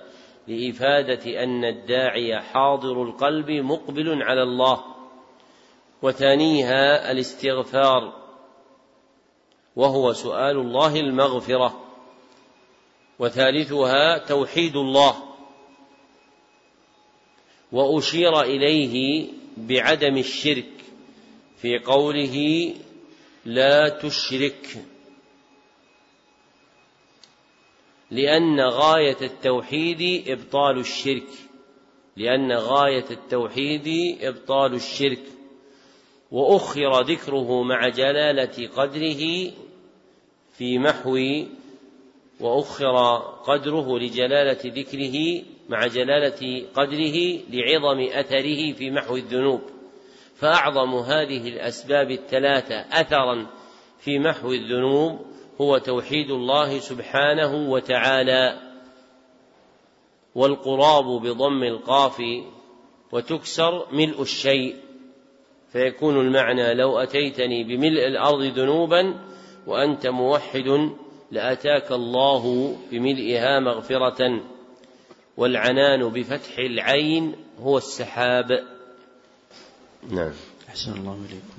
لإفادة أن الداعي حاضر القلب مقبل على الله. وثانيها الاستغفار وهو سؤال الله المغفرة. وثالثها توحيد الله وأشير إليه بعدم الشرك. في قوله لا تشرك لأن غاية التوحيد إبطال الشرك لأن غاية التوحيد إبطال الشرك. وأخر ذكره مع جلالة قدره في محو وأخر قدره لجلالة ذكره مع جلالة قدره لعظم أثره في محو الذنوب. فأعظم هذه الأسباب الثلاثة أثرا في محو الذنوب هو توحيد الله سبحانه وتعالى والقراب بضم القاف وتكسر ملء الشيء. فيكون المعنى لو أتيتني بملء الأرض ذنوبا وأنت موحد لأتاك الله بملئها مغفرة. والعنان بفتح العين هو السحاب. نعم. أحسن الله إليكم.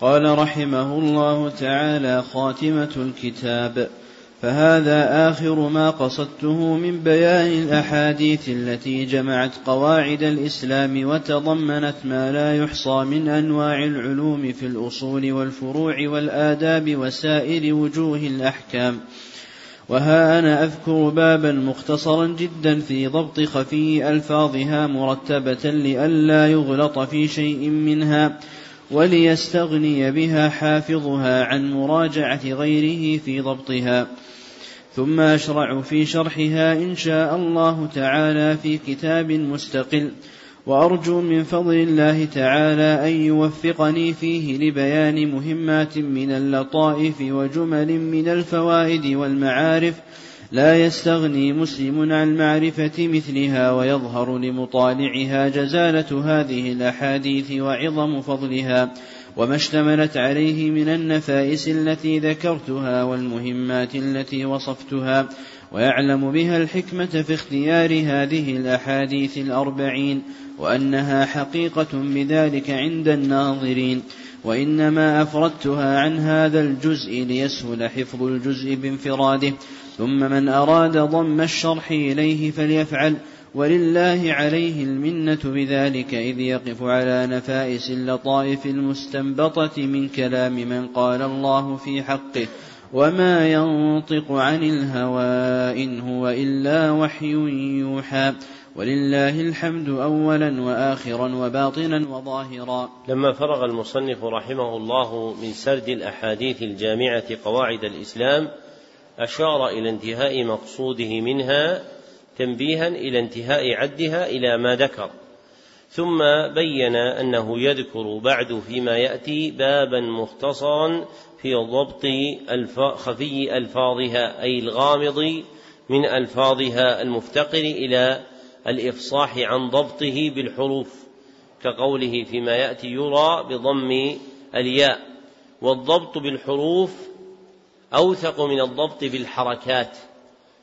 قال رحمه الله تعالى خاتمة الكتاب. فهذا آخر ما قصدته من بيان الأحاديث التي جمعت قواعد الإسلام وتضمنت ما لا يحصى من أنواع العلوم في الأصول والفروع والآداب وسائر وجوه الأحكام. وها أنا أذكر بابا مختصرا جدا في ضبط خفي ألفاظها مرتبة لئلا يغلط في شيء منها وليستغني بها حافظها عن مراجعة غيره في ضبطها. ثم أشرع في شرحها إن شاء الله تعالى في كتاب مستقل. وأرجو من فضل الله تعالى أن يوفقني فيه لبيان مهمات من اللطائف وجمل من الفوائد والمعارف. لا يستغني مسلم عن معرفة مثلها ويظهر لمطالعها جزالة هذه الأحاديث وعظم فضلها. وما اشتملت عليه من النفائس التي ذكرتها والمهمات التي وصفتها. ويعلم بها الحكمة في اختيار هذه الأحاديث الأربعين. وأنها حقيقة بذلك عند الناظرين وإنما أفردتها عن هذا الجزء ليسهل حفظ الجزء بانفراده. ثم من أراد ضم الشرح إليه فليفعل. ولله عليه المنة بذلك إذ يقف على نفائس اللطائف المستنبطة من كلام من قال الله في حقه. وما ينطق عن الهوى إن هو إلا وحي يوحى. ولله الحمد أولا وآخرا وباطنا وظاهرا. لما فرغ المصنف رحمه الله من سرد الأحاديث الجامعة قواعد الإسلام أشار إلى انتهاء مقصوده منها تنبيها إلى انتهاء عدها إلى ما ذكر. ثم بين أنه يذكر بعد فيما يأتي بابا مختصرا في ضبط خفي ألفاظها أي الغامض من ألفاظها المفتقر إلى الإفصاح عن ضبطه بالحروف كقوله فيما يأتي يرى بضم الياء. والضبط بالحروف أوثق من الضبط بالحركات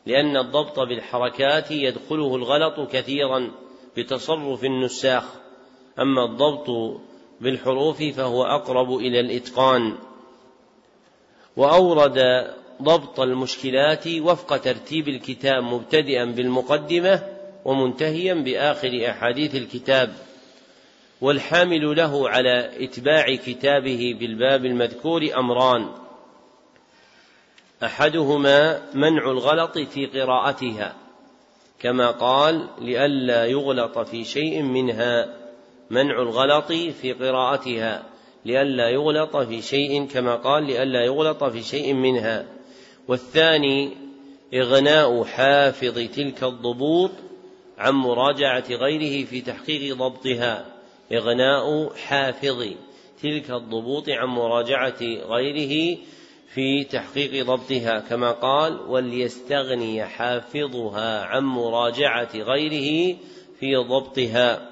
لأن الضبط بالحركات يدخله الغلط كثيرا بتصرف النساخ. أما الضبط بالحروف فهو أقرب إلى الإتقان. وأورد ضبط المشكلات وفق ترتيب الكتاب مبتدئا بالمقدمة ومنتهيا بآخر أحاديث الكتاب والحامل له على إتباع كتابه بالباب المذكور أمران. أحدهما منع الغلط في قراءتها كما قال لئلا يغلط في شيء منها. منع الغلط في قراءتها لئلا يغلط في شيء كما قال لئلا يغلط في شيء منها. والثاني إغناء حافظ تلك الضبوط عن مراجعة غيره في تحقيق ضبطها. إغناء حافظ. تلك الضبوط عن مراجعة غيره في تحقيق ضبطها. كما قال وليستغني حافظها عن مراجعة غيره في ضبطها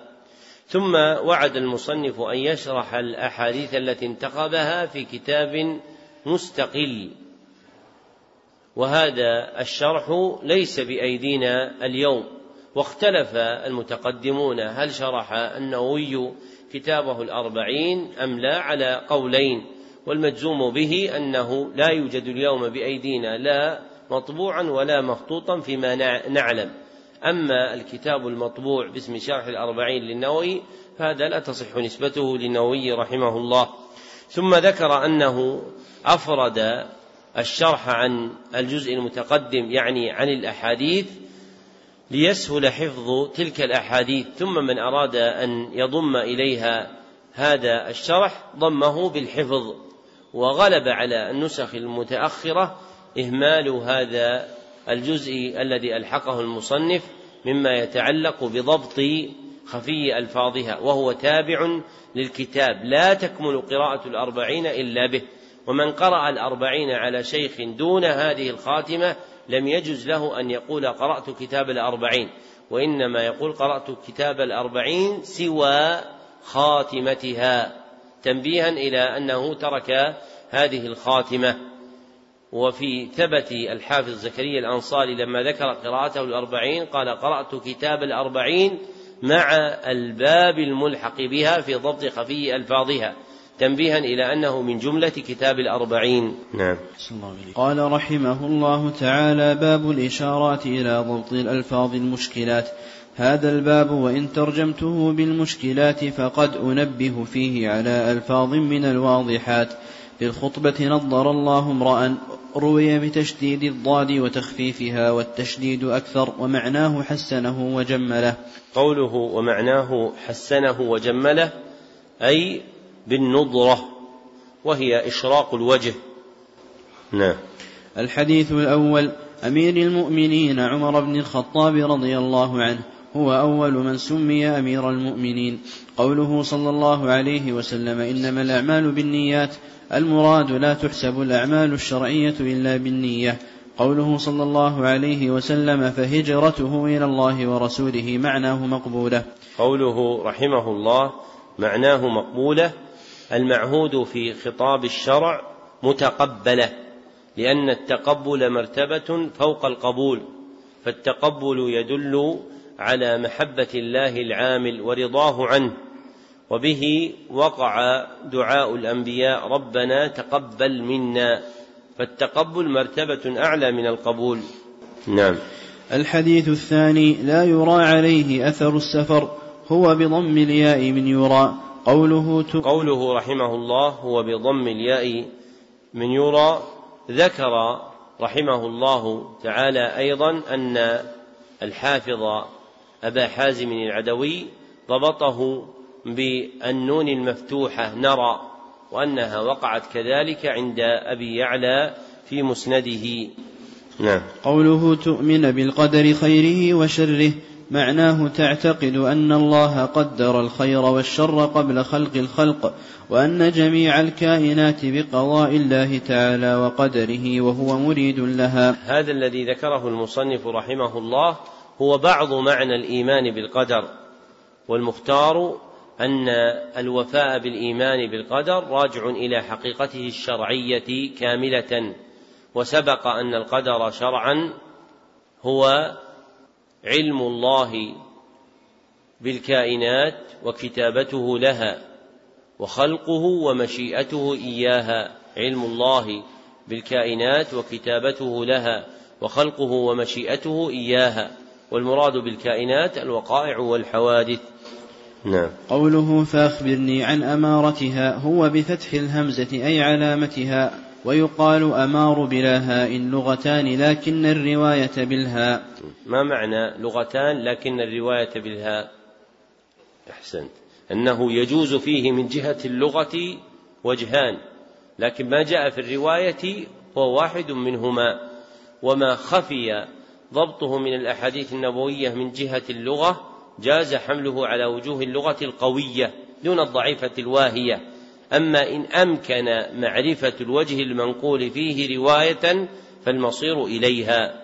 ثم وعد المصنف أن يشرح الأحاديث التي انتخبها في كتاب مستقل. وهذا الشرح ليس بأيدينا اليوم. واختلف المتقدمون هل شرح النووي كتابه الأربعين أم لا على قولين والمجزوم به أنه لا يوجد اليوم بأيدينا لا مطبوعا ولا مخطوطا فيما نعلم. أما الكتاب المطبوع باسم شرح الأربعين للنووي فهذا لا تصح نسبته للنووي رحمه الله. ثم ذكر أنه أفرد الشرح عن الجزء المتقدم يعني عن الأحاديث ليسهل حفظ تلك الأحاديث ثم من أراد أن يضم إليها هذا الشرح ضمه بالحفظ وغلب على النسخ المتأخرة إهمال هذا الجزء الذي ألحقه المصنف مما يتعلق بضبط خفي ألفاظها وهو تابع للكتاب لا تكمل قراءة الأربعين إلا به ومن قرأ الأربعين على شيخ دون هذه الخاتمة لم يجز له أن يقول قرأت كتاب الأربعين وإنما يقول قرأت كتاب الأربعين سوى خاتمتها تنبيها إلى أنه ترك هذه الخاتمة. وفي ثبت الحافظ زكريا الأنصاري لما ذكر قراءته الأربعين قال قرأت كتاب الأربعين مع الباب الملحق بها في ضبط خفي ألفاظها. تنبيها إلى أنه من جملة كتاب الأربعين. نعم. قال رحمه الله تعالى باب الإشارات إلى ضبط الألفاظ المشكلات. هذا الباب وإن ترجمته بالمشكلات فقد أنبه فيه على ألفاظ من الواضحات. للخطبة نظر الله امرأ روي بتشديد الضاد وتخفيفها والتشديد أكثر ومعناه حسنه وجمله. قوله ومعناه حسنه وجمله أي بالنضرة وهي إشراق الوجه. نعم. الحديث الأول أمير المؤمنين عمر بن الخطاب رضي الله عنه هو أول من سمي أمير المؤمنين. قوله صلى الله عليه وسلم إنما الأعمال بالنيات المراد لا تحسب الأعمال الشرعية إلا بالنية. قوله صلى الله عليه وسلم فهجرته إلى الله ورسوله معناه مقبولة. قوله رحمه الله معناه مقبولة المعهود في خطاب الشرع متقبلة لأن التقبل مرتبة فوق القبول فالتقبل يدل على محبة الله العامل ورضاه عنه وبه وقع دعاء الأنبياء ربنا تقبل منا فالتقبل مرتبة أعلى من القبول. نعم. الحديث الثاني لا يرى عليه أثر السفر هو بضم الياء من يرى. قوله قوله رحمه الله هو بضم الياء من يرى ذكر رحمه الله تعالى أيضا أن الحافظ أبا حازم العدوي ضبطه بالنون المفتوحة نرى وأنها وقعت كذلك عند أبي يعلى في مسنده. نعم. قوله تؤمن بالقدر خيره وشره معناه تعتقد أن الله قدر الخير والشر قبل خلق الخلق وأن جميع الكائنات بقضاء الله تعالى وقدره وهو مريد لها. هذا الذي ذكره المصنف رحمه الله هو بعض معنى الإيمان بالقدر والمختار أن الوفاء بالإيمان بالقدر راجع إلى حقيقته الشرعية كاملة وسبق أن القدر شرعا هو علم الله بالكائنات وكتابته لها وخلقه ومشيئته إياها. علم الله بالكائنات وكتابته لها وخلقه ومشيئته إياها. والمراد بالكائنات الوقائع والحوادث. نعم. قوله فأخبرني عن أمارتها هو بفتح الهمزة أي علامتها. ويقال أمار بلا هاء لغتان لكن الرواية بالهاء ما معنى لغتان لكن الرواية بالهاء أحسنت. أنه يجوز فيه من جهة اللغة وجهان لكن ما جاء في الرواية هو واحد منهما. وما خفي ضبطه من الأحاديث النبوية من جهة اللغة جاز حمله على وجوه اللغة القوية دون الضعيفة الواهية. أما إن أمكن معرفة الوجه المنقول فيه رواية فالمصير إليها.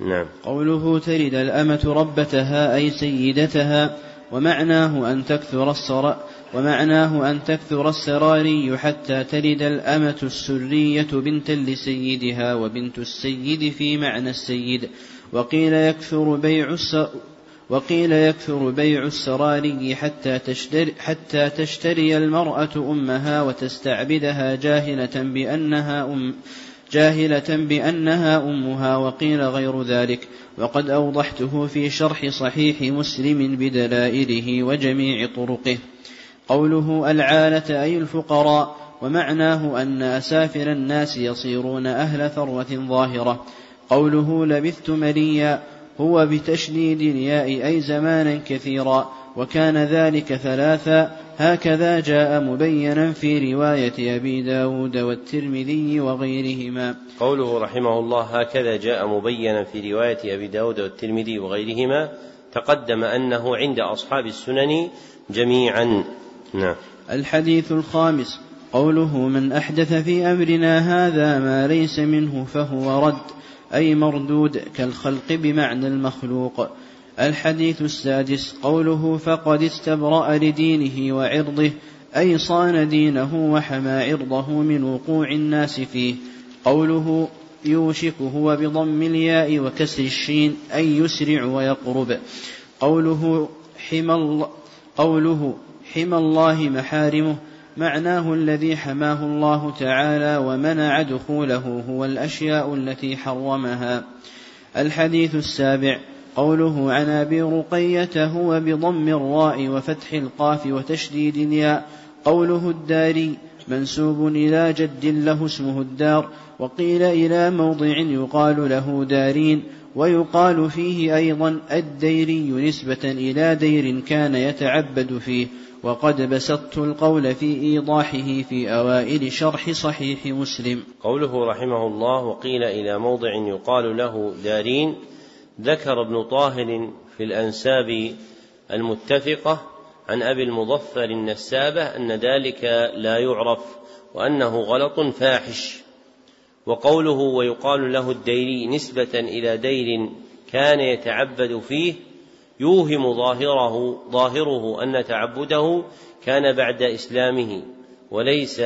نعم. قوله تلد الأمة ربتها أي سيدتها ومعناه أن تكثر السر ومعناه أن تكثر السراري حتى تلد الأمة السرية بنتا لسيدها وبنت السيد في معنى السيد. وقيل يكثر بيع وقيل يكثر بيع السراري حتى تشتري, حتى تشتري المرأة أمها وتستعبدها جاهلة بأنها أم جاهلة بأنها أمها وقيل غير ذلك. وقد أوضحته في شرح صحيح مسلم بدلائله وجميع طرقه. قوله العالة أي الفقراء ومعناه أن أسافر الناس يصيرون أهل ثروة ظاهرة. قوله لبثت مليا هو بتشديد الياء أي زمانا كثيرا وكان ذلك ثلاثا. هكذا جاء مبينا في رواية أبي داود والترمذي وغيرهما. قوله رحمه الله هكذا جاء مبينا في رواية أبي داود والترمذي وغيرهما. تقدم أنه عند أصحاب السنن جميعا. نعم. الحديث الخامس قوله من أحدث في أمرنا هذا ما ليس منه فهو رد. أي مردود كالخلق بمعنى المخلوق. الحديث السادس قوله فقد استبرأ لدينه وعرضه أي صان دينه وحمى عرضه من وقوع الناس فيه. قوله يوشك هو بضم الياء وكسر الشين أي يسرع ويقرب قوله حمى الله قوله حمى الله محارمه معناه الذي حماه الله تعالى ومنع دخوله هو الأشياء التي حرمها. الحديث السابع قوله عن أبي رقية هو بضم الراء وفتح القاف وتشديد الياء. قوله الداري منسوب إلى جد له اسمه الدار وقيل إلى موضع يقال له دارين ويقال فيه أيضا الديري نسبة إلى دير كان يتعبد فيه. وقد بسطت القول في إيضاحه في أوائل شرح صحيح مسلم. قوله رحمه الله وقيل إلى موضع يقال له دارين ذكر ابن طاهر في الأنساب المتفقة عن أبي المظفر النسابة أن ذلك لا يعرف وأنه غلط فاحش. وقوله ويقال له الديري نسبة إلى دير كان يتعبد فيه يوهم ظاهره ظاهره أن تعبده كان بعد إسلامه وليس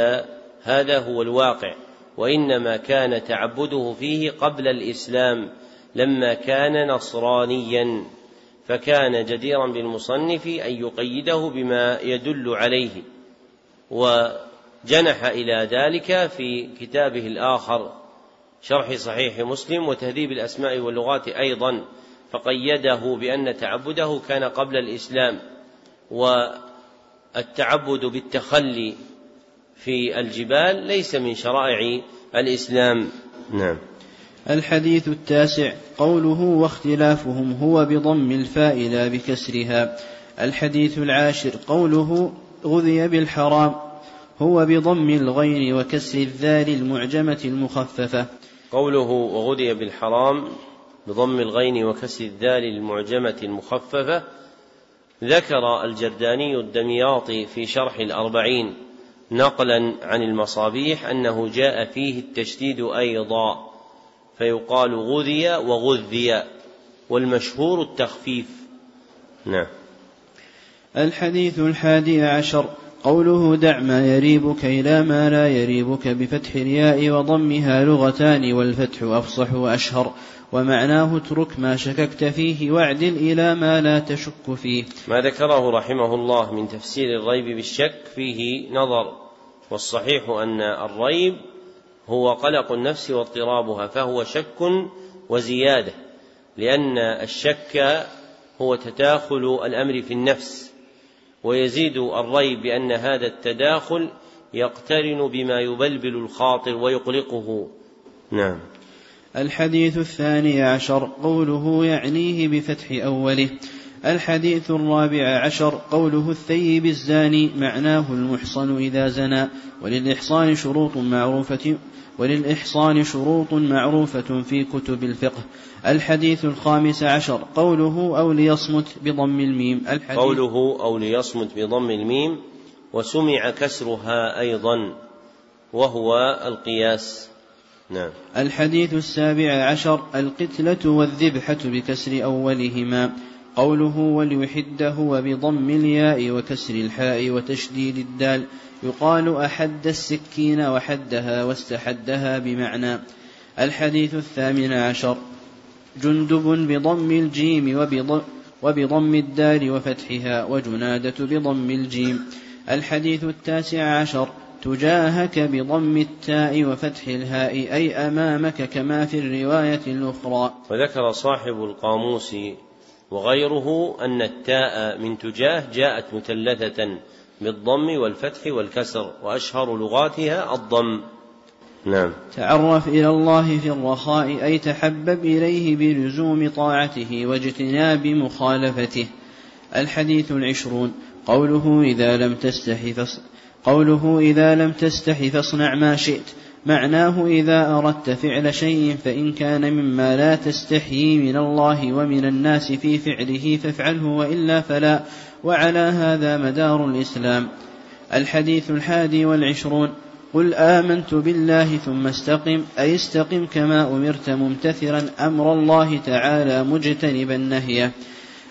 هذا هو الواقع وإنما كان تعبده فيه قبل الإسلام لما كان نصرانيا فكان جديرا بالمصنف أن يقيده بما يدل عليه وجنح إلى ذلك في كتابه الآخر شرح صحيح مسلم وتهذيب الأسماء واللغات أيضا. فقيده بأن تعبده كان قبل الإسلام والتعبد بالتخلي في الجبال ليس من شرائع الإسلام. نعم. الحديث التاسع قوله واختلافهم هو بضم الفاء لا بكسرها. الحديث العاشر قوله غذي بالحرام هو بضم الغين وكسر الذال المعجمة المخففة. قوله وغذي بالحرام بضم الغين وكسر الذال المعجمة المخففة ذكر الجرداني الدمياطي في شرح الأربعين نقلا عن المصابيح أنه جاء فيه التشديد أيضا فيقال غذي وغذي والمشهور التخفيف. نعم. الحديث الحادي عشر. قوله دع ما يريبك إلى ما لا يريبك بفتح الياء وضمها لغتان والفتح أفصح وأشهر ومعناه اترك ما شككت فيه واعدل إلى ما لا تشك فيه. ما ذكره رحمه الله من تفسير الريب بالشك فيه نظر والصحيح أن الريب هو قلق النفس واضطرابها فهو شك وزيادة لأن الشك هو تداخل الأمر في النفس. ويزيد الريب بأن هذا التداخل يقترن بما يبلبل الخاطر ويقلقه. نعم. الحديث الثاني عشر قوله يعنيه بفتح أوله. الحديث الرابع عشر قوله الثيب الزاني معناه المحصن إذا زنى. وللإحصان شروط معروفة وللإحصان شروط معروفة في كتب الفقه. الحديث الخامس عشر. قوله أو ليصمت بضم الميم. الحديث قوله أو ليصمت بضم الميم. وسمع كسرها أيضا. وهو القياس. نعم. الحديث السابع عشر. القتلة والذبحة بكسر أولهما. قوله وليحده وبضم الياء وكسر الحاء وتشديد الدال. يقال أحد السكين وحدها واستحدها بمعنى الحديث الثامن عشر. جندب بضم الجيم وبضم, الدال وفتحها وجنادة بضم الجيم. الحديث التاسع عشر. تجاهك بضم التاء وفتح الهاء أي أمامك كما في الرواية الأخرى. وذكر صاحب القاموس وغيره أن التاء من تجاه جاءت مثلثة بالضم والفتح والكسر وأشهر لغاتها الضم. نعم. تعرف إلى الله في الرخاء أي تحبب إليه بلزوم طاعته واجتناب مخالفته. الحديث العشرون. قوله إذا لم تستح قوله إذا لم تستح فاصنع ما شئت. معناه إذا أردت فعل شيء فإن كان مما لا تستحيي من الله ومن الناس في فعله فافعله وإلا فلا. وعلى هذا مدار الإسلام. الحديث الحادي والعشرون قل آمنت بالله ثم استقم أي استقم كما أمرت ممتثرا أمر الله تعالى مجتنبا نهيه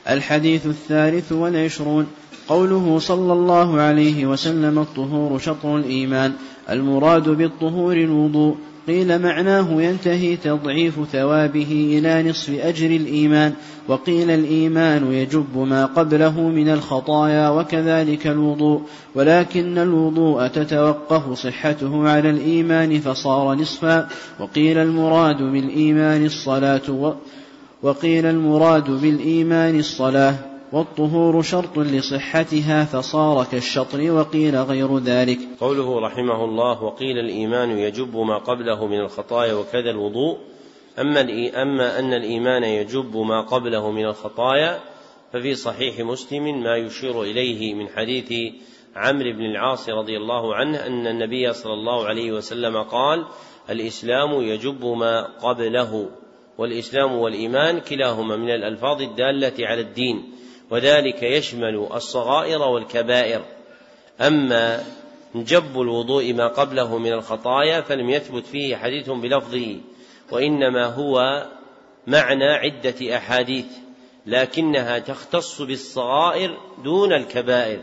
الحديث الثالث والعشرون قوله صلى الله عليه وسلم الطهور شطر الإيمان المراد بالطهور الوضوء. قيل معناه ينتهي تضعيف ثوابه إلى نصف أجر الإيمان وقيل الإيمان يجب ما قبله من الخطايا وكذلك الوضوء ولكن الوضوء تتوقف صحته على الإيمان فصار نصفا وقيل المراد بالإيمان الصلاة وقيل المراد بالإيمان الصلاة. والطهور شرط لصحتها فصار كالشطر وقيل غير ذلك. قوله رحمه الله وقيل الإيمان يجب ما قبله من الخطايا وكذا الوضوء. أما, أما أن الإيمان يجب ما قبله من الخطايا ففي صحيح مسلم ما يشير إليه من حديث عمرو بن العاص رضي الله عنه أن النبي صلى الله عليه وسلم قال الإسلام يجب ما قبله والإسلام والإيمان كلاهما من الألفاظ الدالة على الدين. وذلك يشمل الصغائر والكبائر. أما جب الوضوء ما قبله من الخطايا فلم يثبت فيه حديث بلفظه وإنما هو معنى عدة أحاديث لكنها تختص بالصغائر دون الكبائر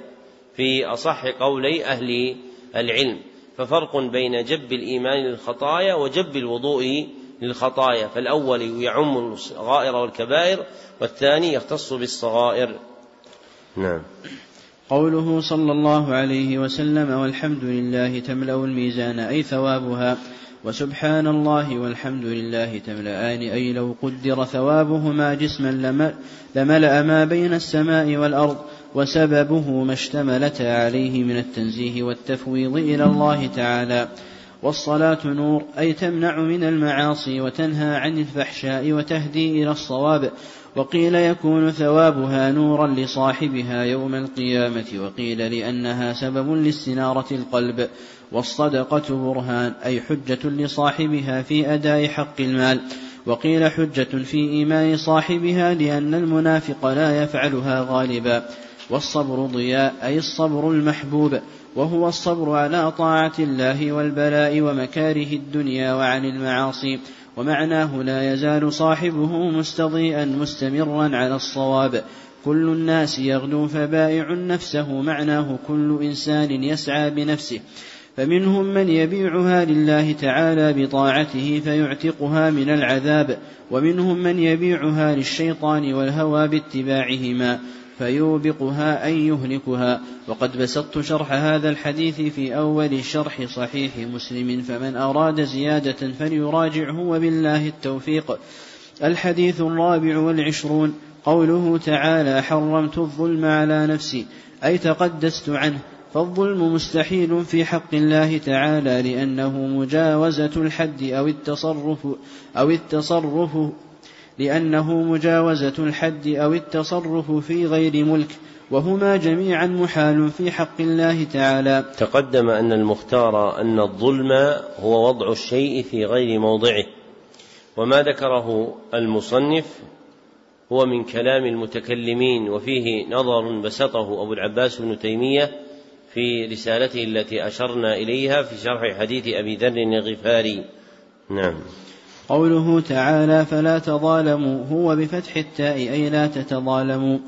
في أصح قولي أهل العلم. ففرق بين جب الإيمان للخطايا وجب الوضوء للخطايا فالأول يعم الصغائر والكبائر والثاني يختص بالصغائر. نعم. قوله صلى الله عليه وسلم والحمد لله تملأ الميزان أي ثوابها وسبحان الله والحمد لله تملأان أي لو قدر ثوابهما جسما لملأ ما بين السماء والأرض وسببه ما اشتملتا عليه من التنزيه والتفويض إلى الله تعالى. والصلاة نور أي تمنع من المعاصي وتنهى عن الفحشاء وتهدي إلى الصواب. وقيل يكون ثوابها نورا لصاحبها يوم القيامة وقيل لأنها سبب لاستنارة القلب. والصدقة برهان أي حجة لصاحبها في أداء حق المال. وقيل حجة في إيمان صاحبها لأن المنافق لا يفعلها غالبا. والصبر ضياء أي الصبر المحبوب. وهو الصبر على طاعة الله والبلاء ومكاره الدنيا وعن المعاصي ومعناه لا يزال صاحبه مستضيئا مستمرا على الصواب. كل الناس يغدو فبائع نفسه معناه كل إنسان يسعى بنفسه. فمنهم من يبيعها لله تعالى بطاعته فيعتقها من العذاب ومنهم من يبيعها للشيطان والهوى باتباعهما. فيوبقها أن يهلكها. وقد بسطت شرح هذا الحديث في أول شرح صحيح مسلم فمن أراد زيادة فليراجعه وبالله التوفيق. الحديث الرابع والعشرون قوله تعالى حرمت الظلم على نفسي أي تقدست عنه. فالظلم مستحيل في حق الله تعالى لأنه مجاوزة الحد أو التصرف أو التصرف لأنه مجاوزة الحد أو التصرف في غير ملك وهما جميعا محال في حق الله تعالى. تقدم أن المختار أن الظلم هو وضع الشيء في غير موضعه وما ذكره المصنف هو من كلام المتكلمين وفيه نظر بسطه أبو العباس بن تيمية في رسالته التي أشرنا إليها في شرح حديث أبي ذر الغفاري. نعم. قوله تعالى فلا تظالموا هو بفتح التاء أي لا تتظالموا.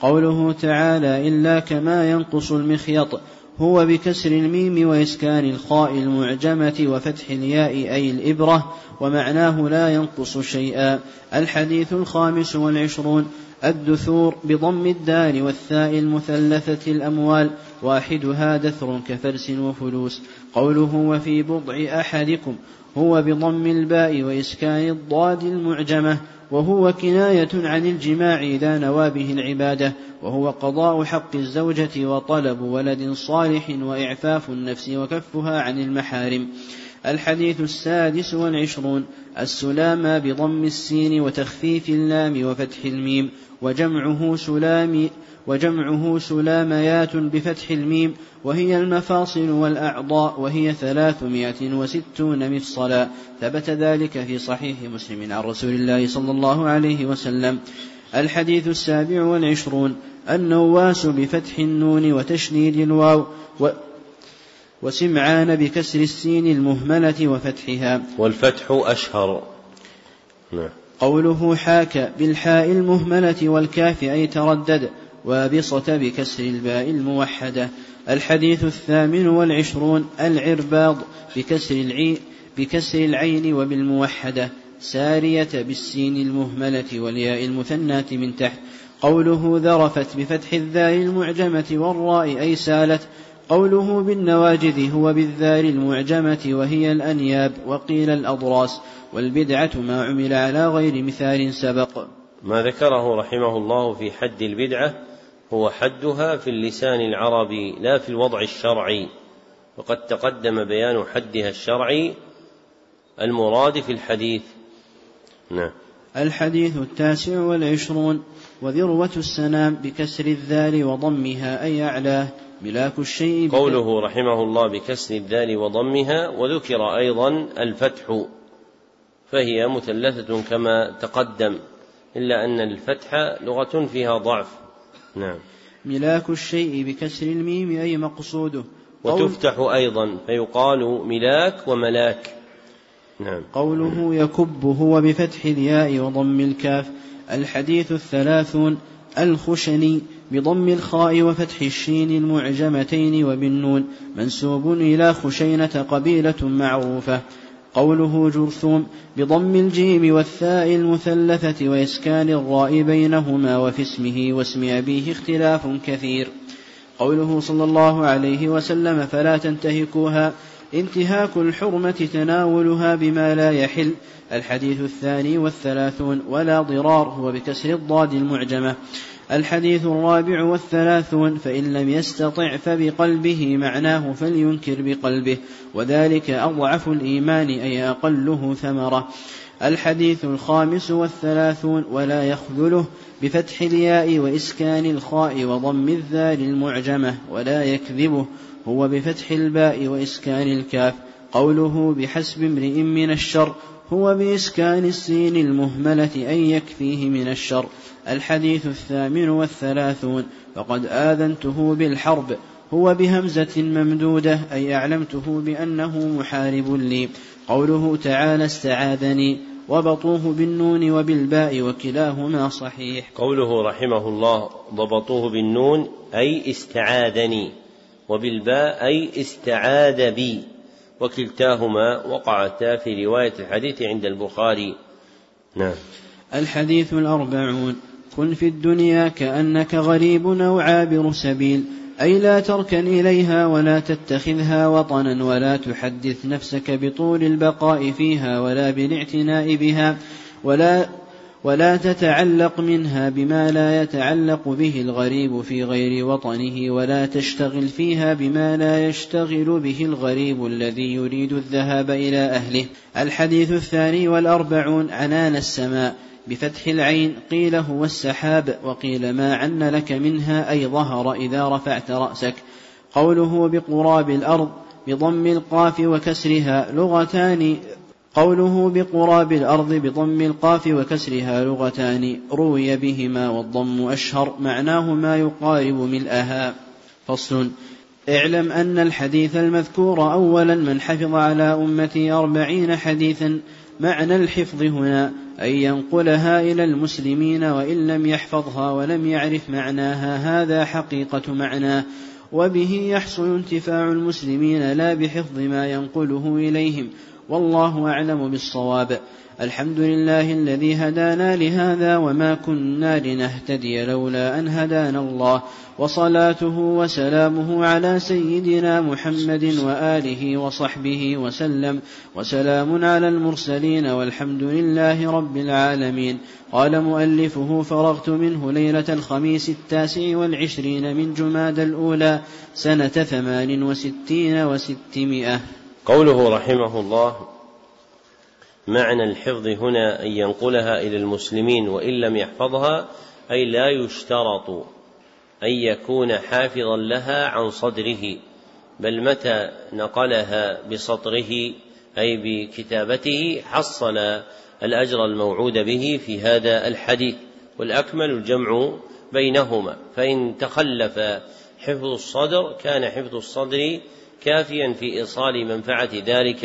قوله تعالى إلا كما ينقص المخيط هو بكسر الميم وإسكان الخاء المعجمة وفتح الياء أي الإبرة ومعناه لا ينقص شيئا. الحديث الخامس والعشرون الدثور بضم الدال والثاء المثلثة الأموال واحدها دثر كفرس وفلوس. قوله وفي بضع أحدكم هو بضم الباء وإسكان الضاد المعجمة وهو كناية عن الجماع إذا نوى به العبادة وهو قضاء حق الزوجة وطلب ولد صالح وإعفاف النفس وكفها عن المحارم. الحديث السادس والعشرون السلامة بضم السين وتخفيف اللام وفتح الميم وجمعه سلام وجمعه سلاميات بفتح الميم وهي المفاصل والأعضاء وهي ثلاثمائة وستون مفصلا. ثبت ذلك في صحيح مسلم عن رسول الله صلى الله عليه وسلم. الحديث السابع والعشرون النواس بفتح النون وتشديد الواو و وسمعان بكسر السين المهملة وفتحها. والفتح أشهر. نعم. قوله حاك بالحاء المهملة والكاف أي تردد. وابصة بكسر الباء الموحدة. الحديث الثامن والعشرون العرباض بكسر العين بكسر العين وبالموحدة. سارية بالسين المهملة والياء المثناة من تحت. قوله ذرفت بفتح الذال المعجمة والراء أي سالت. قوله بالنواجذ هو بالذال المعجمة وهي الأنياب وقيل الأضراس. والبدعة ما عمل على غير مثال سبق. ما ذكره رحمه الله في حد البدعة هو حدها في اللسان العربي لا في الوضع الشرعي. وقد تقدم بيان حدها الشرعي المراد في الحديث. نعم. الحديث التاسع والعشرون وذروة السنام بكسر الذال وضمها أي أعلاه ملاك الشيء قوله رحمه الله بكسر الذال وضمها وذكر أيضا الفتح. فهي مثلثة كما تقدم إلا أن الفتح لغة فيها ضعف. نعم. ملاك الشيء بكسر الميم أي مقصوده. وتفتح أيضا فيقال ملاك وملاك. نعم. قوله يكب هو بفتح الياء وضم الكاف. الحديث الثلاثون الخشني بضم الخاء وفتح الشين المعجمتين وبالنون. منسوب إلى خشينة قبيلة معروفة. قوله جرثوم بضم الجيم والثاء المثلثة وإسكان الراء بينهما وفي اسمه واسم أبيه اختلاف كثير. قوله صلى الله عليه وسلم فلا تنتهكوها انتهاك الحرمة تناولها بما لا يحل الحديث الثاني والثلاثون ولا ضرار هو بكسر الضاد المعجمة. الحديث الرابع والثلاثون فإن لم يستطع فبقلبه معناه فلينكر بقلبه وذلك أضعف الإيمان أي أقله ثمرة. الحديث الخامس والثلاثون ولا يخذله بفتح الياء وإسكان الخاء وضم الذال المعجمة ولا يكذبه هو بفتح الباء وإسكان الكاف. قوله بحسب امرئ من الشر هو بإسكان السين المهملة أن يكفيه من الشر. الحديث الثامن والثلاثون. فقد آذنته بالحرب. هو بهمزة ممدودة أي أعلمته بأنه محارب لي. قوله تعالى استعاذني وبطوه بالنون وبالباء وكلاهما صحيح. قوله رحمه الله ضبطوه بالنون أي استعاذني. وبالباء أي استعاذ بي. وكلتاهما وقعتا في رواية الحديث عند البخاري. نعم. الحديث الأربعون. كن في الدنيا كأنك غريب أو عابر سبيل أي لا تركن إليها ولا تتخذها وطنا ولا تحدث نفسك بطول البقاء فيها ولا بالاعتناء بها ولا ولا تتعلق منها بما لا يتعلق به الغريب في غير وطنه ولا تشتغل فيها بما لا يشتغل به الغريب الذي يريد الذهاب إلى أهله. الحديث الثاني والأربعون عنان السماء. بفتح العين قيل هو السحاب وقيل ما عن لك منها أي ظهر إذا رفعت رأسك. قوله بقراب الأرض بضم القاف وكسرها لغتان. قوله بقراب الأرض بضم القاف وكسرها لغتان. روي بهما والضم أشهر معناه ما يقارب ملءها فصل. اعلم أن الحديث المذكور أولا من حفظ على أمتي أربعين حديثا. معنى الحفظ هنا أن ينقلها إلى المسلمين وإن لم يحفظها ولم يعرف معناها هذا حقيقة معناه وبه يحصل انتفاع المسلمين لا بحفظ ما ينقله إليهم والله أعلم بالصواب. الحمد لله الذي هدانا لهذا وما كنا لنهتدي لولا أن هدانا الله. وصلاته وسلامه على سيدنا محمد وآله وصحبه وسلم. وسلام على المرسلين والحمد لله رب العالمين. قال مؤلفه فرغت منه ليلة الخميس التاسع والعشرين من جماد الأولى سنة ثمان وستين وستمائة. قوله رحمه الله معنى الحفظ هنا أن ينقلها إلى المسلمين وإن لم يحفظها أي لا يشترط أن يكون حافظا لها عن صدره بل متى نقلها بسطره أي بكتابته حصل الأجر الموعود به في هذا الحديث. والأكمل الجمع بينهما فإن تخلف حفظ الصدر كان حفظ الصدر كافيا في إيصال منفعة ذلك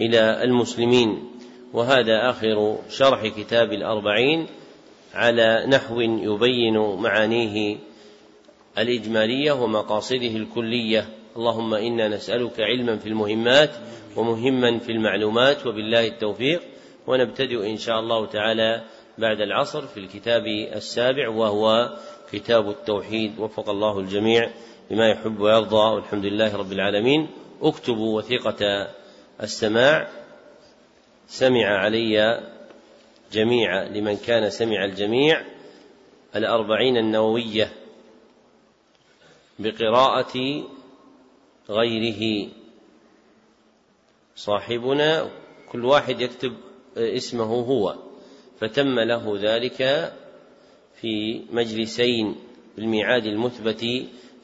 إلى المسلمين. وهذا آخر شرح كتاب الأربعين على نحو يبين معانيه الإجمالية ومقاصده الكلية. اللهم إنا نسألك علما في المهمات ومهما في المعلومات وبالله التوفيق. ونبتدئ إن شاء الله تعالى بعد العصر في الكتاب السابع وهو كتاب التوحيد. وفق الله الجميع لما يحب ويرضى. والحمد لله رب العالمين. اكتبوا وثيقة السماع. سمع علي جميع لمن كان سمع الجميع الأربعين النووية بقراءة غيره. صاحبنا كل واحد يكتب اسمه هو فتم له ذلك في مجلسين بالميعاد المثبت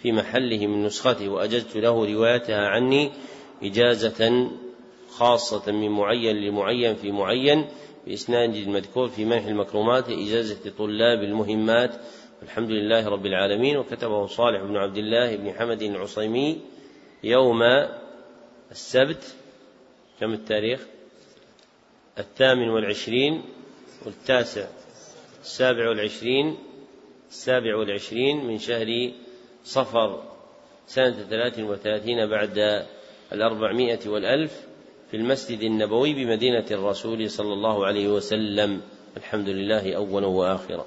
في محله من نسخته وأجزت له روايتها عني إجازة خاصة من معين لمعين في معين بإسناد المذكور في منح المكرمات إجازة طلاب المهمات. الحمد لله رب العالمين. وكتبه صالح بن عبد الله بن حمد العصيمي يوم السبت. كم التاريخ؟ الثامن والعشرين والتاسع. السابع والعشرين. السابع والعشرين من شهر صفر. سنة ثلاث وثلاثين بعد الأربعمائة والألف. في المسجد النبوي بمدينة الرسول صلى الله عليه وسلم. الحمد لله أولا وآخرا.